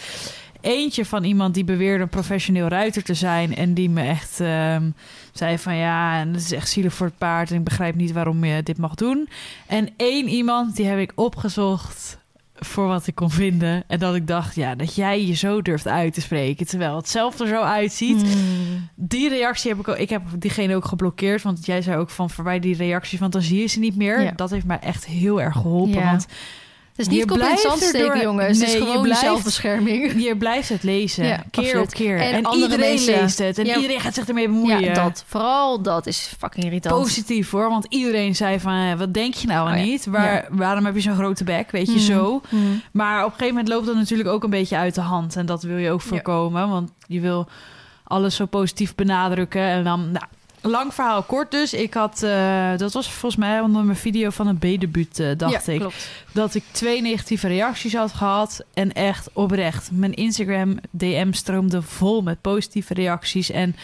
Speaker 2: Eentje van iemand die beweerde een professioneel ruiter te zijn. En die me echt ehm, zei van ja, en het is echt zielig voor het paard. En ik begrijp niet waarom je dit mag doen. En één iemand, die heb ik opgezocht voor wat ik kon vinden. En dat ik dacht, ja, dat jij je zo durft uit te spreken. Terwijl het zelf er zo uitziet.
Speaker 1: Hmm.
Speaker 2: Die reactie heb ik ook. Ik heb diegene ook geblokkeerd. Want jij zei ook van verwijder die reacties, want dan zie je ze niet meer.
Speaker 1: Ja.
Speaker 2: Dat heeft mij echt heel erg geholpen.
Speaker 1: Ja.
Speaker 2: Want
Speaker 1: Het is niet
Speaker 2: Je
Speaker 1: kop in het
Speaker 2: blijft
Speaker 1: zand steken,
Speaker 2: erdoor-
Speaker 1: jongens. het
Speaker 2: Nee,
Speaker 1: is
Speaker 2: je
Speaker 1: gewoon
Speaker 2: blijft-
Speaker 1: zelfbescherming. [LAUGHS]
Speaker 2: Je blijft het lezen,
Speaker 1: Ja,
Speaker 2: keer
Speaker 1: absoluut.
Speaker 2: op keer.
Speaker 1: En
Speaker 2: iedereen
Speaker 1: mensen-
Speaker 2: leest het. En
Speaker 1: Ja.
Speaker 2: iedereen gaat zich ermee bemoeien.
Speaker 1: Ja, dat. Vooral dat is fucking irritant.
Speaker 2: Positief hoor, want iedereen zei van... eh, wat denk je nou
Speaker 1: Oh
Speaker 2: niet? Waar, Waarom heb je zo'n grote bek? Weet je,
Speaker 1: Mhm.
Speaker 2: zo.
Speaker 1: Mhm.
Speaker 2: Maar op een gegeven moment loopt dat natuurlijk ook een beetje uit de hand. En dat wil je ook voorkomen. Want je wil alles zo positief benadrukken. En dan, nou, lang verhaal kort dus. Ik had, eh, dat was volgens mij onder mijn video van een B-debuut, eh, dacht
Speaker 1: ja,
Speaker 2: ik.
Speaker 1: klopt.
Speaker 2: Dat ik twee negatieve reacties had gehad. En echt oprecht. Mijn Instagram DM stroomde vol met positieve reacties. En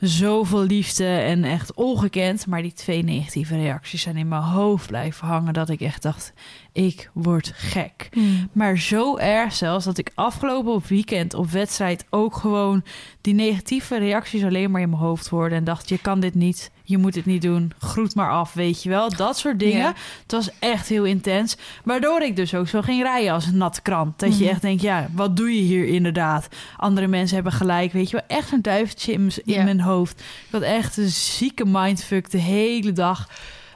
Speaker 2: zoveel liefde en echt ongekend. Maar die twee negatieve reacties zijn in mijn hoofd blijven hangen. Dat ik echt dacht, ik word gek. Maar zo erg zelfs dat ik afgelopen op weekend op wedstrijd ook gewoon die negatieve reacties alleen maar in mijn hoofd hoorde. En dacht, je kan dit niet, je moet het niet doen, groet maar af, weet je wel. Dat soort dingen. Het was echt heel intens. Waardoor ik dus ook zo ging rijden als een natte krant. Dat je
Speaker 1: Mhm.
Speaker 2: echt denkt, ja, wat doe je hier inderdaad? Andere mensen hebben gelijk, weet je wel. Echt een duiveltje in, mijn hoofd. Ik had echt een zieke mindfuck de hele dag.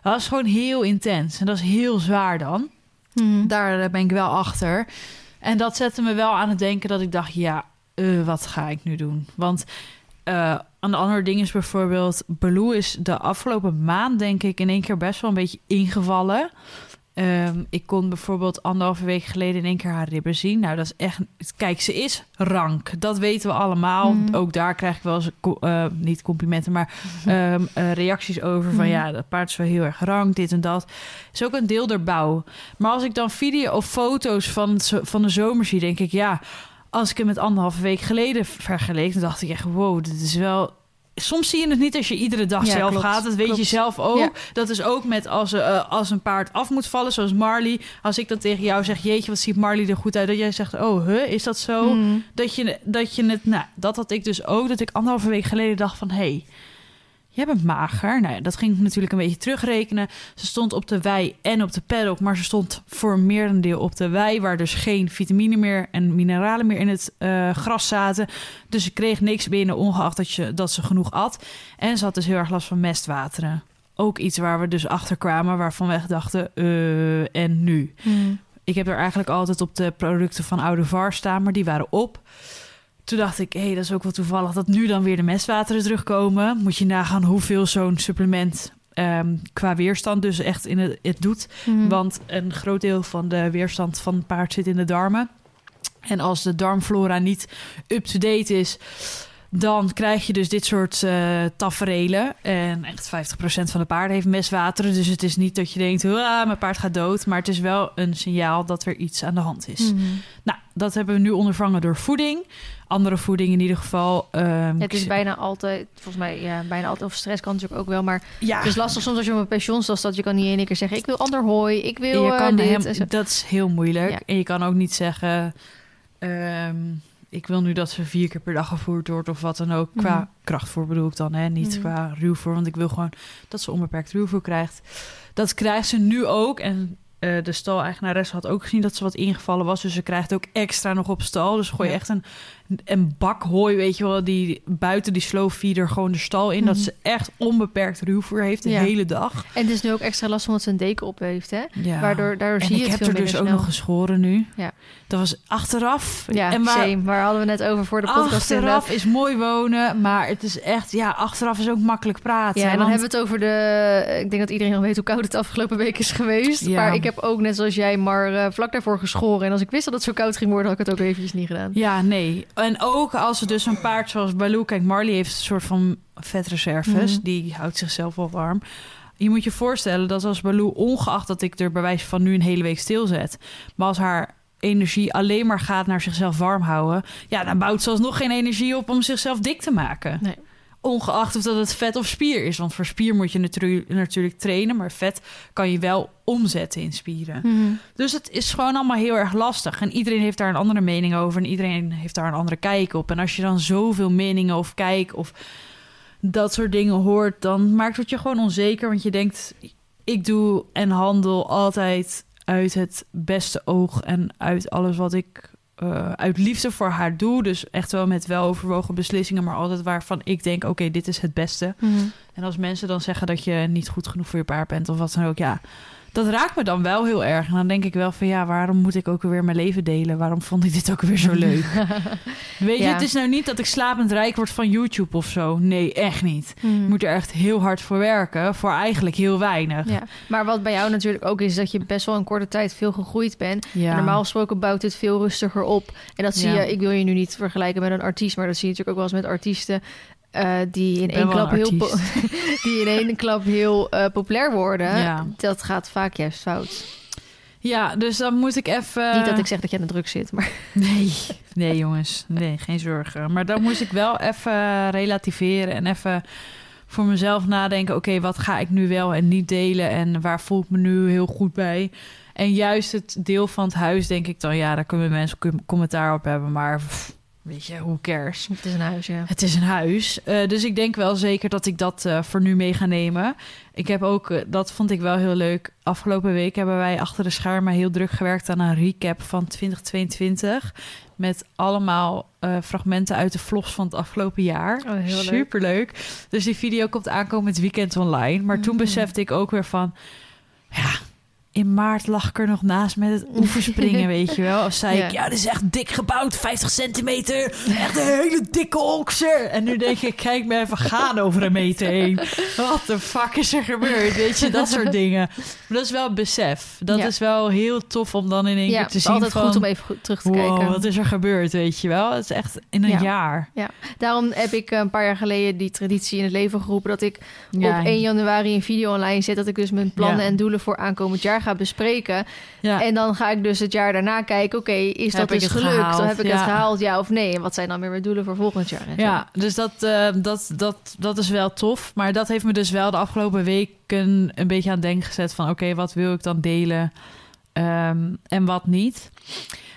Speaker 2: Dat was gewoon heel intens. En dat is heel zwaar dan.
Speaker 1: Mhm.
Speaker 2: Daar eh, ben ik wel achter. En dat zette me wel aan het denken dat ik dacht, ja, eh, wat ga ik nu doen? Want eh een ander ding is bijvoorbeeld, Baloo is de afgelopen maand denk ik in één keer best wel een beetje ingevallen. Ehm, ik kon bijvoorbeeld anderhalve week geleden in één keer haar ribben zien. Nou, dat is echt... Kijk, ze is rank. Dat weten we allemaal.
Speaker 1: Mhm.
Speaker 2: Ook daar krijg ik wel eens... eh, niet complimenten, maar [LAUGHS] ehm, eh, reacties over van...
Speaker 1: Mhm.
Speaker 2: ja, dat paard is wel heel erg rank, dit en dat. Is ook een deel der bouw. Maar als ik dan video of foto's van, van de zomer zie, denk ik... ja, als ik hem met anderhalve week geleden vergeleek... dan dacht ik echt, wow, dit is wel... Soms zie je het niet als je iedere dag
Speaker 1: Ja,
Speaker 2: zelf
Speaker 1: klopt.
Speaker 2: gaat. Dat weet je zelf ook.
Speaker 1: Ja.
Speaker 2: Dat is ook met als, eh, als een paard af moet vallen, zoals Marley. Als ik dan tegen jou zeg, jeetje, wat ziet Marley er goed uit. Dat jij zegt, oh, huh, is dat zo?
Speaker 1: Mhm.
Speaker 2: Dat, je, dat je het, nou, dat had ik dus ook. Dat ik anderhalve week geleden dacht van, hé, hey, jij bent mager. Nou ja, dat ging ik natuurlijk een beetje terugrekenen. Ze stond op de wei en op de paddock, maar ze stond voor merendeel op de wei, waar dus geen vitamine meer en mineralen meer in het eh, gras zaten. Dus ze kreeg niks binnen, ongeacht dat, je, dat ze genoeg at. En ze had dus heel erg last van mestwateren. Ook iets waar we dus achter kwamen, waarvan we dachten, eh, en nu?
Speaker 1: Mhm.
Speaker 2: Ik heb er eigenlijk altijd op de producten van Oude Var staan, maar die waren op. Toen dacht ik, hé, hey, dat is ook wel toevallig dat nu dan weer de mestwateren terugkomen. Moet je nagaan hoeveel zo'n supplement ehm, qua weerstand dus echt in het, het doet.
Speaker 1: Mhm.
Speaker 2: Want een groot deel van de weerstand van het paard zit in de darmen. En als de darmflora niet up-to-date is, dan krijg je dus dit soort eh taferelen. En echt 50% van de paarden heeft mestwateren. Dus het is niet dat je denkt, "Hoera, mijn paard gaat dood. Maar het is wel een signaal dat er iets aan de hand is.
Speaker 1: Mhm.
Speaker 2: Nou, dat hebben we nu ondervangen door voeding. Andere voeding in ieder geval. ehm,
Speaker 1: Het is bijna altijd, volgens mij, ja, bijna altijd, of stress kan natuurlijk ook wel, maar
Speaker 2: ja,
Speaker 1: het is lastig soms als je op een pensioenstad staat, je kan niet in één keer zeggen, ik wil ander hooi, ik wil
Speaker 2: je
Speaker 1: eh,
Speaker 2: kan
Speaker 1: dit.
Speaker 2: hem- dat is heel moeilijk.
Speaker 1: Ja.
Speaker 2: En je kan ook niet zeggen... ehm, ik wil nu dat ze vier keer per dag gevoerd wordt of wat dan ook. Qua
Speaker 1: Mhm.
Speaker 2: krachtvoer bedoel ik dan, hè? niet
Speaker 1: Mhm.
Speaker 2: qua ruwvoer. Want ik wil gewoon dat ze onbeperkt ruwvoer krijgt. Dat krijgt ze nu ook. En eh, de stal-eigenares had ook gezien dat ze wat ingevallen was. Dus ze krijgt ook extra nog op stal. Dus gooi je
Speaker 1: Ja.
Speaker 2: echt een, een bak hooi, weet je wel... die buiten die slow feeder gewoon de stal in. Dat
Speaker 1: Mhm.
Speaker 2: ze echt onbeperkt ruwvoer heeft de
Speaker 1: Ja.
Speaker 2: hele dag.
Speaker 1: En het is nu ook extra lastig omdat ze een deken op heeft, hè?
Speaker 2: Ja.
Speaker 1: Waardoor daardoor
Speaker 2: En
Speaker 1: zie je
Speaker 2: ik
Speaker 1: het
Speaker 2: heb
Speaker 1: veel
Speaker 2: er dus
Speaker 1: minder
Speaker 2: ook nog geschoren nu.
Speaker 1: Ja.
Speaker 2: Dat was achteraf.
Speaker 1: Ja,
Speaker 2: en waar,
Speaker 1: same. Waar hadden we net over voor de podcast inderdaad.
Speaker 2: achteraf is mooi wonen, maar het is echt... Ja, achteraf is ook makkelijk praten.
Speaker 1: Ja, en dan
Speaker 2: want-
Speaker 1: hebben we het over de... Ik denk dat iedereen al weet hoe koud het afgelopen week is geweest.
Speaker 2: Ja.
Speaker 1: Maar ik heb ook, net zoals jij, maar eh, vlak daarvoor geschoren. En als ik wist dat het zo koud ging worden, had ik het ook eventjes niet gedaan.
Speaker 2: Ja, nee. En ook als er dus een paard zoals Baloo... Kijk, Marley heeft een soort van vetreserves.
Speaker 1: Mhm.
Speaker 2: Die houdt zichzelf wel warm. Je moet je voorstellen dat als Baloo... ongeacht dat ik er bij wijze van nu een hele week stilzet... maar als haar energie alleen maar gaat naar zichzelf warm houden... ja, dan bouwt ze alsnog geen energie op om zichzelf dik te maken.
Speaker 1: Nee.
Speaker 2: Ongeacht of dat het vet of spier is. Want voor spier moet je natuurlijk trainen... maar vet kan je wel omzetten in spieren.
Speaker 1: Mhm.
Speaker 2: Dus het is gewoon allemaal heel erg lastig. En iedereen heeft daar een andere mening over. En iedereen heeft daar een andere kijk op. En als je dan zoveel meningen of kijk of dat soort dingen hoort, dan maakt het je gewoon onzeker. Want je denkt, ik doe en handel altijd uit het beste oog en uit alles wat ik eh, uit liefde voor haar doe. Dus echt wel met weloverwogen beslissingen, maar altijd waarvan ik denk, oké, dit is het beste.
Speaker 1: Mhm.
Speaker 2: En als mensen dan zeggen dat je niet goed genoeg voor je paard bent of wat dan ook, ja, dat raakt me dan wel heel erg. En dan denk ik wel van ja, waarom moet ik ook weer mijn leven delen? Waarom vond ik dit ook weer zo leuk? [LAUGHS] Weet je, het is nou niet dat ik slapend rijk word van YouTube of zo. Nee, echt niet. Je moet er echt heel hard voor werken. Voor eigenlijk heel weinig.
Speaker 1: Ja, maar wat bij jou natuurlijk ook is, is dat je best wel in korte tijd veel gegroeid bent.
Speaker 2: Ja.
Speaker 1: En normaal gesproken bouwt het veel rustiger op. En dat zie je, ik wil je nu niet vergelijken met een artiest, maar dat zie je natuurlijk ook wel eens met artiesten eh, die in één klap heel, [LAUGHS] die in één klap heel eh, populair worden.
Speaker 2: Ja.
Speaker 1: Dat gaat vaak juist fout.
Speaker 2: Ja, dus dan moet ik even...
Speaker 1: Niet dat ik zeg dat je aan de druk zit, maar [LAUGHS]
Speaker 2: Nee, nee jongens. Nee, geen zorgen. Maar dan moest ik wel even relativeren en even voor mezelf nadenken... oké, wat ga ik nu wel en niet delen en waar voel ik me nu heel goed bij? En juist het deel van het huis denk ik dan... ja, daar kunnen mensen com- commentaar op hebben, maar pff, weet je, hoe cares?
Speaker 1: het is een huis, ja.
Speaker 2: Het is een huis. Eh, dus ik denk wel zeker dat ik dat eh, voor nu mee ga nemen. Ik heb ook, eh, dat vond ik wel heel leuk. Afgelopen week hebben wij achter de schermen heel druk gewerkt aan een recap van 2022. Met allemaal fragmenten uit de vlogs van het afgelopen jaar.
Speaker 1: Oh, heel leuk.
Speaker 2: Superleuk. Dus die video komt aankomend weekend online. Maar toen
Speaker 1: Mm.
Speaker 2: besefte ik ook weer van... Ja, in maart lag ik er nog naast met het [LAUGHS] oefenspringen, weet je wel. Of zei
Speaker 1: Ja.
Speaker 2: ik, ja, dit is echt dik gebouwd, 50 centimeter. Echt een hele dikke okser. En nu denk ik, kijk me even gaan over een meter heen. Wat de fuck is er gebeurd? Weet je, dat soort dingen. Maar dat is wel besef. Dat
Speaker 1: Ja.
Speaker 2: is wel heel tof om dan in één
Speaker 1: Ja,
Speaker 2: keer te zien
Speaker 1: altijd
Speaker 2: van...
Speaker 1: goed om even goed terug te
Speaker 2: wow,
Speaker 1: kijken.
Speaker 2: wat is er gebeurd, weet je wel? Het is echt in een
Speaker 1: Ja.
Speaker 2: jaar.
Speaker 1: Daarom heb ik een paar jaar geleden die traditie in het leven geroepen... dat ik
Speaker 2: Ja,
Speaker 1: op 1 januari een video online zet... dat ik dus mijn plannen
Speaker 2: Ja.
Speaker 1: en doelen voor aankomend jaar ga bespreken.
Speaker 2: ja.
Speaker 1: En dan ga ik dus het jaar daarna kijken... oké, is dat dus gelukt?
Speaker 2: gehaald?
Speaker 1: Heb ik
Speaker 2: Ja.
Speaker 1: het gehaald, ja of nee? En wat zijn dan weer mijn doelen voor volgend jaar?
Speaker 2: Ja, dus dat, eh, dat, dat, dat is wel tof. Maar dat heeft me dus wel de afgelopen weken een beetje aan het denken gezet van... oké, wat wil ik dan delen ehm, en wat niet?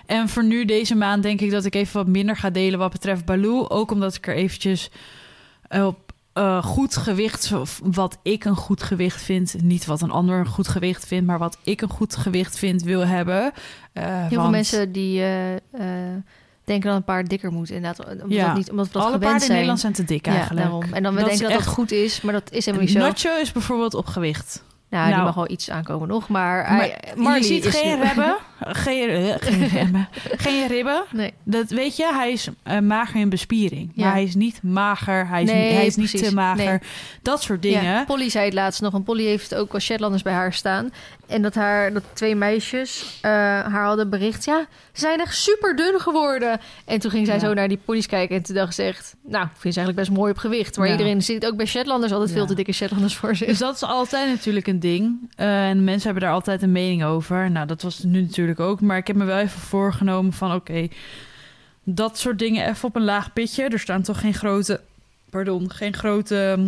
Speaker 2: En voor nu deze maand denk ik dat ik even wat minder ga delen wat betreft Baloo. Ook omdat ik er eventjes op eh, goed gewicht, wat ik een goed gewicht vind... niet wat een ander een goed gewicht vindt... maar wat ik een goed gewicht vind wil hebben. Eh,
Speaker 1: Heel veel mensen die eh, denken dat een paard dikker moet. Inderdaad, omdat,
Speaker 2: Ja.
Speaker 1: dat niet, omdat we dat
Speaker 2: Alle
Speaker 1: gewend
Speaker 2: paarden in. Nederland zijn te dik
Speaker 1: ja,
Speaker 2: eigenlijk.
Speaker 1: daarom. En dan we
Speaker 2: Dat
Speaker 1: denken dat
Speaker 2: echt-
Speaker 1: dat goed is, maar dat is helemaal niet zo.
Speaker 2: Nacho is bijvoorbeeld op gewicht.
Speaker 1: Nou, die
Speaker 2: Nou.
Speaker 1: mag wel iets aankomen nog, maar,
Speaker 2: Maar
Speaker 1: hij, Marley
Speaker 2: je ziet geen
Speaker 1: nu-
Speaker 2: ribben. [LAUGHS] Geen, eh, geen ribben. [LAUGHS] Geen ribben.
Speaker 1: Nee.
Speaker 2: Dat weet je, hij is eh, mager in bespiering.
Speaker 1: Ja.
Speaker 2: Maar hij is niet mager, hij is,
Speaker 1: Nee,
Speaker 2: niet, hij is niet te mager.
Speaker 1: Nee.
Speaker 2: Dat soort dingen.
Speaker 1: Ja, Polly zei het laatst nog. En Polly heeft ook wel Shetlanders bij haar staan. En dat, haar, dat twee meisjes eh, haar hadden bericht... ja, ze zijn echt super dun geworden. En toen ging zij
Speaker 2: Ja.
Speaker 1: zo naar die ponies kijken... en toen dacht ze echt... nou, ik vind ze eigenlijk best mooi op gewicht. Maar
Speaker 2: Ja.
Speaker 1: iedereen ziet ook bij Shetlanders... altijd veel te dikke Shetlanders voor zich.
Speaker 2: Dus dat is altijd natuurlijk een ding. En mensen hebben daar altijd een mening over. Nou, dat was nu natuurlijk ook. Maar ik heb me wel even voorgenomen van... oké, dat soort dingen even op een laag pitje. Er staan toch geen grote... Pardon, geen grote hm,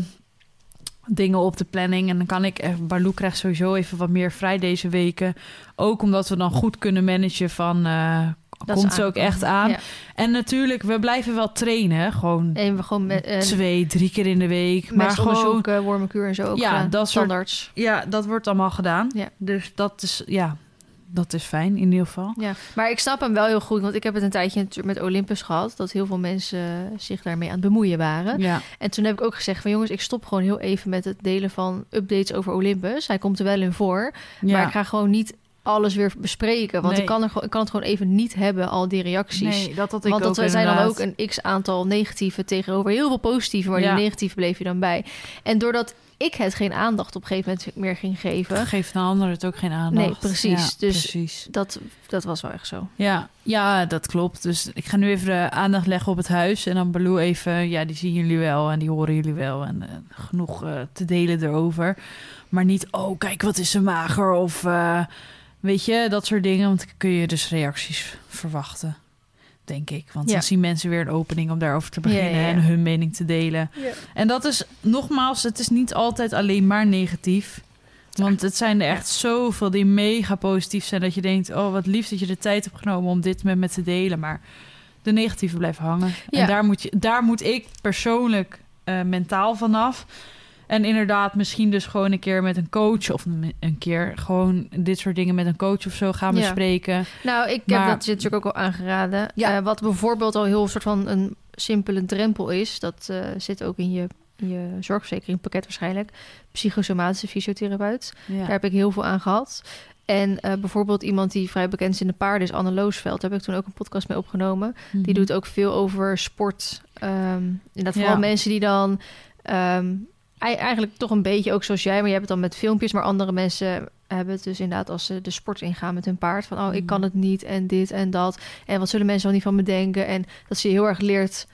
Speaker 2: dingen op de planning. En dan kan ik... even- Baloo krijgt sowieso even wat meer vrij deze weken. Ook omdat we dan goed kunnen managen van... eh,
Speaker 1: Dat
Speaker 2: komt ze ook echt aan.
Speaker 1: Ja.
Speaker 2: En natuurlijk, we blijven wel trainen. Gewoon
Speaker 1: En we gewoon met... eh,
Speaker 2: twee, drie keer in de week. Maar gewoon...
Speaker 1: uh, wormenkuur en zo ook
Speaker 2: Ja, dat soort-
Speaker 1: Standaards.
Speaker 2: Ja, dat wordt allemaal gedaan.
Speaker 1: Ja.
Speaker 2: Dus dat is, ja, dat is fijn in ieder geval.
Speaker 1: Ja, maar ik snap hem wel heel goed. Want ik heb het een tijdje met Olympus gehad. Dat heel veel mensen eh, zich daarmee aan het bemoeien waren.
Speaker 2: Ja,
Speaker 1: En toen heb ik ook gezegd van jongens, ik stop gewoon heel even met het delen van updates over Olympus. Hij komt er wel in voor,
Speaker 2: ja.
Speaker 1: maar ik ga gewoon niet alles weer bespreken, want
Speaker 2: Nee.
Speaker 1: ik, kan er, ik kan het gewoon even niet hebben, al die reacties.
Speaker 2: nee, dat had ik
Speaker 1: want
Speaker 2: ook
Speaker 1: dat zijn dan ook een x aantal negatieve tegenover heel veel positieve, maar
Speaker 2: Ja.
Speaker 1: die negatieve bleef je dan bij. En doordat ik het geen aandacht op een gegeven moment meer ging geven,
Speaker 2: Geeft een ander het ook geen aandacht.
Speaker 1: Nee, precies.
Speaker 2: Ja,
Speaker 1: Dus-
Speaker 2: precies.
Speaker 1: dat, dat was wel echt zo.
Speaker 2: Ja, ja, dat klopt. Dus ik ga nu even de aandacht leggen op het huis. En dan Baloo even, ja, die zien jullie wel en die horen jullie wel. En eh, genoeg eh, te delen erover. Maar niet, oh, kijk, wat is ze mager. Of eh, weet je, dat soort dingen. Want dan kun je dus reacties verwachten, denk ik. Want
Speaker 1: Ja.
Speaker 2: dan zien mensen weer een opening om daarover te beginnen
Speaker 1: Ja, ja, ja.
Speaker 2: en hun mening te delen. En dat is, nogmaals, het is niet altijd alleen maar negatief. Want het zijn er echt zoveel die mega positief zijn... dat je denkt, oh, wat lief dat je de tijd hebt genomen... om dit met me te delen. Maar de negatieve blijven hangen. En daar moet, je, daar moet ik persoonlijk eh, mentaal vanaf. En inderdaad, misschien dus gewoon een keer met een coach... of een- keer gewoon dit soort dingen met een coach of zo gaan
Speaker 1: Ja.
Speaker 2: bespreken.
Speaker 1: Nou, ik heb dat je natuurlijk ook al aangeraden.
Speaker 2: Ja.
Speaker 1: Eh, wat bijvoorbeeld al heel soort van een simpele drempel is, dat eh, zit ook in je in je zorgverzekering pakket waarschijnlijk. Psychosomatische fysiotherapeut.
Speaker 2: Ja.
Speaker 1: Daar heb ik heel veel aan gehad. En eh, bijvoorbeeld iemand die vrij bekend is in de paarden is Anne Loosveld. Daar heb ik toen ook een podcast mee opgenomen. Die
Speaker 2: Mhm.
Speaker 1: doet ook veel over sport. Ehm inderdaad, vooral
Speaker 2: Ja.
Speaker 1: mensen die dan ehm, eigenlijk toch een beetje ook zoals jij, maar je hebt het dan met filmpjes, maar andere mensen hebben het dus inderdaad als ze de sport ingaan met hun paard. Van oh, ik kan het niet en dit en dat. En wat zullen mensen wel niet van me denken? En dat ze je heel erg leert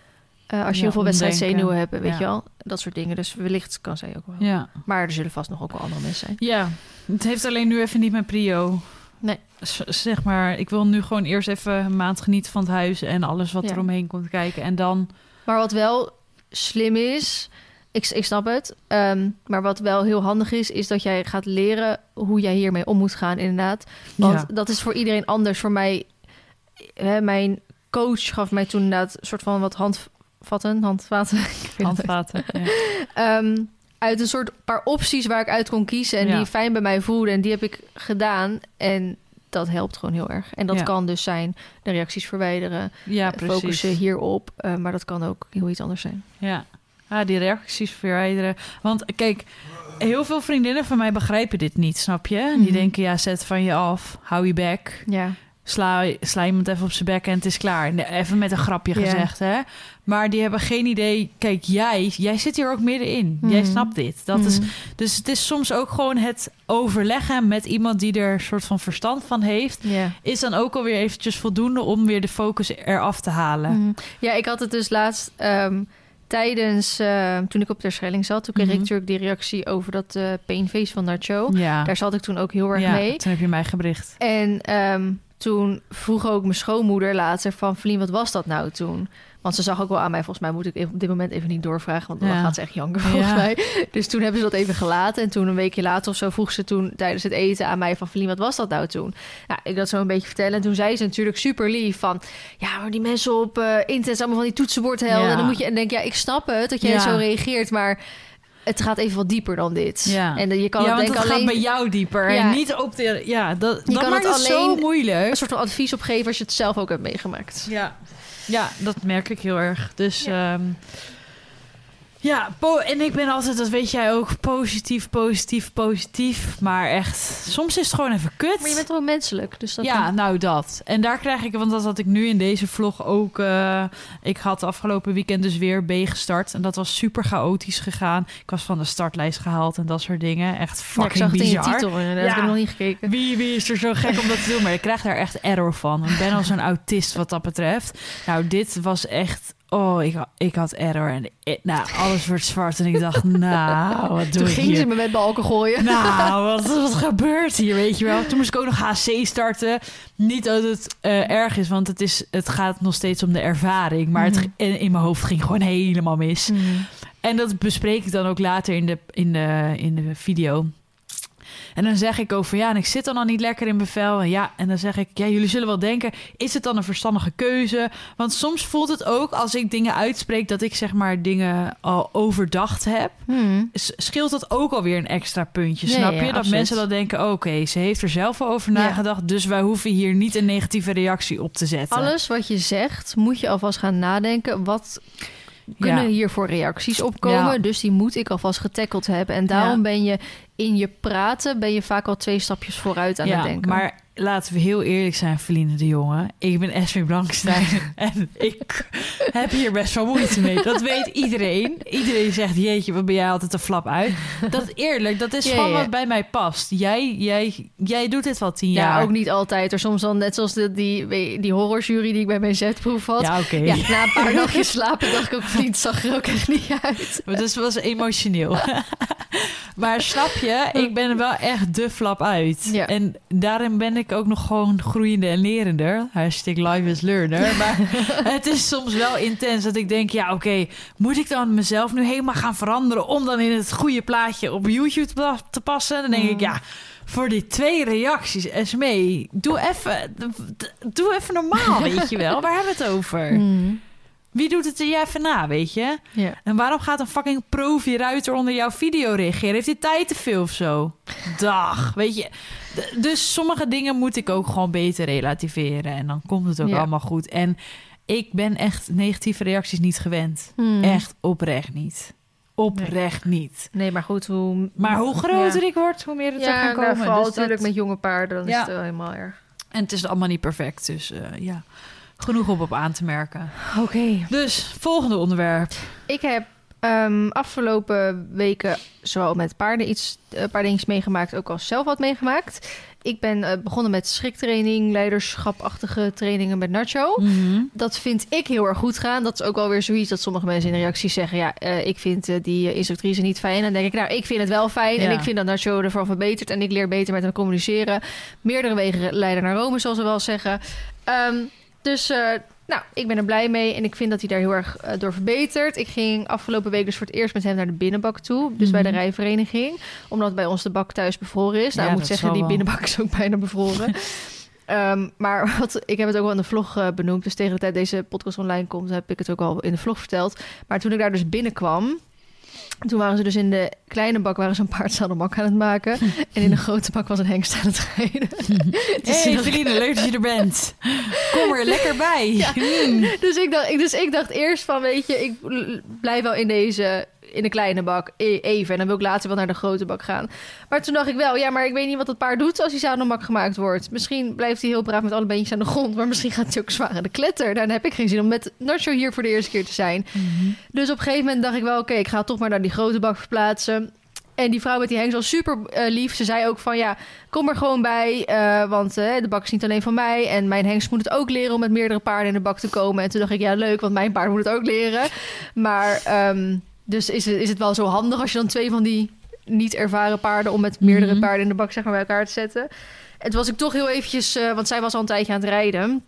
Speaker 1: eh, als je
Speaker 2: Ja,
Speaker 1: heel veel wedstrijdzenuwen hebt, weet
Speaker 2: Ja.
Speaker 1: je wel. Dat soort dingen. Dus wellicht kan zij ook wel.
Speaker 2: Ja.
Speaker 1: Maar er zullen vast nog ook wel andere mensen zijn.
Speaker 2: ja, het heeft alleen nu even niet mijn prio.
Speaker 1: Nee.
Speaker 2: Z- Zeg maar, ik wil nu gewoon eerst even een maand genieten van het huis en alles wat er omheen komt kijken. En dan,
Speaker 1: Maar wat wel slim is, ik, ik snap het. ehm, maar wat wel heel handig is, is dat jij gaat leren hoe jij hiermee om moet gaan, inderdaad. Want
Speaker 2: Ja.
Speaker 1: dat is voor iedereen anders. Voor mij, hè, mijn coach gaf mij toen inderdaad een soort van wat handvatten, handvaten. [LAUGHS]
Speaker 2: handvaten. ja.
Speaker 1: Ehm, uit een soort paar opties waar ik uit kon kiezen en
Speaker 2: Ja.
Speaker 1: die fijn bij mij voelden. En die heb ik gedaan. En dat helpt gewoon heel erg. En dat
Speaker 2: Ja.
Speaker 1: kan dus zijn de reacties verwijderen,
Speaker 2: Ja,
Speaker 1: eh,
Speaker 2: precies.
Speaker 1: focussen hierop. eh, maar dat kan ook heel iets anders zijn.
Speaker 2: Ja, ah, die reacties verwijderen. Want kijk, heel veel vriendinnen van mij begrijpen dit niet, snap je? Die
Speaker 1: Mhm.
Speaker 2: denken, ja, zet van je af, hou je bek.
Speaker 1: Ja,
Speaker 2: Sla, sla iemand even op zijn bek en het is klaar. Even met een grapje gezegd, hè? Maar die hebben geen idee. Kijk, jij, jij zit hier ook middenin. Jij
Speaker 1: Mhm.
Speaker 2: snapt dit. Dat is,
Speaker 1: Mhm.
Speaker 2: dus het is soms ook gewoon het overleggen met iemand die er een soort van verstand van heeft. Is dan ook alweer eventjes voldoende om weer de focus eraf te halen.
Speaker 1: Ja, ik had het dus laatst ehm, tijdens, ehm, toen ik op de Schelling zat, toen kreeg
Speaker 2: Mhm.
Speaker 1: ik natuurlijk die reactie over dat eh painface van Nacho.
Speaker 2: Ja,
Speaker 1: Daar zat ik toen ook heel erg
Speaker 2: ja
Speaker 1: mee.
Speaker 2: toen heb je mij gebericht.
Speaker 1: En ehm, toen vroeg ook mijn schoonmoeder later van... Vlien, wat was dat nou toen? Want ze zag ook wel aan mij, volgens mij moet ik even, op dit moment even niet doorvragen... want dan
Speaker 2: Ja.
Speaker 1: gaat ze echt janken volgens
Speaker 2: Ja.
Speaker 1: mij. Dus toen hebben ze dat even gelaten. En toen een weekje later of zo vroeg ze toen tijdens het eten aan mij van... Vlien, wat was dat nou toen? Nou, ik dat zo een beetje vertellen. En toen zei ze natuurlijk super lief van... Ja, maar die mensen op eh internet allemaal van die toetsenbordhelden.
Speaker 2: Ja.
Speaker 1: En dan moet je... En denk ja, ik snap het dat jij zo reageert, maar... Het gaat even wat dieper dan dit.
Speaker 2: Ja.
Speaker 1: En je kan
Speaker 2: ja,
Speaker 1: het denk
Speaker 2: het
Speaker 1: alleen
Speaker 2: gaat bij jou dieper.
Speaker 1: Ja.
Speaker 2: En niet op de... Ja, dat,
Speaker 1: Je
Speaker 2: dat
Speaker 1: kan
Speaker 2: maakt
Speaker 1: het
Speaker 2: het zo
Speaker 1: alleen-
Speaker 2: moeilijk.
Speaker 1: een soort van advies op geven als je het zelf ook hebt meegemaakt.
Speaker 2: Ja. Ja, dat merk ik heel erg. Dus ja, ja en ik ben altijd, dat weet jij ook, positief, positief, positief. Maar echt, soms is het gewoon even kut.
Speaker 1: Maar je bent wel menselijk, dus dat
Speaker 2: ja, nou dat. En daar krijg ik, want dat had ik nu in deze vlog ook. eh, ik had afgelopen weekend dus weer B gestart. En dat was super chaotisch gegaan. Ik was van de startlijst gehaald en dat soort dingen. Echt
Speaker 1: Ja, ik
Speaker 2: fucking
Speaker 1: zag het in je
Speaker 2: bizar.
Speaker 1: titel inderdaad.
Speaker 2: Ja.
Speaker 1: Ik heb nog niet gekeken.
Speaker 2: Wie, wie is er zo gek om dat te doen? Maar ik krijg daar echt error van. Ik ben al zo'n autist wat dat betreft. Nou, dit was echt... Oh, ik, ik had error en nou, alles wordt zwart. En ik dacht, [LAUGHS] nou, wat doe
Speaker 1: Toen
Speaker 2: ik
Speaker 1: ging
Speaker 2: hier?
Speaker 1: ze me met balken gooien.
Speaker 2: Nou, [LAUGHS] wat, wat gebeurt hier, weet je wel? Toen moest ik ook nog HC starten. Niet dat het eh, erg is, want het, is, het gaat nog steeds om de ervaring. Maar het,
Speaker 1: Mhm.
Speaker 2: in, in mijn hoofd ging gewoon helemaal mis.
Speaker 1: Mm.
Speaker 2: En dat bespreek ik dan ook later in de, in de, in de video. En dan zeg ik ook van ja, en ik zit dan al niet lekker in bevel. En ja, en dan zeg ik, ja, jullie zullen wel denken, is het dan een verstandige keuze? Want soms voelt het ook als ik dingen uitspreek dat ik zeg maar dingen al overdacht heb.
Speaker 1: Mm.
Speaker 2: S- Scheelt dat ook alweer een extra puntje, snap
Speaker 1: ja,
Speaker 2: je? Dat
Speaker 1: absoluut.
Speaker 2: mensen dan denken, oké, ze heeft er zelf al over
Speaker 1: Ja.
Speaker 2: nagedacht, dus wij hoeven hier niet een negatieve reactie op te zetten.
Speaker 1: Alles wat je zegt, moet je alvast gaan nadenken. Wat kunnen
Speaker 2: Ja.
Speaker 1: hier voor reacties opkomen?
Speaker 2: Ja.
Speaker 1: Dus die moet ik alvast getackeld hebben. En daarom
Speaker 2: Ja.
Speaker 1: ben je in je praten... ben je vaak al twee stapjes vooruit aan het denken.
Speaker 2: maar laten we heel eerlijk zijn, Feline de Jonge. Ik ben Esme Blankstein [LAUGHS] en ik heb hier best wel moeite mee. Dat weet iedereen. Iedereen zegt, jeetje, wat ben jij altijd een flap uit. Dat eerlijk, dat is
Speaker 1: Ja,
Speaker 2: gewoon
Speaker 1: ja.
Speaker 2: wat bij mij past. Jij, jij, jij doet dit al tien
Speaker 1: ja,
Speaker 2: jaar.
Speaker 1: ook niet altijd. Er soms dan net zoals de, die, die horrorjury die ik bij mijn zetproef had.
Speaker 2: Ja, oké.
Speaker 1: Ja, na een paar [LAUGHS] nachtjes slapen dacht ik ook... vriend, zag er ook echt niet uit.
Speaker 2: Maar dat was emotioneel. [LAUGHS] maar snap je, ik ben wel echt de flap uit.
Speaker 1: Ja.
Speaker 2: En daarin ben ik ook nog gewoon groeiende en lerender. Hashtag life is learner. [LAUGHS] Maar het is soms wel intens dat ik denk... ja, oké, moet ik dan mezelf nu helemaal gaan veranderen... om dan in het goede plaatje op YouTube te- te passen? Dan denk ik,
Speaker 1: Mm.
Speaker 2: ja... Voor die twee reacties, Esmee, doe even, doe even normaal, [LAUGHS] weet je wel. Waar hebben we het over?
Speaker 1: Mm.
Speaker 2: Wie doet het er jij even na, weet je?
Speaker 1: Ja.
Speaker 2: En waarom gaat een fucking profi-ruiter onder jouw video reageren? Heeft hij tijd te veel of zo? Dag, weet je. D- Dus sommige dingen moet ik ook gewoon beter relativeren. En dan komt het ook
Speaker 1: Ja.
Speaker 2: allemaal goed. En ik ben echt negatieve reacties niet gewend.
Speaker 1: Mm.
Speaker 2: Echt oprecht niet. Oprecht niet.
Speaker 1: Nee, maar goed, hoe...
Speaker 2: Maar hoe groter
Speaker 1: ja.
Speaker 2: ik word, hoe meer het
Speaker 1: Ja,
Speaker 2: gaan
Speaker 1: nou,
Speaker 2: komen.
Speaker 1: vooral
Speaker 2: Dus
Speaker 1: natuurlijk
Speaker 2: dat-
Speaker 1: met jonge paarden, dan is
Speaker 2: Ja.
Speaker 1: het wel helemaal erg.
Speaker 2: En het is allemaal niet perfect, dus eh, ja. Genoeg op op aan te merken.
Speaker 1: Oké.
Speaker 2: Dus, volgende onderwerp.
Speaker 1: Ik heb ehm, afgelopen weken zowel met paarden iets, een paar dingetjes meegemaakt, ook als zelf wat meegemaakt. Ik ben eh, begonnen met schriktraining, leiderschapachtige trainingen met Nacho.
Speaker 2: Mhm.
Speaker 1: Dat vind ik heel erg goed gaan. Dat is ook wel weer zoiets dat sommige mensen in de reacties zeggen... ja, eh, ik vind eh, die eh, instructrice niet fijn. En dan denk ik, nou, ik vind het wel fijn. En ik vind dat Nacho ervan verbetert. En ik leer beter met hem communiceren. Meerdere wegen leiden naar Rome, zoals we wel zeggen. Ehm, dus... eh, nou, ik ben er blij mee en ik vind dat hij daar heel erg eh, door verbetert. Ik ging afgelopen week dus voor het eerst met hem naar de binnenbak toe. Dus bij de
Speaker 2: Mhm.
Speaker 1: rijvereniging. Omdat bij ons de bak thuis bevroren is. Nou,
Speaker 2: Ja,
Speaker 1: ik moet zeggen, die binnenbak is ook bijna bevroren. [LAUGHS] Ehm, maar wat, ik heb het ook wel in de vlog eh, benoemd. Dus tegen de tijd deze podcast online komt, heb ik het ook al in de vlog verteld. Maar toen ik daar dus binnenkwam, toen waren ze dus in de kleine bak waren ze een paardzadelmak aan het maken. [LAUGHS] en in de grote bak was een hengst aan het rijden. Dus [LAUGHS]
Speaker 2: Hey, Feline, leuk dat je er bent. Kom er lekker bij.
Speaker 1: Ja. [LAUGHS]
Speaker 2: Mm.
Speaker 1: dus, ik dacht, dus ik dacht eerst van, weet je, ik blijf wel in deze, in de kleine bak e- even. En dan wil ik later wel naar de grote bak gaan. Maar toen dacht ik wel, ja, maar ik weet niet wat het paard doet als hij zadelmak gemaakt wordt. Misschien blijft hij heel braaf met alle beentjes aan de grond. Maar misschien gaat hij ook zwaar aan de kletter. Dan heb ik geen zin om met Nacho hier voor de eerste keer te zijn. Dus op een gegeven moment dacht ik wel, oké, ik ga toch maar naar die grote bak verplaatsen. En die vrouw met die hengst was super eh, lief. Ze zei ook van ja, kom er gewoon bij. eh, want eh, de bak is niet alleen van mij. En mijn hengst moet het ook leren om met meerdere paarden in de bak te komen. En toen dacht ik, ja, leuk, want mijn paard moet het ook leren. Maar ehm, dus is het, is het wel zo handig als je dan twee van die niet ervaren paarden om met meerdere
Speaker 2: Mhm.
Speaker 1: paarden in de bak zeg maar, bij elkaar te zetten. En toen was ik toch heel eventjes, eh, want zij was al een tijdje aan het rijden.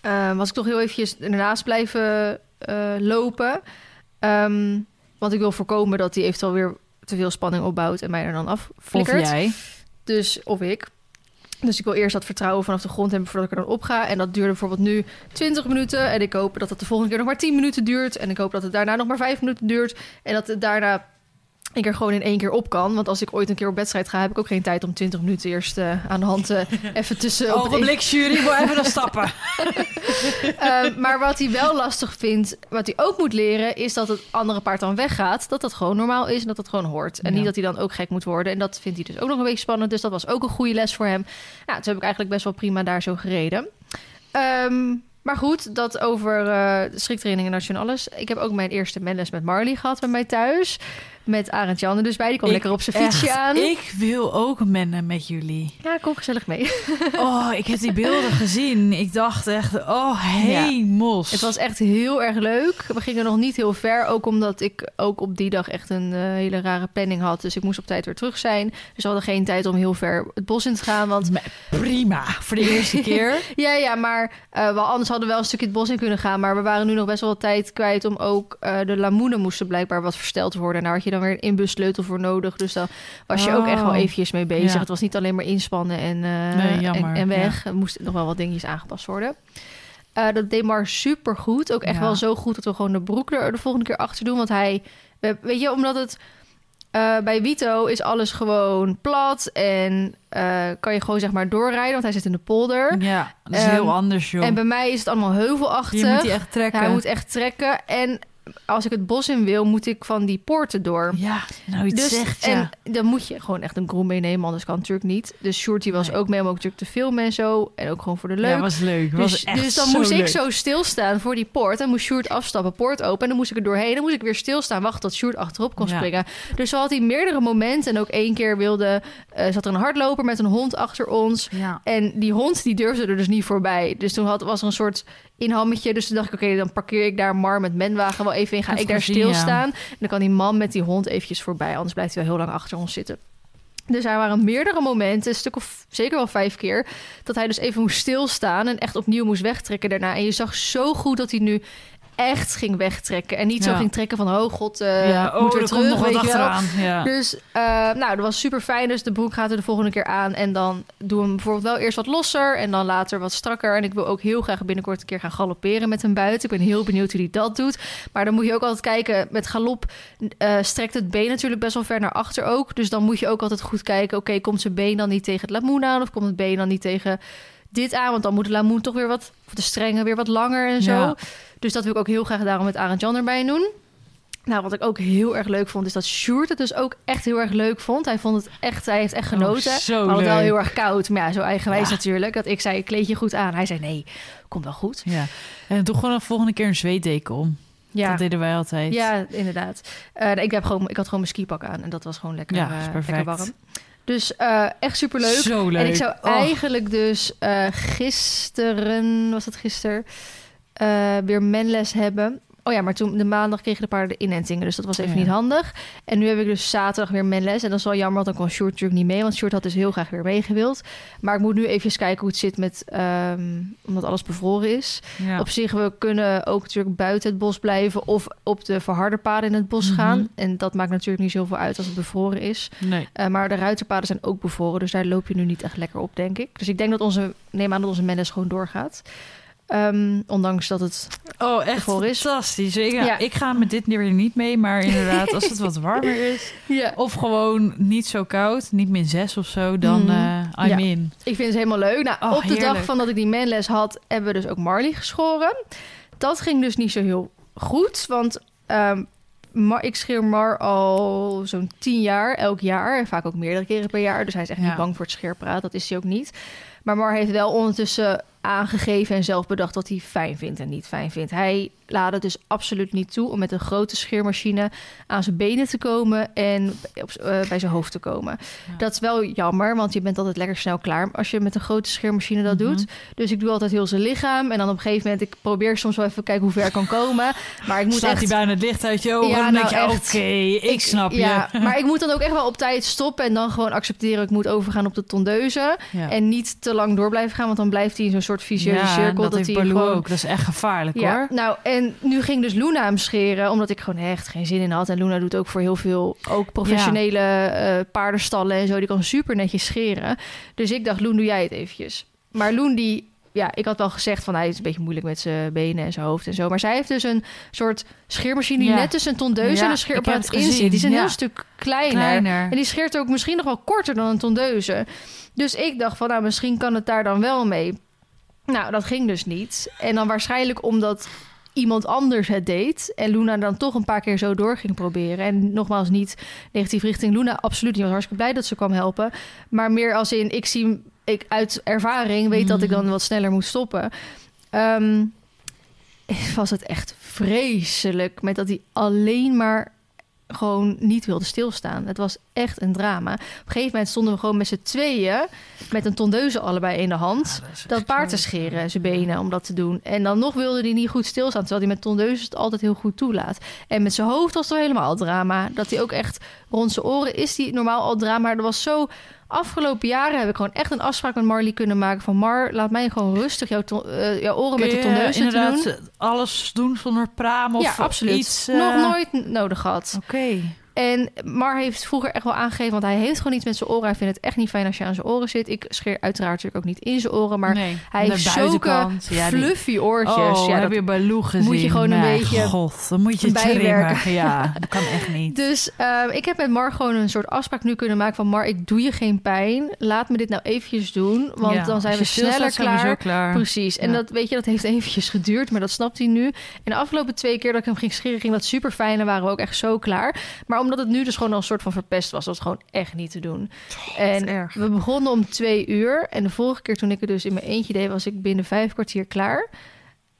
Speaker 1: eh, was ik toch heel eventjes ernaast blijven eh, lopen. Ehm, want ik wil voorkomen dat hij eventueel weer te veel spanning opbouwt en mij er dan
Speaker 2: Of
Speaker 1: afflikkert.
Speaker 2: jij.
Speaker 1: Dus, of ik. Dus ik wil eerst dat vertrouwen vanaf de grond hebben voordat ik er dan op ga. En dat duurde bijvoorbeeld nu 20 minuten. En ik hoop dat het de volgende keer nog maar 10 minuten duurt. En ik hoop dat het daarna nog maar 5 minuten duurt. En dat het daarna ik er gewoon in één keer op kan. Want als ik ooit een keer op wedstrijd ga, heb ik ook geen tijd om 20 minuten eerst eh, aan de hand eh, [LAUGHS] even tussen. op
Speaker 2: Ogenblik, jury, moet even dan stappen. [LAUGHS] [LAUGHS]
Speaker 1: Ehm, maar wat hij wel lastig vindt, wat hij ook moet leren, is dat het andere paard dan weggaat. Dat dat gewoon normaal is en dat dat gewoon hoort. En
Speaker 2: Ja.
Speaker 1: niet dat hij dan ook gek moet worden. En dat vindt hij dus ook nog een beetje spannend. Dus dat was ook een goede les voor hem. Nou, toen heb ik eigenlijk best wel prima daar zo gereden. Ehm, maar goed, dat over eh de schriktraining en dat en alles. Ik heb ook mijn eerste menles met Marley gehad bij mij thuis. Met Arend Jan er dus bij. Die kwam
Speaker 2: Ik-
Speaker 1: lekker op zijn fietsje
Speaker 2: Echt,
Speaker 1: aan.
Speaker 2: Ik wil ook mennen met jullie.
Speaker 1: Ja, kom gezellig mee. [LAUGHS]
Speaker 2: Oh, ik heb die beelden gezien. Ik dacht echt, oh, hemels.
Speaker 1: Het was echt heel erg leuk. We gingen nog niet heel ver. Ook omdat ik ook op die dag echt een eh, hele rare planning had. Dus ik moest op tijd weer terug zijn. Dus we hadden geen tijd om heel ver het bos in te gaan. Want
Speaker 2: prima voor de eerste [LAUGHS] keer.
Speaker 1: ja, ja, maar eh, wel anders hadden we wel een stukje het bos in kunnen gaan. Maar we waren nu nog best wel wat tijd kwijt om ook... eh, de lamoenen moesten blijkbaar wat versteld worden. En daar had je dan weer een inbussleutel voor nodig. Dus daar was je ook echt wel
Speaker 2: Oh.
Speaker 1: eventjes mee bezig.
Speaker 2: Ja.
Speaker 1: Het was niet alleen maar inspannen en, eh,
Speaker 2: Nee,
Speaker 1: en, en weg. Er moesten nog wel wat dingetjes aangepast worden. Eh, dat deed Mar super goed. Ook echt
Speaker 2: Ja.
Speaker 1: wel zo goed dat we gewoon de broek er de volgende keer achter doen. Want hij, we- weet je, omdat het eh, bij Vito is alles gewoon plat en kan je gewoon zeg maar doorrijden, want hij zit in de polder.
Speaker 2: Ja, dat is
Speaker 1: Ehm,
Speaker 2: heel anders, joh.
Speaker 1: En bij mij is het allemaal heuvelachtig.
Speaker 2: je moet die echt trekken.
Speaker 1: Hij moet echt trekken. En als ik het bos in wil, moet ik van die poorten door.
Speaker 2: Ja, nou iets
Speaker 1: Dus,
Speaker 2: zegt, ja.
Speaker 1: En dan moet je gewoon echt een groen meenemen, anders kan het natuurlijk niet. Dus Shorty was
Speaker 2: Nee.
Speaker 1: ook mee om ook natuurlijk te filmen en zo. En ook gewoon voor de leuk.
Speaker 2: Ja, was leuk.
Speaker 1: Dus,
Speaker 2: was echt
Speaker 1: dus dan moest ik zo stilstaan voor die poort. En moest Sjoerd afstappen, poort open. En dan moest ik er doorheen. Dan moest ik weer stilstaan, wachten tot Sjoerd achterop kon
Speaker 2: Ja.
Speaker 1: springen. Dus zo had hij meerdere momenten. En ook één keer wilde, eh, zat er een hardloper met een hond achter ons.
Speaker 2: Ja.
Speaker 1: En die hond die durfde er dus niet voorbij. Dus toen had, was er een soort inhammetje. Dus toen dacht ik, oké, dan parkeer ik daar Mar met menwagen wel even in. Ga ik daar
Speaker 2: gezien, ja.
Speaker 1: stilstaan. En dan kan die man met die hond eventjes voorbij. Anders blijft hij wel heel lang achter ons zitten. Dus er waren meerdere momenten, een stuk of zeker wel vijf keer, dat hij dus even moest stilstaan en echt opnieuw moest wegtrekken daarna. En je zag zo goed dat hij nu echt ging wegtrekken. En niet zo ging trekken van, oh god, eh
Speaker 2: ja, oh,
Speaker 1: moet
Speaker 2: er
Speaker 1: terug,
Speaker 2: nog wat
Speaker 1: weet
Speaker 2: achteraan. Ja.
Speaker 1: Dus eh, nou, dat was super fijn. Dus de broek gaat er de volgende keer aan. En dan doen we hem bijvoorbeeld wel eerst wat losser. En dan later wat strakker. En ik wil ook heel graag binnenkort een keer gaan galopperen met hem buiten. Ik ben heel benieuwd hoe hij dat doet. Maar dan moet je ook altijd kijken. Met galop eh, strekt het been natuurlijk best wel ver naar achter ook. Dus dan moet je ook altijd goed kijken. Oké, komt zijn been dan niet tegen het lamoen aan? Of komt het been dan niet tegen dit aan? Want dan moet de lamoen toch weer wat... Of de strengen weer wat langer en zo.
Speaker 2: Ja.
Speaker 1: Dus dat wil ik ook heel graag daarom met Arend Jan erbij doen. Nou, wat ik ook heel erg leuk vond, is dat Sjoerd het dus ook echt heel erg leuk vond. Hij vond het echt, hij heeft echt genoten.
Speaker 2: Oh,
Speaker 1: hadden het wel heel erg koud, maar ja, zo eigenwijs
Speaker 2: Ja.
Speaker 1: natuurlijk. Dat ik zei, kleed je goed aan. Hij zei, nee, komt wel goed.
Speaker 2: Ja. En doe gewoon de volgende keer een zweetdeken om.
Speaker 1: Ja,
Speaker 2: Dat deden wij altijd.
Speaker 1: ja inderdaad. Eh, ik, heb gewoon, ik had gewoon mijn skipak aan en dat was gewoon lekker,
Speaker 2: Ja, perfect.
Speaker 1: lekker warm. Dus eh, echt superleuk.
Speaker 2: Zo leuk.
Speaker 1: En ik zou
Speaker 2: Oh.
Speaker 1: eigenlijk dus eh, gisteren, was het gisteren, eh, weer menles hebben. Oh ja, maar toen de maandag kregen de paarden de inentingen, dus dat was even
Speaker 2: Ja.
Speaker 1: niet handig. En nu heb ik dus zaterdag weer menles. En dat is wel jammer, want dan kon Sjoerd natuurlijk niet mee. Want Sjoerd had dus heel graag weer meegewild. Maar ik moet nu even kijken hoe het zit met, ehm, omdat alles bevroren is.
Speaker 2: Ja.
Speaker 1: Op zich, we kunnen ook natuurlijk buiten het bos blijven of op de verharde paden in het bos
Speaker 2: Mhm.
Speaker 1: gaan. En dat maakt natuurlijk niet zoveel uit als het bevroren is.
Speaker 2: Nee.
Speaker 1: Uh, maar de ruiterpaden zijn ook bevroren, dus daar loop je nu niet echt lekker op, denk ik. Dus ik denk dat onze, neem aan dat onze mendes gewoon doorgaat. Ehm, ondanks dat het...
Speaker 2: Oh, echt
Speaker 1: Ervoor is.
Speaker 2: fantastisch. Ik,
Speaker 1: Ja.
Speaker 2: ik ga met dit weer niet mee, maar inderdaad, [LAUGHS] als het wat warmer is...
Speaker 1: Ja.
Speaker 2: of gewoon niet zo koud, niet min 6 of zo, dan
Speaker 1: Mhm.
Speaker 2: eh I'm
Speaker 1: Ja.
Speaker 2: in.
Speaker 1: Ik vind het helemaal leuk. Nou,
Speaker 2: Oh,
Speaker 1: op de dag van dat ik die menles had, hebben we dus ook Marley geschoren. Dat ging dus niet zo heel goed, want ehm, Mar- ik scheer Mar al zo'n tien jaar, elk jaar. En vaak ook meerdere keren per jaar. Dus hij is echt
Speaker 2: Ja.
Speaker 1: niet bang voor het scheerpraat. Dat is hij ook niet. Maar Mar heeft wel ondertussen aangegeven en zelf bedacht wat hij fijn vindt en niet fijn vindt. Hij laat het dus absoluut niet toe om met een grote scheermachine aan zijn benen te komen en op, eh, bij zijn hoofd te komen.
Speaker 2: Ja.
Speaker 1: Dat is wel jammer, want je bent altijd lekker snel klaar als je met een grote scheermachine dat
Speaker 2: Mhm.
Speaker 1: doet. Dus ik doe altijd heel zijn lichaam en dan op een gegeven moment, ik probeer soms wel even kijken hoe ver ik kan komen. Maar ik moet
Speaker 2: Staat
Speaker 1: echt...
Speaker 2: hij bijna het licht uit je ogen,
Speaker 1: Ja, nou
Speaker 2: je, oké, ik, snap je.
Speaker 1: Ja, maar ik [LAUGHS] moet dan ook echt wel op tijd stoppen en dan gewoon accepteren. Ik moet overgaan op de tondeuze.
Speaker 2: Ja.
Speaker 1: En niet te lang door blijven gaan, want dan blijft hij in zo'n soort vicieuze
Speaker 2: Ja,
Speaker 1: cirkel.
Speaker 2: dat,
Speaker 1: hij gewoon...
Speaker 2: ook. Dat is echt gevaarlijk, hoor.
Speaker 1: nou en nu ging dus Luna hem scheren, omdat ik gewoon echt geen zin in had. En Luna doet ook voor heel veel, ook professionele eh, paardenstallen en zo. Die kan super netjes scheren. Dus ik dacht, Loen, doe jij het eventjes. Maar Loen die, ja, ik had wel gezegd van hij is een beetje moeilijk met zijn benen en zijn hoofd en zo. Maar zij heeft dus een soort scheermachine die
Speaker 2: Ja.
Speaker 1: net tussen een tondeus
Speaker 2: Ja,
Speaker 1: en een scheerapparaat in zit. Die is een heel stuk kleiner.
Speaker 2: Kleiner.
Speaker 1: En die scheert ook misschien nog wel korter dan een tondeuze. Dus ik dacht van, nou, misschien kan het daar dan wel mee. Nou, dat ging dus niet. En dan waarschijnlijk omdat iemand anders het deed... en Luna dan toch een paar keer zo door ging proberen. En nogmaals, niet negatief richting Luna. Absoluut niet. Ik was hartstikke blij dat ze kwam helpen. Maar meer als in, ik zie... Ik uit ervaring weet dat ik dan wat sneller moet stoppen. Ehm, was het echt vreselijk met dat hij alleen maar gewoon niet wilde stilstaan. Het was echt een drama. Op een gegeven moment stonden we gewoon met z'n tweeën... met een tondeuze allebei in de hand... dat paard te scheren, zijn benen, om dat te doen. En dan nog wilde hij niet goed stilstaan... terwijl hij met tondeuze het altijd heel goed toelaat. En met zijn hoofd was het wel helemaal drama. Dat hij ook echt rond zijn oren is die normaal al drama. Maar er was zo... Afgelopen jaren heb ik gewoon echt een afspraak met Marley kunnen maken... van Mar, laat mij gewoon rustig jouw, ton- eh, jouw oren met de tondeuze
Speaker 2: inderdaad
Speaker 1: doen.
Speaker 2: alles doen zonder praam of
Speaker 1: ja, absoluut.
Speaker 2: iets? eh,
Speaker 1: Nog nooit n- nodig gehad.
Speaker 2: Oké.
Speaker 1: En Mar heeft vroeger echt wel aangegeven, want hij heeft gewoon iets met zijn oren. Hij vindt het echt niet fijn als je aan zijn oren zit. Ik scheer uiteraard natuurlijk ook niet in zijn oren, maar
Speaker 2: nee,
Speaker 1: hij heeft zulke.
Speaker 2: Ja, die-
Speaker 1: fluffy oortjes.
Speaker 2: Oh,
Speaker 1: ja,
Speaker 2: heb
Speaker 1: dat-
Speaker 2: je gezien?
Speaker 1: moet je gewoon een beetje
Speaker 2: God, dan moet je
Speaker 1: bijwerken.
Speaker 2: Ja, [LAUGHS] dat kan echt niet.
Speaker 1: Dus eh, ik heb met Mar gewoon een soort afspraak nu kunnen maken van... Mar, ik doe je geen pijn. Laat me dit nou eventjes doen, want
Speaker 2: Ja,
Speaker 1: dan zijn we sneller
Speaker 2: zijn we
Speaker 1: klaar.
Speaker 2: klaar.
Speaker 1: Precies. En
Speaker 2: Ja.
Speaker 1: dat weet je, dat heeft [LAUGHS] eventjes geduurd, maar dat snapt hij nu. En de afgelopen twee keer dat ik hem ging scheren, ging dat super fijn en waren we ook echt zo klaar. Maar omdat het nu dus gewoon al een soort van verpest was, was het gewoon echt niet te doen. en
Speaker 2: erg.
Speaker 1: we begonnen om twee uur. En de vorige keer toen ik het dus in mijn eentje deed, was ik binnen vijf kwartier klaar.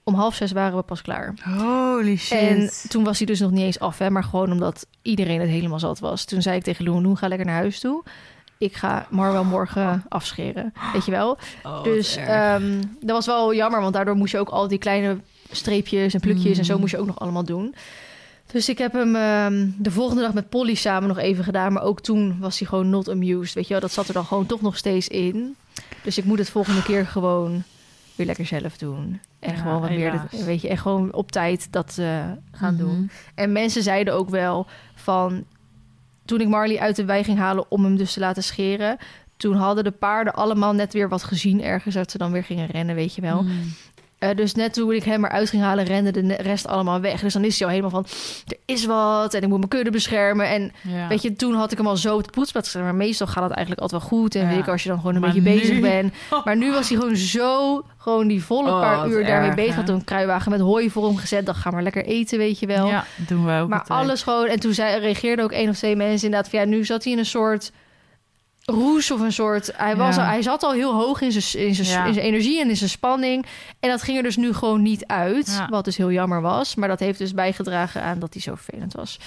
Speaker 1: Om half zes waren we pas klaar.
Speaker 2: Holy shit.
Speaker 1: En toen was hij dus nog niet eens af, hè, maar gewoon omdat iedereen het helemaal zat was. Toen zei ik tegen Loen, Loen, ga lekker naar huis toe. Ik ga Mar wel morgen afscheren, weet je wel.
Speaker 2: Oh,
Speaker 1: Dus ehm, dat was wel jammer, want daardoor moest je ook al die kleine streepjes en plukjes en zo
Speaker 2: Mm.
Speaker 1: moest je ook nog allemaal doen. Dus ik heb hem ehm, de volgende dag met Polly samen nog even gedaan. Maar ook toen was hij gewoon not amused. Weet je wel, dat zat er dan gewoon toch nog steeds in. Dus ik moet het volgende keer gewoon weer lekker zelf doen. En
Speaker 2: Ja,
Speaker 1: gewoon wat meer,
Speaker 2: helaas.
Speaker 1: dat- weet je, en gewoon op tijd dat eh, gaan
Speaker 2: Mhm.
Speaker 1: doen. En mensen zeiden ook wel van... Toen ik Marley uit de wei ging halen om hem dus te laten scheren... toen hadden de paarden allemaal net weer wat gezien ergens... dat ze dan weer gingen rennen, weet je wel.
Speaker 2: Mm.
Speaker 1: Eh, dus net toen ik hem eruit ging halen, rende de rest allemaal weg. Dus dan is hij al helemaal van, er is wat en ik moet mijn kudde beschermen. En
Speaker 2: Ja.
Speaker 1: weet je, toen had ik hem al zo op poetsbad gezet. Maar meestal gaat het eigenlijk altijd wel goed. En
Speaker 2: Ja.
Speaker 1: weet ik, als je dan gewoon een
Speaker 2: Maar
Speaker 1: beetje
Speaker 2: nu-
Speaker 1: bezig bent. [LAUGHS] Maar nu was hij gewoon zo, gewoon die volle
Speaker 2: Oh,
Speaker 1: paar uur daarmee bezig.
Speaker 2: hè?
Speaker 1: Had een kruiwagen met hooi voor hem gezet. Dan ga maar lekker eten, weet je wel.
Speaker 2: Ja, doen wij ook
Speaker 1: Maar
Speaker 2: altijd.
Speaker 1: alles gewoon. En toen zei, reageerden ook één of twee mensen inderdaad van ja, nu zat hij in een soort roes of een soort. Hij, was
Speaker 2: Ja.
Speaker 1: al, hij zat al heel hoog in zijn, in, zijn,
Speaker 2: Ja.
Speaker 1: in zijn energie en in zijn spanning. En dat ging er dus nu gewoon niet uit.
Speaker 2: Ja.
Speaker 1: Wat dus heel jammer was. Maar dat heeft dus bijgedragen aan dat hij zo vervelend was.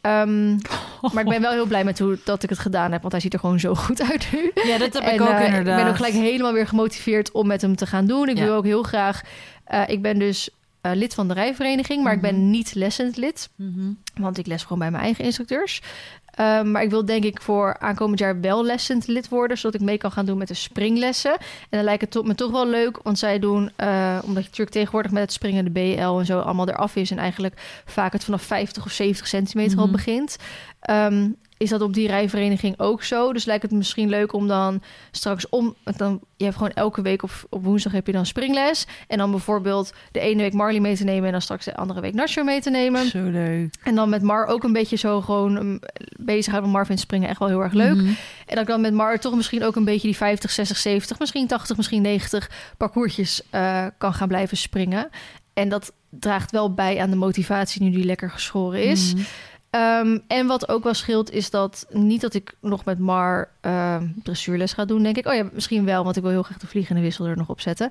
Speaker 1: Ehm, [LAUGHS] maar ik ben wel heel blij met hoe dat ik het gedaan heb, want hij ziet er gewoon zo goed uit nu.
Speaker 2: Ja, dat heb
Speaker 1: En,
Speaker 2: ik ook
Speaker 1: eh,
Speaker 2: inderdaad.
Speaker 1: Ik ben ook gelijk helemaal weer gemotiveerd om met hem te gaan doen. Ik wil ook heel graag. eh, ik ben dus eh, lid van de rijvereniging, maar ik
Speaker 2: Mhm.
Speaker 1: ben niet lessend lid.
Speaker 2: Mhm.
Speaker 1: Want ik les gewoon bij mijn eigen instructeurs. Ehm, maar ik wil denk ik voor aankomend jaar wel lessend lid worden, zodat ik mee kan gaan doen met de springlessen. En dan lijkt het to- me toch wel leuk, want zij doen, eh, omdat je natuurlijk tegenwoordig met het springen de BL en zo allemaal eraf is en eigenlijk vaak het vanaf 50 of 70 centimeter al
Speaker 2: Mhm.
Speaker 1: begint. Ehm, is dat op die rijvereniging ook zo? Dus lijkt het misschien leuk om dan straks om... Dan, je hebt gewoon elke week op, op woensdag heb je dan springles. En dan bijvoorbeeld de ene week Marley mee te nemen... en dan straks de andere week Nacho mee te nemen.
Speaker 2: Zo leuk.
Speaker 1: En dan met Mar ook een beetje zo gewoon um, bezig houden. Mar vindt springen echt wel heel erg leuk.
Speaker 2: Mhm.
Speaker 1: En dat ik dan met Mar toch misschien ook een beetje die 50, 60, 70, misschien 80, misschien 90 parcoursjes eh, kan gaan blijven springen. En dat draagt wel bij aan de motivatie nu die lekker geschoren is.
Speaker 2: Mhm.
Speaker 1: Ehm, en wat ook wel scheelt is dat niet dat ik nog met Mar ehm, dressuurles ga doen, denk ik. Oh ja, misschien wel, want ik wil heel graag de vliegende wissel er nog op zetten.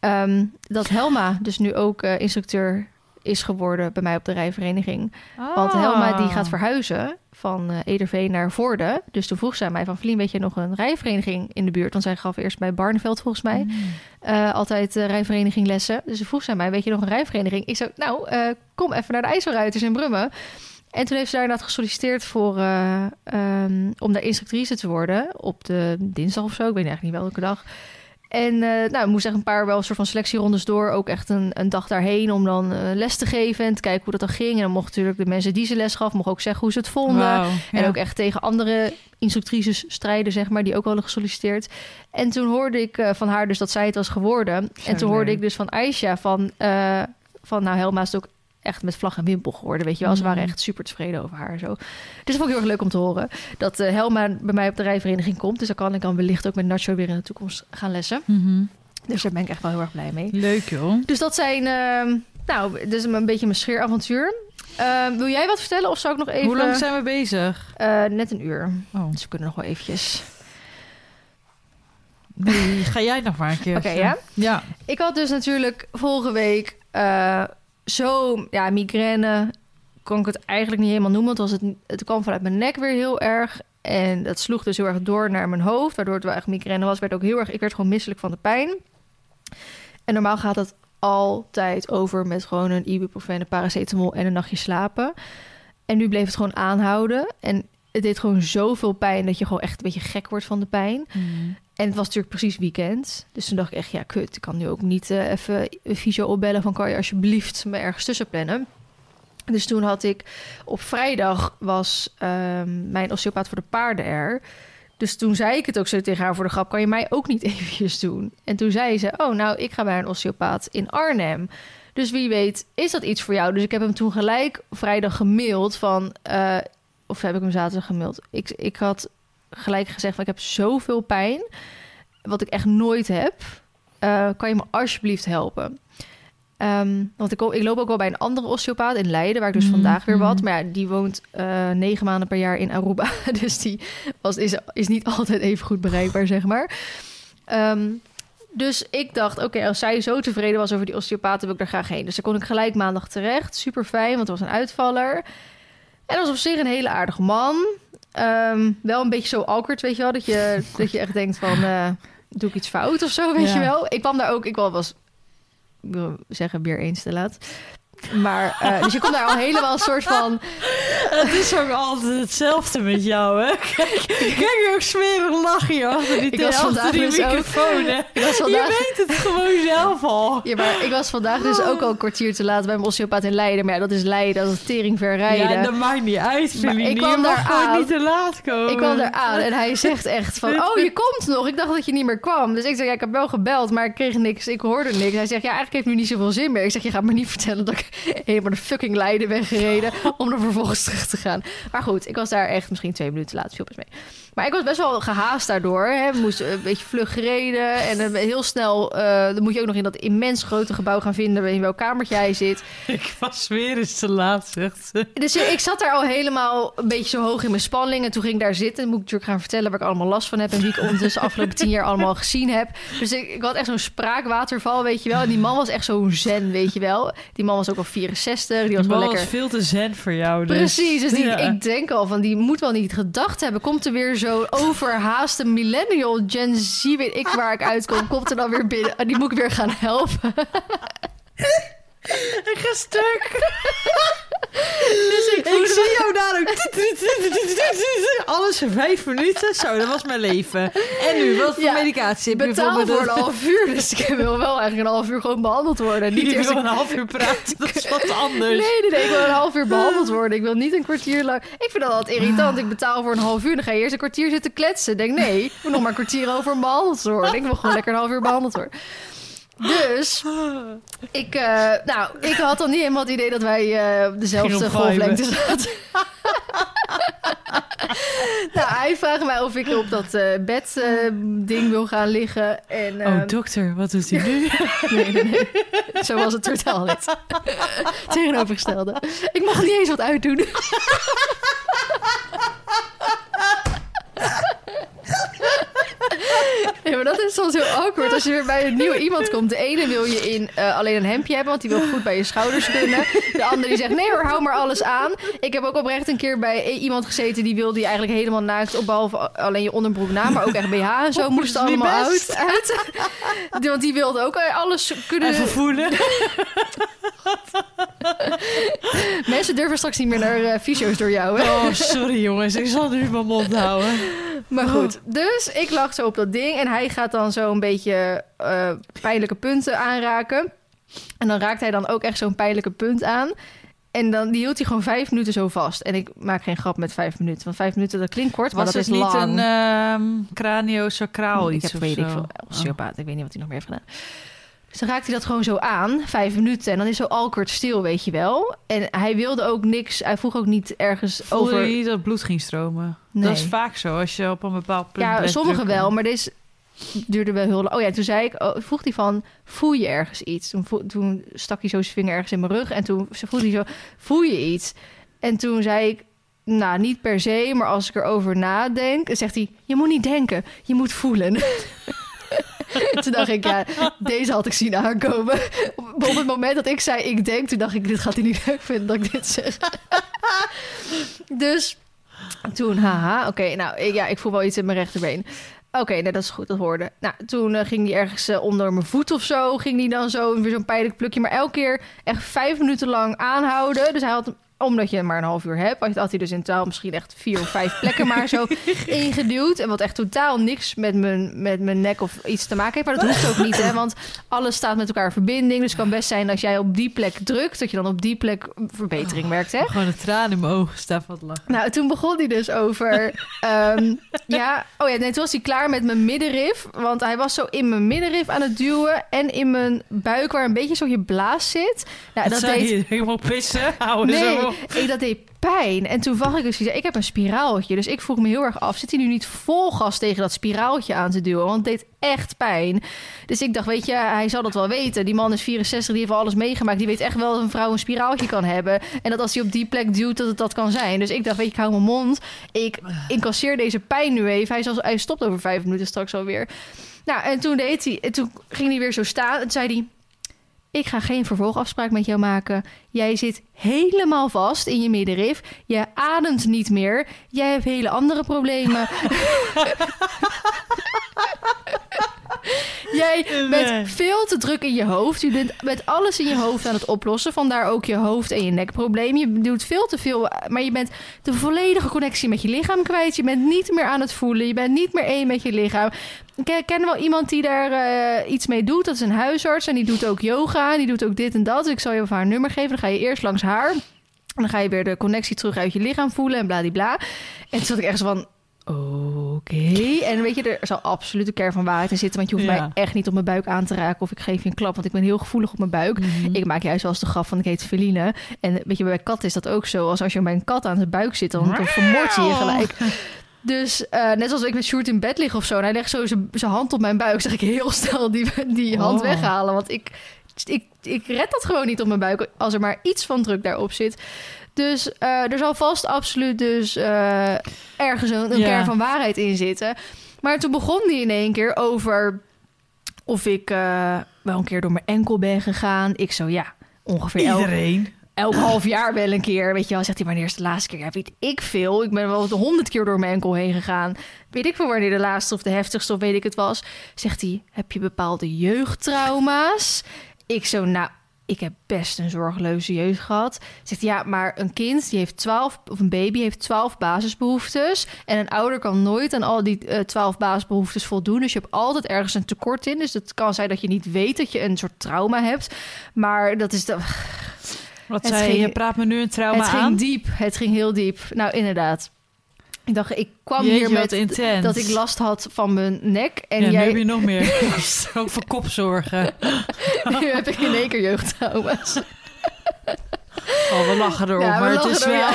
Speaker 1: Ehm, dat Helma dus nu ook eh, instructeur is geworden bij mij op de rijvereniging. Want
Speaker 2: Ah.
Speaker 1: Helma die gaat verhuizen van eh Ederveen naar Voorde. Dus toen vroeg zij mij van... Vlien, weet je nog een rijvereniging in de buurt? Want zij gaf eerst bij Barneveld volgens mij
Speaker 2: Mhm.
Speaker 1: eh, altijd eh, rijvereniging lessen. Dus toen vroeg zij mij, weet je nog een rijvereniging? Ik zei, nou, kom even naar de IJsselruiters in Brummen. En toen heeft ze daar inderdaad gesolliciteerd voor... eh, ehm, om daar instructrice te worden. Op de dinsdag of zo, ik weet eigenlijk niet welke dag. En eh nou, moest echt een paar wel een soort van selectierondes door. Ook echt een, een dag daarheen om dan eh, les te geven en te kijken hoe dat dan ging. En dan mocht natuurlijk de mensen die ze les gaf, mocht ook zeggen hoe ze het vonden. En ook echt tegen andere instructrices strijden, zeg maar, die ook hadden gesolliciteerd. En toen hoorde ik van haar dus dat zij het was geworden.
Speaker 2: Zo
Speaker 1: en toen hoorde ik dus van Aisha van, van nou, Helma is het ook echt met vlag en wimpel geworden, weet je wel. Ze waren
Speaker 2: Mhm.
Speaker 1: echt super tevreden over haar zo. Dus dat vond ik heel erg leuk om te horen. Dat eh, Helma bij mij op de rijvereniging komt. Dus dan kan ik dan wellicht ook met Nacho weer in de toekomst gaan lessen.
Speaker 2: Mhm.
Speaker 1: Dus daar ben ik echt wel heel erg blij mee.
Speaker 2: Leuk joh.
Speaker 1: Dus dat zijn, ehm, nou, dus een beetje mijn scheeravontuur. Ehm, wil jij wat vertellen of zou ik nog even...
Speaker 2: Hoe lang zijn we bezig?
Speaker 1: Eh, net een uur.
Speaker 2: Oh.
Speaker 1: Dus we kunnen nog wel eventjes.
Speaker 2: Nee, ga jij nog maar een keer. [LAUGHS]
Speaker 1: Oké, ja?
Speaker 2: Ja.
Speaker 1: Ik had dus natuurlijk vorige week eh, zo, ja, migraine. Kon ik het eigenlijk niet helemaal noemen. Want het, was het, het kwam vanuit mijn nek weer heel erg. En dat sloeg dus heel erg door naar mijn hoofd. Waardoor het wel echt migraine was. Werd ook heel erg, ik werd gewoon misselijk van de pijn. En normaal gaat het altijd over met gewoon een ibuprofen, een paracetamol en een nachtje slapen. En nu bleef het gewoon aanhouden. En het deed gewoon zoveel pijn dat je gewoon echt een beetje gek wordt van de pijn.
Speaker 2: Mhm.
Speaker 1: En het was natuurlijk precies weekend. Dus toen dacht ik echt, ja, kut. Ik kan nu ook niet eh, even een fysio opbellen van... kan je alsjeblieft me ergens tussen plannen? Dus toen had ik... Op vrijdag was ehm, mijn osteopaat voor de paarden er. Dus toen zei ik het ook zo tegen haar voor de grap... kan je mij ook niet [LAUGHS] eventjes doen? En toen zei ze, oh, nou, ik ga bij een osteopaat in Arnhem. Dus wie weet, is dat iets voor jou? Dus ik heb hem toen gelijk vrijdag gemaild van... eh, of heb ik hem zaterdag gemaild? Ik, ik had gelijk gezegd van ik heb zoveel pijn, wat ik echt nooit heb. Eh, kan je me alsjeblieft helpen? Ehm, want ik, ik loop ook wel bij een andere osteopaat in Leiden, waar ik dus
Speaker 2: Mhm,
Speaker 1: vandaag weer wat. Maar ja, die woont eh, negen maanden per jaar in Aruba. [LAUGHS] Dus die was, is, is niet [LAUGHS] altijd even goed bereikbaar, zeg maar. Ehm, dus ik dacht, oké, als zij zo tevreden was over die osteopaat, wil ik daar graag heen. Dus dan kon ik gelijk maandag terecht. Super fijn, want het was een uitvaller. En dat was op zich een hele aardige man. Ehm, wel een beetje zo awkward, weet je wel. Dat je, [LAUGHS] dat je echt denkt van, eh, doe ik iets fout of zo, weet
Speaker 2: Ja.
Speaker 1: je wel. Ik kwam daar ook, ik wel was, ik wil zeggen, weer eens te laat. Maar, eh, dus je komt daar al helemaal een soort van... [LAUGHS]
Speaker 2: Het is ook altijd hetzelfde met jou, hè? Kijk, kijk ook smerig lachen achter die,
Speaker 1: Ik was
Speaker 2: achter
Speaker 1: vandaag
Speaker 2: die
Speaker 1: dus
Speaker 2: microfoon, hè?
Speaker 1: Ik was vandaag...
Speaker 2: Je weet het gewoon zelf al.
Speaker 1: Ja, maar ik was vandaag dus ook al een kwartier te laat bij mijn osteopaat in Leiden. Maar ja, dat is Leiden, dat is tering ver rijden.
Speaker 2: Ja, dat maakt niet uit,
Speaker 1: ik kwam
Speaker 2: je mag
Speaker 1: daar
Speaker 2: gewoon
Speaker 1: aan.
Speaker 2: niet te laat komen.
Speaker 1: Ik kwam daar aan en hij zegt echt van... [LAUGHS] Oh, je komt nog. Ik dacht dat je niet meer kwam. Dus ik zeg, ja, ik heb wel gebeld, maar ik kreeg niks. Ik hoorde niks. Hij zegt, ja, eigenlijk heeft nu niet zoveel zin meer. Ik zeg, je gaat me niet vertellen dat ik [LAUGHS] helemaal de fucking Leiden ben gereden... om er vervolgens terug te gaan. Maar goed, ik was daar echt misschien twee minuten laat. Viel best mee. Maar ik was best wel gehaast daardoor. Hè. We moesten een beetje vlug gereden. En eh, heel snel... eh, dan moet je ook nog in dat immens grote gebouw gaan vinden... in welk kamertje hij zit. [LAUGHS]
Speaker 2: Ik was weer eens te laat, zegt ze.
Speaker 1: Dus ik zat daar al helemaal een beetje zo hoog in mijn spanning. En toen ging ik daar zitten. Moet ik natuurlijk gaan vertellen waar ik allemaal last van heb. En wie ik ondertussen de afgelopen tien jaar allemaal gezien heb. Dus ik, ik had echt zo'n spraakwaterval, weet je wel. En die man was echt zo'n zen, weet je wel. Die man was ook al 64. Die was
Speaker 2: Die
Speaker 1: wel lekker...
Speaker 2: was veel te zen voor jou, dus.
Speaker 1: Precies, dus die,
Speaker 2: Ja.
Speaker 1: ik denk al van die moet wel niet gedacht hebben. Komt er weer zo'n overhaaste millennial, Gen Z, weet ik waar ik uitkom. Komt er dan weer binnen. En die moet ik weer gaan helpen. [LAUGHS]
Speaker 2: Ik ga stuk. [LAUGHS]
Speaker 1: Dus ik,
Speaker 2: Ik zie jou daar ook. [LAUGHS] Alles in vijf minuten. Zo, dat was mijn leven. En nu, wat voor
Speaker 1: Ja,
Speaker 2: medicatie heb je
Speaker 1: betaal voor een half uur. Dus ik wil wel eigenlijk een half uur gewoon behandeld worden. Niet eerst
Speaker 2: wil een half uur praten, dat is wat anders.
Speaker 1: Nee, nee, nee, ik wil een half uur [LAUGHS] behandeld worden. Ik wil niet een kwartier lang. Ik vind dat altijd irritant. Ik betaal voor een half uur. Dan ga je eerst een kwartier zitten kletsen. Ik denk, nee, ik moet nog maar een kwartier over behandeld worden. Ik wil gewoon lekker een half uur behandeld worden. Dus, ik, eh, nou, ik had dan niet helemaal het idee dat wij eh, op dezelfde golflengte zaten. [LAUGHS] nou, hij vraagt mij of ik op dat eh bed-ding wil gaan liggen. En,
Speaker 2: Oh,
Speaker 1: ehm,
Speaker 2: dokter, wat doet hij nu? [LAUGHS]
Speaker 1: Nee, nee, nee. Zo was het totaal niet. [LAUGHS] Tegenovergestelde. Ik mocht niet eens wat uitdoen. [LAUGHS] Ja, maar dat is soms heel awkward. Als je weer bij een nieuwe iemand komt. De ene wil je in eh, alleen een hemdje hebben, want die wil goed bij je schouders kunnen. De andere die zegt, nee hoor, hou maar alles aan. Ik heb ook oprecht een keer bij i- iemand gezeten... die wilde je eigenlijk helemaal naakt op, behalve alleen je onderbroek na... maar ook echt BH en zo
Speaker 2: Oh,
Speaker 1: moest
Speaker 2: niet
Speaker 1: allemaal uit. uit. Want die wilde ook eh, alles kunnen...
Speaker 2: Even voelen. [LAUGHS]
Speaker 1: Mensen durven straks niet meer naar fysio's door jou, hè?
Speaker 2: Oh, sorry jongens, ik zal nu mijn mond houden.
Speaker 1: Maar goed, dus ik lag zo op dat ding en hij gaat dan zo een beetje eh, pijnlijke punten aanraken. En dan raakt hij dan ook echt zo'n pijnlijke punt aan. En dan die hield hij gewoon vijf minuten zo vast. En ik maak geen grap met vijf minuten. Want vijf minuten, dat klinkt kort, maar
Speaker 2: Was
Speaker 1: dat
Speaker 2: het
Speaker 1: is
Speaker 2: niet
Speaker 1: lang.
Speaker 2: een ehm craniosacraal
Speaker 1: ik
Speaker 2: iets
Speaker 1: heb
Speaker 2: of
Speaker 1: weet ik veel. Ik weet niet wat hij nog meer heeft gedaan. Dus dan raakt hij dat gewoon zo aan, vijf minuten. En dan is zo awkward stil, weet je wel. En hij wilde ook niks, hij vroeg ook niet ergens
Speaker 2: Voelde
Speaker 1: over...
Speaker 2: je niet dat bloed ging stromen?
Speaker 1: Nee.
Speaker 2: Dat is vaak zo, als je op een bepaald punt
Speaker 1: Ja,
Speaker 2: blijft
Speaker 1: sommige
Speaker 2: drukken.
Speaker 1: wel, maar deze duurde wel heel lang. Oh ja, toen zei ik, oh, vroeg hij van, voel je ergens iets? Toen, stak hij zo zijn vinger ergens in mijn rug en toen vroeg hij zo, voel je iets? En toen zei ik, nou, niet per se, maar als ik erover nadenk, zegt hij, je moet niet denken, je moet voelen. [LAUGHS] [LAUGHS] toen dacht ik, ja, deze had ik zien aankomen. Op het moment dat ik zei, ik denk, toen dacht ik, dit gaat hij niet leuk vinden dat ik dit zeg. [LAUGHS] dus toen, haha, oké, nou, ja, ik voel wel iets in mijn rechterbeen. Oké, nee, dat is goed, dat hoorde. Nou, toen eh, ging die ergens eh, onder mijn voet of zo, ging die dan zo, weer zo'n pijnlijk plukje. Maar elke keer echt vijf minuten lang aanhouden. Dus hij had, omdat je maar een half uur hebt, had hij dus in totaal misschien echt vier of vijf plekken maar zo [LAUGHS] ingeduwd. En wat echt totaal niks met mijn, met mijn nek of iets te maken heeft. Maar dat hoeft ook niet, hè, [LAUGHS] want alles staat met elkaar in verbinding. Dus het kan best zijn als jij op die plek drukt, dat je dan op die plek verbetering merkt, hè?
Speaker 2: Gewoon een traan in mijn ogen staan van lachen.
Speaker 1: Nou, toen begon hij dus over. [LAUGHS] ehm, ja, oh ja, nee, toen was hij klaar met mijn middenrif. Want hij was zo in mijn middenrif aan het duwen. En in mijn buik, waar een beetje zo je blaas zit. Nou,
Speaker 2: Dat
Speaker 1: dat
Speaker 2: zei
Speaker 1: deed.
Speaker 2: helemaal pissen. Hou
Speaker 1: Nee, [LAUGHS] ik, dat deed pijn. En toen zag ik dus, ik heb een spiraaltje. Dus ik vroeg me heel erg af, zit hij nu niet vol gas tegen dat spiraaltje aan te duwen? Want het deed echt pijn. Dus ik dacht, weet je, hij zal dat wel weten. Die man is 64, die heeft al alles meegemaakt. Die weet echt wel dat een vrouw een spiraaltje kan hebben. En dat als hij op die plek duwt, dat het dat kan zijn. Dus ik dacht, weet je, ik hou mijn mond. Ik incasseer deze pijn nu even. Hij, hij stopt over vijf minuten straks alweer. Nou, en toen deed hij, en toen ging hij weer zo staan. En zei hij, ik ga geen vervolgafspraak met jou maken. Jij zit helemaal vast in je middenrif. Je ademt niet meer. Jij hebt hele andere problemen. [LAUGHS] [LAUGHS] Jij bent veel te druk in je hoofd. Je bent met alles in je hoofd aan het oplossen. Vandaar ook je hoofd- en je nekprobleem. Je doet veel te veel, maar je bent de volledige connectie met je lichaam kwijt. Je bent niet meer aan het voelen. Je bent niet meer één met je lichaam. Ik ken- wel iemand die daar eh, iets mee doet. Dat is een huisarts en die doet ook yoga. En die doet ook dit en dat. Dus ik zal je even haar nummer geven. Dan ga je eerst langs haar. En dan ga je weer de connectie terug uit je lichaam voelen en bladibla. En toen zat ik echt zo van... Oké. En weet je, er zal absoluut een kern van waarheid in zitten. Want je hoeft
Speaker 2: Ja.
Speaker 1: mij echt niet op mijn buik aan te raken. Of ik geef je een klap, want ik ben heel gevoelig op mijn buik.
Speaker 2: Mhm.
Speaker 1: Ik maak juist wel eens de grap van ik heet Feline. En weet je, bij katten is dat ook zo. Als, als je bij een kat aan zijn buik zit, dan, dan vermoord je je gelijk. [LAUGHS] Dus eh, net als ik met Sjoerd in bed lig of zo... en hij legt zo zijn zijn hand op mijn buik... zeg ik heel snel die, die hand
Speaker 2: Oh.
Speaker 1: weghalen. Want ik, ik, ik red dat gewoon niet op mijn buik... als er maar iets van druk daarop zit. Dus eh, er zal vast absoluut dus eh, ergens een, een
Speaker 2: Ja.
Speaker 1: kern van waarheid in zitten. Maar toen begon die in één keer over... of ik eh, wel een keer door mijn enkel ben gegaan. Ik zo, ja, ongeveer elk,
Speaker 2: Iedereen.
Speaker 1: elk half jaar wel een keer. Weet je wel, zegt hij, wanneer is de laatste keer? Ja, weet ik veel. Ik ben wel de honderd keer door mijn enkel heen gegaan. Weet ik veel wanneer de laatste of de heftigste of weet ik het was. Zegt hij, heb je bepaalde jeugdtrauma's? Ik zo, nou, ik heb best een zorgeloze jeugd gehad. Zegt ja, maar een kind die heeft 12, of een baby heeft 12 basisbehoeftes. En een ouder kan nooit aan al die eh, 12 basisbehoeftes voldoen. Dus je hebt altijd ergens een tekort in. Dus het kan zijn dat je niet weet dat je een soort trauma hebt. Maar dat is de,
Speaker 2: Wat
Speaker 1: Het
Speaker 2: zei je?
Speaker 1: ging-
Speaker 2: Je praat me nu een trauma
Speaker 1: het ging
Speaker 2: aan?
Speaker 1: diep. Het ging heel diep. Nou, inderdaad. Ik dacht, ik kwam
Speaker 2: Jeetje,
Speaker 1: hier met dat ik last had van mijn nek. En
Speaker 2: ja, nu
Speaker 1: jij,
Speaker 2: heb je nog meer. [LAUGHS] ook voor kopzorgen.
Speaker 1: nu heb ik in één keer jeugdtrauma's. [LAUGHS] [LAUGHS]
Speaker 2: Oh, we lachen erop.
Speaker 1: Ja, we
Speaker 2: maar het is
Speaker 1: er-
Speaker 2: wel...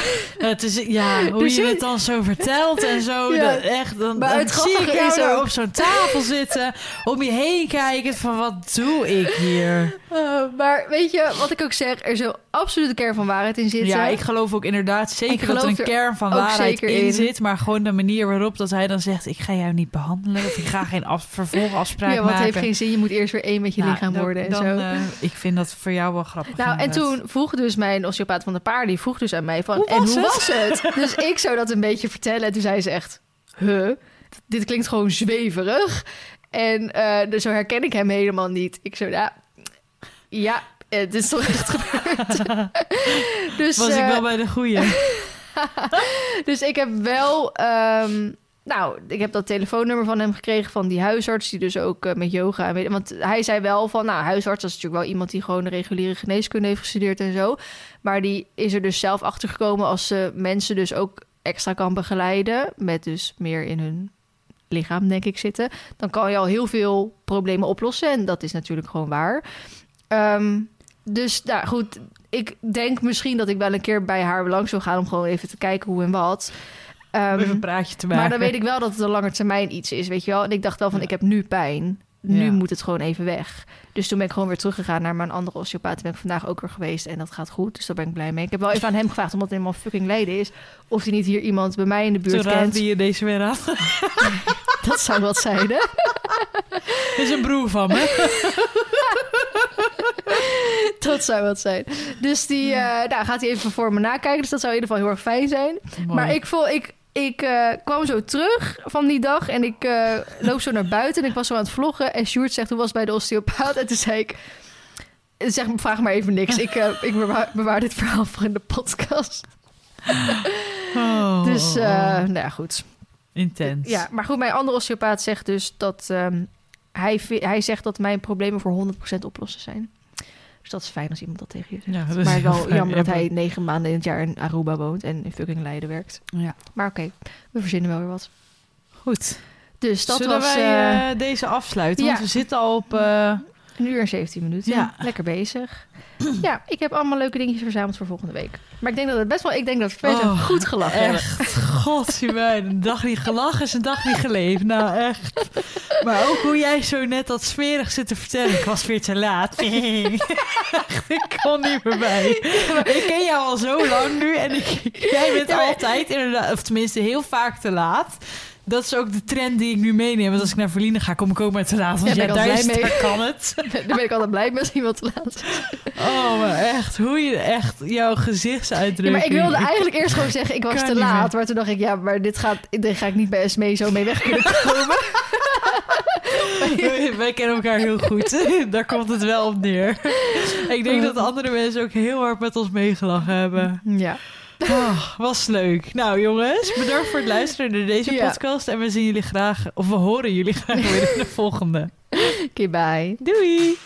Speaker 2: Het is, ja, [LAUGHS] hoe
Speaker 1: Dus
Speaker 2: je het dan zo vertelt en zo. [LAUGHS]
Speaker 1: Ja.
Speaker 2: dat echt, dan,
Speaker 1: Maar
Speaker 2: dan
Speaker 1: het
Speaker 2: zie ik jou daar op zo'n tafel zitten. Om je heen kijken van wat doe ik hier?
Speaker 1: Uh, maar weet je, wat ik ook zeg, er zou absoluut een kern van waarheid in zitten.
Speaker 2: Ja, ik geloof ook inderdaad zeker dat er een
Speaker 1: er
Speaker 2: kern van waarheid in
Speaker 1: in.
Speaker 2: zit. Maar gewoon de manier waarop dat hij dan zegt... ik ga jou niet behandelen of ik ga geen af, vervolgafspraak
Speaker 1: ja, want het
Speaker 2: maken.
Speaker 1: heeft geen zin. Je moet eerst weer één met je
Speaker 2: Nou,
Speaker 1: lichaam
Speaker 2: dan-
Speaker 1: worden en
Speaker 2: dan,
Speaker 1: zo.
Speaker 2: eh, ik vind dat voor jou wel grappig.
Speaker 1: Nou, en toen vroeg dus mijn osteopaat van de paarden, die vroeg dus aan mij van,
Speaker 2: Hoe
Speaker 1: en hoe
Speaker 2: het?
Speaker 1: was het? [LAUGHS] Dus ik zou dat een beetje vertellen. En toen zei ze echt, huh? Dit klinkt gewoon zweverig. En eh, dus zo herken ik hem helemaal niet. Ik zo, ja, ja, het is toch echt gebeurd. [LAUGHS] dus,
Speaker 2: Was ik
Speaker 1: eh,
Speaker 2: wel bij de goeie. [LAUGHS]
Speaker 1: dus ik heb wel... ehm, nou, ik heb dat telefoonnummer van hem gekregen van die huisarts... die dus ook eh, met yoga... Want hij zei wel van... Nou, huisarts dat is natuurlijk wel iemand... die gewoon de reguliere geneeskunde heeft gestudeerd en zo. Maar die is er dus zelf achter gekomen... als ze mensen dus ook extra kan begeleiden... met dus meer in hun lichaam, denk ik, zitten... dan kan je al heel veel problemen oplossen. En dat is natuurlijk gewoon waar. Ehm, dus, nou goed... Ik denk misschien dat ik wel een keer bij haar langs zou gaan... om gewoon even te kijken hoe en wat... Ehm,
Speaker 2: even een praatje te maken.
Speaker 1: maar dan weet ik wel dat het een lange termijn iets is, weet je wel. En ik dacht wel van,
Speaker 2: Ja.
Speaker 1: ik heb nu pijn. Nu
Speaker 2: Ja.
Speaker 1: moet het gewoon even weg. Dus toen ben ik gewoon weer teruggegaan naar mijn andere osteopaat. Toen ben ik vandaag ook weer geweest en dat gaat goed. Dus daar ben ik blij mee. Ik heb wel even aan hem gevraagd, omdat hij helemaal fucking Leiden is... of hij niet hier iemand bij mij in de buurt
Speaker 2: raadde
Speaker 1: kent.
Speaker 2: je deze weer aan. [LAUGHS]
Speaker 1: Dat zou wat zijn, hè? [LAUGHS]
Speaker 2: is een broer van me. [LAUGHS]
Speaker 1: Dat zou wat zijn. Dus die eh, nou, gaat hij even voor me nakijken. Dus dat zou in ieder geval heel erg fijn zijn. Maar ik voel, ik, ik eh, kwam zo terug van die dag en ik eh, loop zo naar buiten en ik was zo aan het vloggen. En Sjoerd zegt, hoe was het bij de osteopaat? En toen zei ik, zeg, vraag maar even niks. Ik, eh, ik bewaar, bewaar dit verhaal voor in de podcast. [LAUGHS]
Speaker 2: Oh,
Speaker 1: Dus, nou ja, goed.
Speaker 2: Intens.
Speaker 1: Ja, maar goed, mijn andere osteopaat zegt dus dat ehm, hij, hij zegt dat mijn problemen voor 100% oplossen zijn. Dus dat is fijn als iemand dat tegen je zegt.
Speaker 2: Ja, dat is
Speaker 1: maar wel
Speaker 2: fijn.
Speaker 1: jammer dat hij negen maanden in het jaar in Aruba woont en in fucking Leiden werkt.
Speaker 2: Ja.
Speaker 1: Maar oké, we verzinnen wel weer wat.
Speaker 2: Goed.
Speaker 1: Dus dat
Speaker 2: Zullen
Speaker 1: was
Speaker 2: wij
Speaker 1: eh,
Speaker 2: eh, deze afsluiten?
Speaker 1: ja.
Speaker 2: Want we zitten al op... eh,
Speaker 1: een uur en 17 minuten.
Speaker 2: Ja.
Speaker 1: Lekker bezig. ja, ik heb allemaal leuke dingetjes verzameld voor volgende week. Maar ik denk dat het best wel... Ik denk dat we
Speaker 2: Oh,
Speaker 1: goed gelachen hebben.
Speaker 2: Echt, god, zie mij. Een dag niet gelachen is een dag niet geleefd. Nou, echt. Maar ook hoe jij zo net dat smerig zit te vertellen. Ik was weer te laat. [LAUGHS] Ik kon niet meer bij. Ik ken jou al zo lang nu. En ik, jij bent
Speaker 1: Ja, maar-
Speaker 2: altijd, inderdaad, of tenminste heel vaak te laat. Dat is ook de trend die ik nu meeneem. Want als ik naar Verliezen ga, kom ik ook maar te laat. Want
Speaker 1: Ja,
Speaker 2: jij daar, is, daar kan het. [LAUGHS]
Speaker 1: Daar ben ik altijd blij mee als iemand te laat.
Speaker 2: Oh, maar echt. Hoe je echt jouw
Speaker 1: Ja,
Speaker 2: gezichtsuitdrukking...
Speaker 1: maar ik wilde eigenlijk eerst gewoon zeggen, ik was te laat.
Speaker 2: meer.
Speaker 1: Maar toen dacht ik, ja, maar dit, gaat, dit ga ik niet bij SME zo mee weg kunnen komen. [LAUGHS]
Speaker 2: wij kennen elkaar heel goed. [LAUGHS] Daar komt het wel op neer. Ik denk dat andere mensen ook heel hard met ons meegelachen hebben.
Speaker 1: Ja.
Speaker 2: Oh, was leuk. Nou jongens, bedankt voor het [LAUGHS] luisteren naar deze
Speaker 1: Ja.
Speaker 2: podcast. En we zien jullie graag, of we horen jullie graag weer in de volgende.
Speaker 1: Oké, bye.
Speaker 2: Doei!